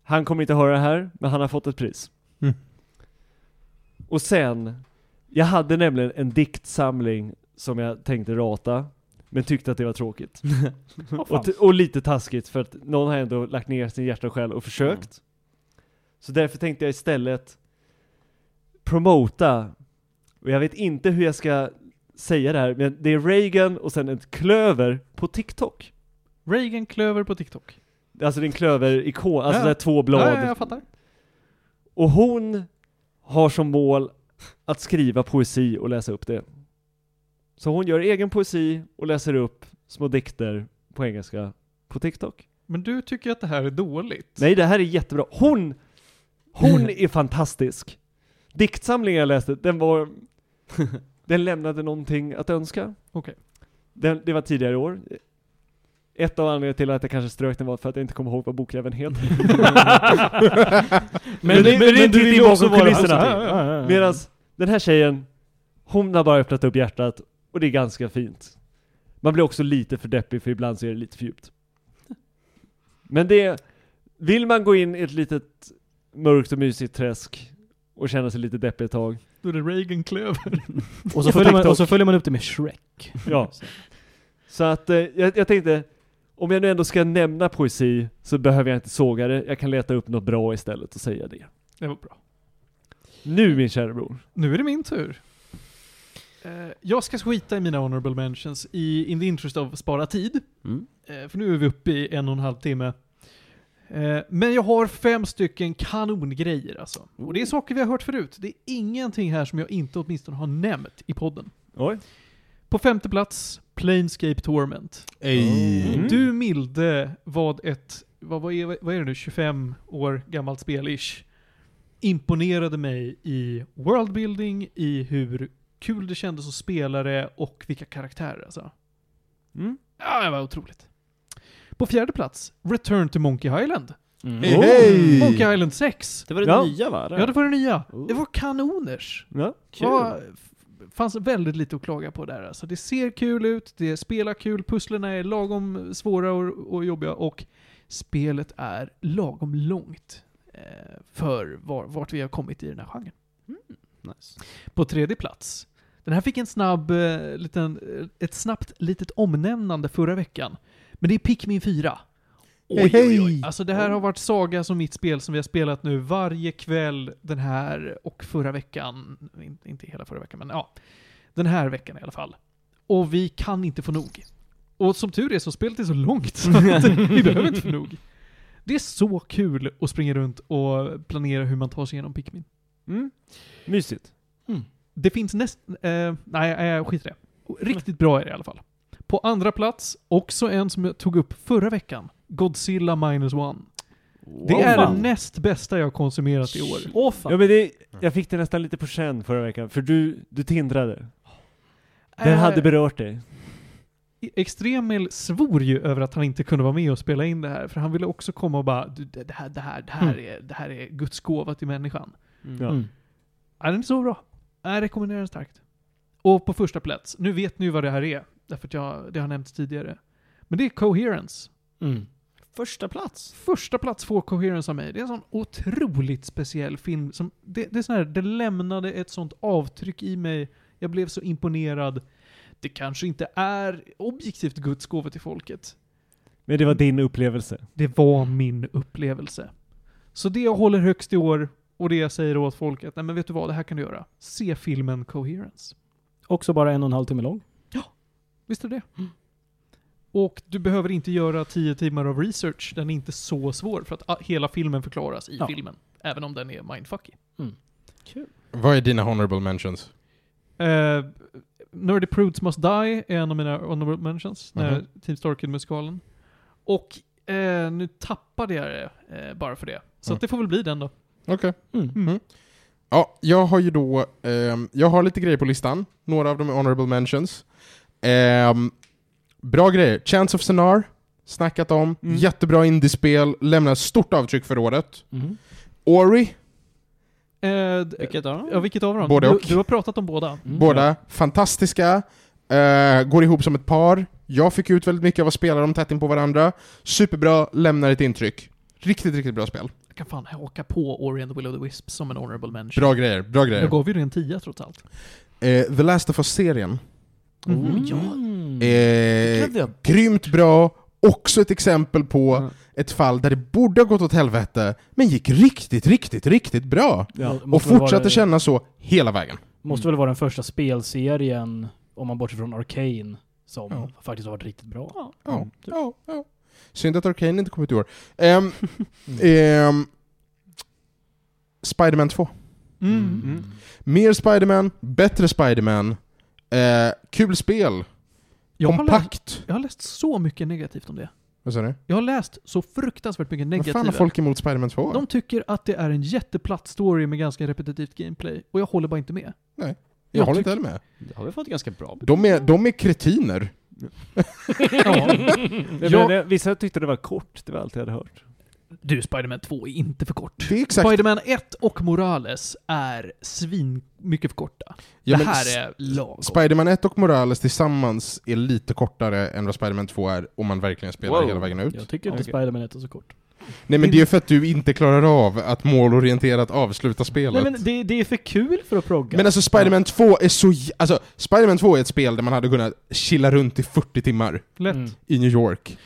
Han kommer inte höra det här, men han har fått ett pris. Mm. Och sen, jag hade nämligen en diktsamling som jag tänkte rata, men tyckte att det var tråkigt. och, t- och lite taskigt för att någon har ändå lagt ner sin hjärta och själ och försökt. Så därför tänkte jag istället promota, och jag vet inte hur jag ska säga det här, men det är Reagan och sen ett klöver på TikTok. Reagan Klöver på TikTok. Alltså det är en klöver-ikon, alltså Ja. det är två blad. Ja, ja, jag fattar. Och hon har som mål att skriva poesi och läsa upp det. Så hon gör egen poesi och läser upp små dikter på engelska på TikTok. Men du tycker att det här är dåligt? Nej, det här är jättebra. Hon, hon är fantastisk. Diktsamlingen jag läste, den var, den lämnade någonting att önska. Okej. Den, det var tidigare i år. Ett av anledningarna till att jag kanske strök den var för att jag inte kommer ihåg vad bokjäveln heter. Men det- men det är inte vill i ju också vara kulisserna. ja. Medan den här tjejen, hon har bara öppnat upp hjärtat och det är ganska fint. Man blir också lite för deppig för ibland så är det lite för djupt. Men det, vill man gå in i ett litet mörkt och mysigt träsk och känna sig lite deppig ett tag, Då är det Reagan Klöver. Och så, följer man, och så följer man upp det med Shrek. ja. Så att eh, jag, jag tänkte, om jag nu ändå ska nämna poesi så behöver jag inte såga det, jag kan leta upp något bra istället och säga det. Det var bra. Nu min kära bror. Nu är det min tur. Eh, jag ska skita i mina honorable mentions i in the interest of spara tid. Mm. Eh, för nu är vi uppe i en och en halv timme. Eh, men jag har fem stycken kanongrejer alltså. Och det är saker vi har hört förut. Det är ingenting här som jag inte åtminstone har nämnt i podden. Oj. På femte plats, Planescape Torment. Ej. Mm. Du milde vad ett, vad, vad, är, vad är det nu, 25 år gammalt spel-ish, imponerade mig i worldbuilding, i hur kul det kändes att spela det och vilka karaktärer alltså. Mm. Ja, det var otroligt. På fjärde plats, Return to Monkey Island. Mm. Hej, hej! Monkey Island 6. Det var det Ja. nya va? eller? Ja, det var det nya. Oh. Det var kanoners. Ja. Det var, fanns väldigt lite att klaga på där. Alltså, det ser kul ut, det spelar kul, pusslerna är lagom svåra och, och jobbiga och spelet är lagom långt eh, för var, vart vi har kommit i den här genren. Nice. På tredje plats. Den här fick en snabb, eh, liten, eh, ett snabbt litet omnämnande förra veckan. Men det är Pikmin 4. Oj, oj, oj. Alltså det här har varit Saga som mitt spel som vi har spelat nu varje kväll den här och förra veckan. In- Inte hela förra veckan, men ja. Den här veckan i alla fall. Och vi kan inte få nog. Och som tur är så spelet är så långt så vi behöver inte få nog. Det är så kul att springa runt och planera hur man tar sig igenom Pikmin. Mm. Mysigt. Det finns näst... Eh, nej, jag skiter i det. Riktigt bra är det i alla fall. På andra plats, också en som jag tog upp förra veckan. Godzilla minus one. Det Wow. är fan. det näst bästa jag har konsumerat i år. Åh fan. Ja, men det, jag fick det nästan lite på känn förra veckan, för du, du tindrade. Den Eh, hade berört dig. Extremil svor ju över att han inte kunde vara med och spela in det här, för han ville också komma och bara "Du, det här, det här, det här, är, det här är Guds gåva till människan. Mm. Ja. Mm. Den är så bra. Jag rekommenderar den starkt. Och på första plats, nu vet ni ju vad det här är, därför att jag, det har nämnts tidigare. Men det är Coherence. Mm. Första plats. Första plats får Coherence av mig. Det är en sån otroligt speciell film. Som, det, det, är sån här, det lämnade ett sånt avtryck i mig. Jag blev så imponerad. Det kanske inte är objektivt Guds gåva till folket. Men det var din upplevelse. Det var min upplevelse. Så det jag håller högst i år, och det jag säger åt folk att nej men vet du vad, det här kan du göra. Se filmen Coherence. Också bara en och en halv timme lång. Visst är det Och du behöver inte göra tio timmar av research, den är inte så svår för att hela filmen förklaras i Ja. filmen. Även om den är mindfucky. Kul. Vad är dina honorable mentions? Uh, Nerdy Prudes Must Die är en av mina honorable mentions, när Mhm. Team Starkid-musikalen. Och eh, nu tappade jag det eh, bara för det. Så Mm. att det får väl bli den då. Okej. Mm. Mm. Ja, jag har ju då, ehm, jag har lite grejer på listan. Några av dem är honorable mentions. Ehm, bra grejer. Chance of Sonar, snackat om. Mm. Jättebra indiespel, lämnar stort avtryck för året. Mm. Ori, Eh, Vilket av dem? Ja, vilket av dem? Både du, och. du har pratat om båda. Mm. båda fantastiska, eh, går ihop som ett par. Jag fick ut väldigt mycket av att spela dem tätt in på varandra. Superbra, lämnar ett intryck. Riktigt, riktigt bra spel. Jag kan fan haka på Ori and the Will of the Wisps som en honorable mention. Bra grejer, bra grejer. Jag gav ju det en tia trots allt. Eh, The Last of Us-serien. Mhm. Mm. Ja. Eh, grymt bra, också ett exempel på Ja. ett fall där det borde ha gått åt helvete, men gick riktigt, riktigt, riktigt bra. Ja. Måste Och väl fortsatte vara- känna så hela vägen. Måste väl vara den första spelserien, om man bortser från Arcane, som Ja. faktiskt har varit riktigt bra. Ja. Ja, ja, ja. Synd att Arcane inte kom ut i år. Um, um, Spiderman 2. Mm. Mm. Mer Spiderman, bättre Spiderman, eh, kul spel, Jag, har läst, kompakt. jag har läst så mycket negativt om det. Vad sa du? Jag har läst så fruktansvärt mycket Vad fan har folk emot Spiderman 2? De tycker att det är en jätteplatt story med ganska repetitivt gameplay. Och jag håller bara inte med. jag jag håller inte heller med. Det har vi fått ganska bra De är, de är kretiner. Ja. Nej, Ja. men, eh, vissa tyckte det var kort, det var allt jag hade hört. Du, Spiderman 2 är inte för kort. Det är exakt... Spiderman 1 och Morales är svin mycket för korta. Ja, det här är lagom. Spiderman 1 och Morales tillsammans är lite kortare än vad Spiderman 2 är om man verkligen spelar Wow. hela vägen ut. Jag tycker inte Okej. Spiderman 1 är så kort. Nej men det är för att du inte klarar av att målorienterat avsluta spelet. Nej men det, det är för kul för att progga. Men alltså Spiderman 2 är så... Alltså, Spiderman 2 är ett spel där man hade kunnat chilla runt i 40 timmar Lätt. I New York.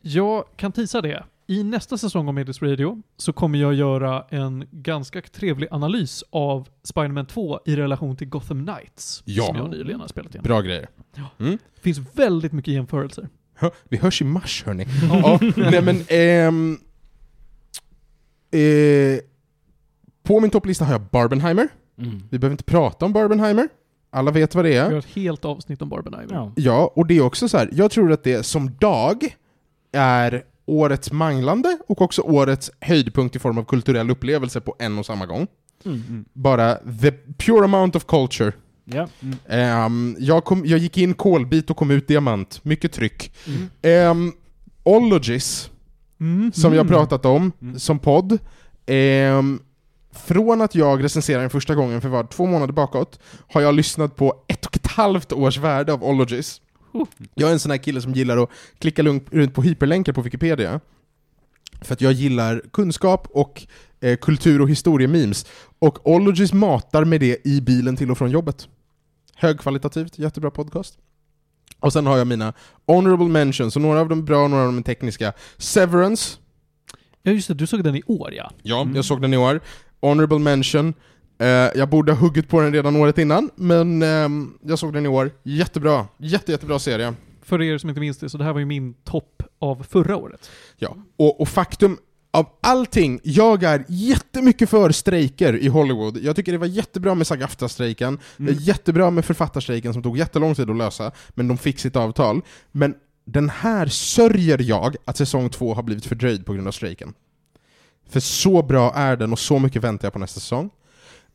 Jag kan tisa det. I nästa säsong av Medis Radio så kommer jag göra en ganska trevlig analys av Spiderman 2 i relation till Gotham Knights. Ja. Som jag nyligen har spelat igen. Bra grejer. Det finns väldigt mycket jämförelser. Vi hörs i mars hörni. ja, nej men... ehm, eh, på min topplista har jag Barbenheimer. Mm. Vi behöver inte prata om Barbenheimer. Alla vet vad det Vi är. har ett helt avsnitt om Barbenheimer. Ja. Ja, och det är också så här. jag tror att det som dag är årets manglande och också årets höjdpunkt i form av kulturell upplevelse på en och samma gång. Mm. Bara the pure amount of culture Ja. Ehm, jag, kom, jag gick in kolbit och kom ut diamant. Mycket tryck. Mm. Um, Ologis, Mm. som jag Mm. pratat om Mm. som podd. Ehm, från att jag recenserade den första gången för var två månader bakåt, har jag lyssnat på ett och ett halvt års värde av Ologis. Jag är en sån här kille som gillar att klicka runt på hyperlänkar på Wikipedia. För att jag gillar kunskap och eh, kultur och historiememes. Och Ologis matar med det i bilen till och från jobbet. Högkvalitativt, jättebra podcast. Och sen har jag mina honorable mentions, och några av dem är bra, några av dem är tekniska. Severance, Ja just det, du såg den i år ja. Ja, Mm. jag såg den i år. Honorable mention. Eh, jag borde ha huggit på den redan året innan, men ehm, jag såg den i år. Jättebra. Jätte, jättebra serie. För er som inte minns det, så det här var ju min topp av förra året. Ja. Och, och faktum, av allting, jag är jättemycket för strejker i Hollywood. Jag tycker det var jättebra med SAG-AFTRA-strejken, det är Mm. jättebra med författarstrejken som tog jättelång tid att lösa, men de fick sitt avtal. Men den här sörjer jag att säsong två har blivit fördröjd på grund av strejken. För så bra är den och så mycket väntar jag på nästa säsong.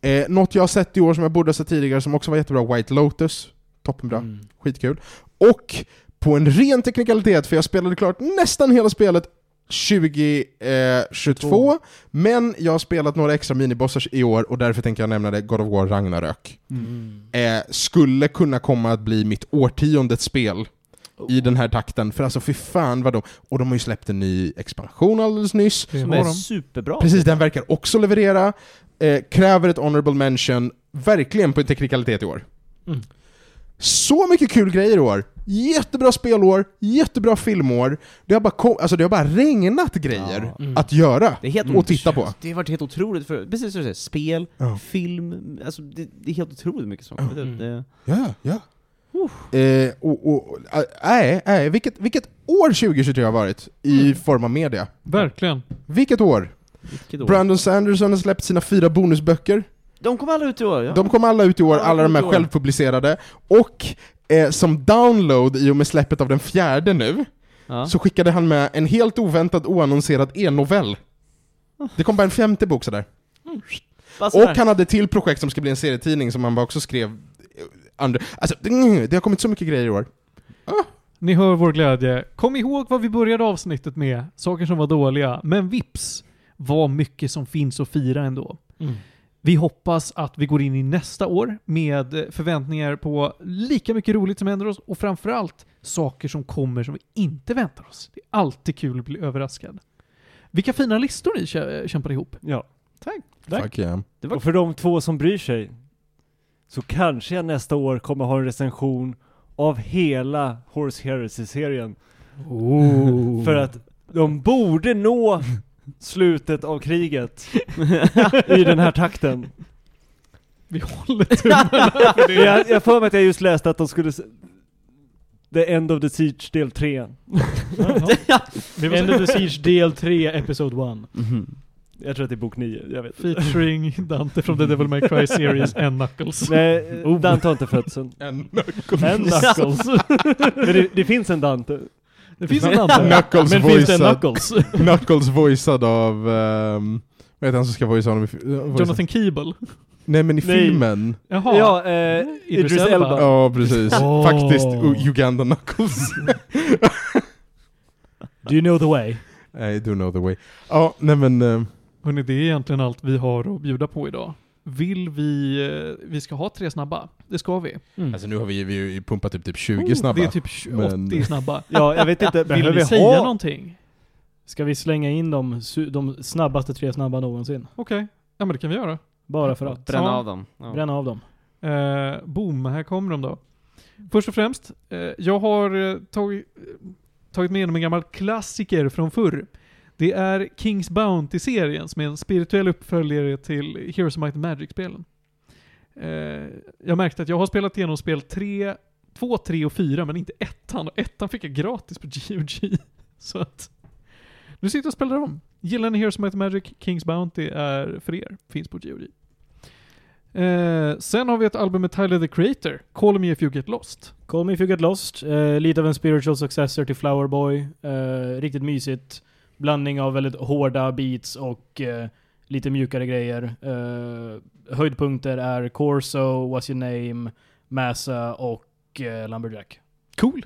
Eh, något jag har sett i år som jag borde ha sett tidigare som också var jättebra, White Lotus. Toppenbra, Mm. skitkul. Och på en ren teknikalitet, för jag spelade klart nästan hela spelet 2022, men jag har spelat några extra minibossar i år och därför tänker jag nämna det, God of War Ragnarök. Mm. Eh, skulle kunna komma att bli mitt årtiondets spel i den här takten, för alltså fy fan vad de... Och de har ju släppt en ny expansion alldeles nyss. Det Som är de. superbra. Precis, den verkar också leverera. Eh, kräver ett honorable mention, verkligen på en teknikalitet i år. Mm. Så mycket kul grejer i år! Jättebra spelår, jättebra filmår. Det har bara, kom, alltså det har bara regnat grejer Ja. Mm. att göra Det är helt och titta på. Det har varit helt otroligt, för, precis som du säger, spel, Ja. film, alltså det, det är helt otroligt mycket som kommer ut. Det- Ja, ja. Eh, och, och, äh, nej, nej, vilket, vilket år 2023 har varit i Mm. form av media. Verkligen. Vilket år! Vilket år? Brandon Sanderson har släppt sina fyra bonusböcker. De kom alla ut i år, ja. De kom alla ut i år, Ja, alla de här självpublicerade. Och eh, som download i och med släppet av den fjärde nu, ja. så skickade han med en helt oväntad oannonserad e-novell. Det kom bara en femte bok sådär. Sådär. Och han hade till projekt som ska bli en serietidning som han bara också skrev andra. Alltså, mm, det har kommit så mycket grejer i år. Ni hör vår glädje. Kom ihåg vad vi började avsnittet med. Saker som var dåliga. Men vips, vad mycket som finns att fira ändå. Mm. Vi hoppas att vi går in i nästa år med förväntningar på lika mycket roligt som händer oss och framförallt saker som kommer som vi inte väntar oss. Det är alltid kul att bli överraskad. Vilka fina listor ni kä- kämpar ihop. Ja. Tack. Fuck yeah. Det var Och för de två som bryr sig så kanske jag nästa år kommer ha en recension av hela Horse Heresy-serien. Oh. För att de borde nå slutet av kriget i den här takten. Vi håller tummarna för Men det. jag jag för mig att jag just läste att de skulle The End of the Siege del 3. Vi får End of the Siege del 3, Episode 1. Mhm. Jag tror att det är bok 9, jag vet inte. Featuring Dante from the Devil May Cry series and Knuckles. Nej, Oh. Dante har inte fötts än. En En Knuckles. Men det, det finns en Dante. Det finns en Dante. Knuckles Men finns det en Knuckles? Knuckles voicead av... Um, vad heter han som ska voicea honom voicea- Jonathan Keeble. Nej men i Nej. filmen. Jaha. Ja, eh, Idris Idris Elba. Ja, precis. Åh. Faktiskt U- Uganda Knuckles. Do you know the way? I do know the way. Ja, nej men... eh, Hörrni, det är egentligen allt vi har att bjuda på idag. Vill vi... eh, Vi ska ha tre snabba. Det ska vi. Mm. Alltså nu har vi, vi pumpat upp typ 20 Oh, snabba. Det är typ 80 men- snabba. Ja, jag vet inte, vill vi vi säga ha... någonting? Ska vi slänga in de, de snabbaste tre snabba någonsin? Okej. Ja men det kan vi göra. Bara för att. Bränna Ja. av dem. Ja. Bränna av dem. Eh, boom, här kommer de då. Först och främst, eh, jag har eh, tagit, tagit med en gammal klassiker från förr. Det är Kings Bounty-serien som är en spirituell uppföljare till Heroes of Might and Magic-spelen. Eh, jag märkte att jag har spelat igenom spel 3, 2, 3 och 4 men inte ettan. Och ettan fick jag gratis på GOG. Så att... Nu sitter jag och spelar om. Gillar ni Heroes of Might and Magic? Kings Bounty är för er. Finns på GOG. Eh, sen har vi ett album med Tyler the Creator, Call Me If You Get Lost. Call Me If You Get Lost. Eh, lite av en spiritual successor till Flower Boy. Eh, riktigt mysigt. Blandning av väldigt hårda beats och eh, lite mjukare grejer. Eh, höjdpunkter är Corso, What's Your Name, Massa och eh, Lumberjack. Cool.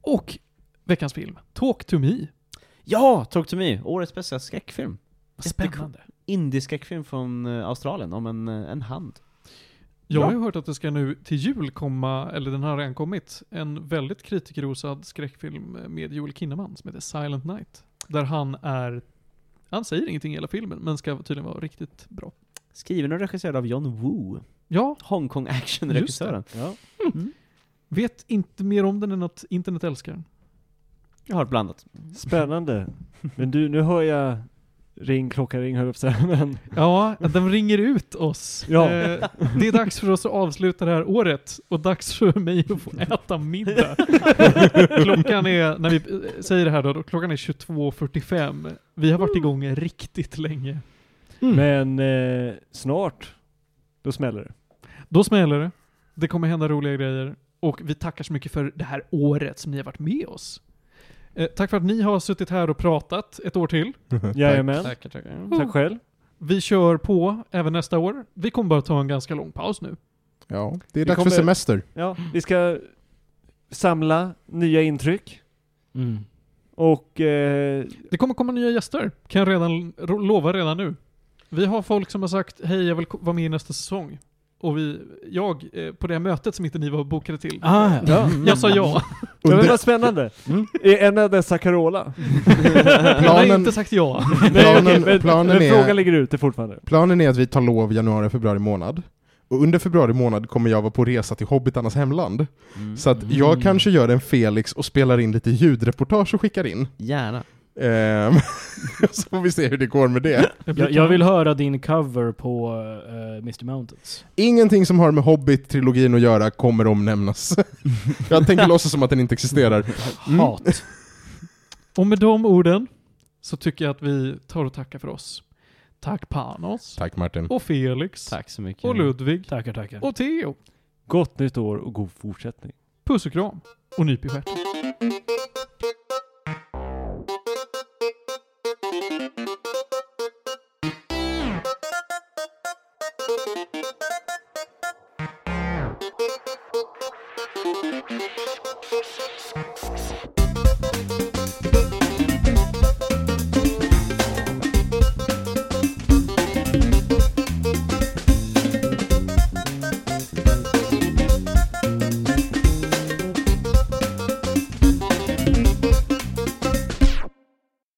Och veckans film, Talk to me. Ja! Talk to me, årets bästa skräckfilm. Spännande. Indie-skräckfilm från eh, Australien om en, eh, en hand. Jag har ju hört att det ska nu till jul komma, eller den har redan kommit, en väldigt kritikerrosad skräckfilm med Joel Kinnaman som heter Silent Night. Där han är, han säger ingenting i hela filmen, men ska tydligen vara riktigt bra. Skriven och regisserad av John Woo. Ja, Hongkong action-regissören. Ja. vet inte mer om den än att internet älskar den. Jag har blandat. Spännande. Men du, nu hör jag ring, klocka ring, jag på att säga, men Ja, den ringer ut oss. Ja. Eh, det är dags för oss att avsluta det här året och dags för mig att få äta middag. klockan är, när vi eh, säger det här då, då klockan är 22.45. Vi har varit igång riktigt länge. Men eh, snart, då smäller det. Då smäller det. Det kommer hända roliga grejer. Och vi tackar så mycket för det här året som ni har varit med oss. Eh, tack för att ni har suttit här och pratat ett år till. Jajamän. Tackar, tackar. Tack själv. Vi kör på även nästa år. Vi kommer bara ta en ganska lång paus nu. Ja, det är Vi dags kommer- för semester. Ja, vi ska samla nya intryck Mm. och eh, Det kommer komma nya gäster, kan jag redan lova redan nu. Vi har folk som har sagt hej jag vill vara med i nästa säsong. Och vi, jag, eh, på det här mötet som inte ni var bokade till. Ah, ja. Jag sa ja. Ja, men Under, vad spännande. Mm. Är en av dessa Carola? Jag har planen, inte sagt ja. Nej, Planen- okej, men, planen men är- frågan ligger ute fortfarande. planen är att vi tar lov januari, februari månad. Och under februari månad kommer jag vara på resa till Hobbitarnas hemland. Mm. Så att jag kanske gör en Felix och spelar in lite ljudreportage och skickar in. Gärna. Ehm, så får vi se hur det går med det. Jag, jag vill höra din cover på uh, Mr Mountains. Ingenting som har med Hobbit-trilogin att göra kommer omnämnas. jag tänker låtsas som att den inte existerar. Mm. Hat. Och med de orden så tycker jag att vi tar och tackar för oss. Tack Panos. Tack Martin. Och Felix. Tack så mycket. Och Ludvig. Tackar, tackar. Och Theo. Gott nytt år och god fortsättning. Puss och kram. Och nyp i stjärten. Thank you.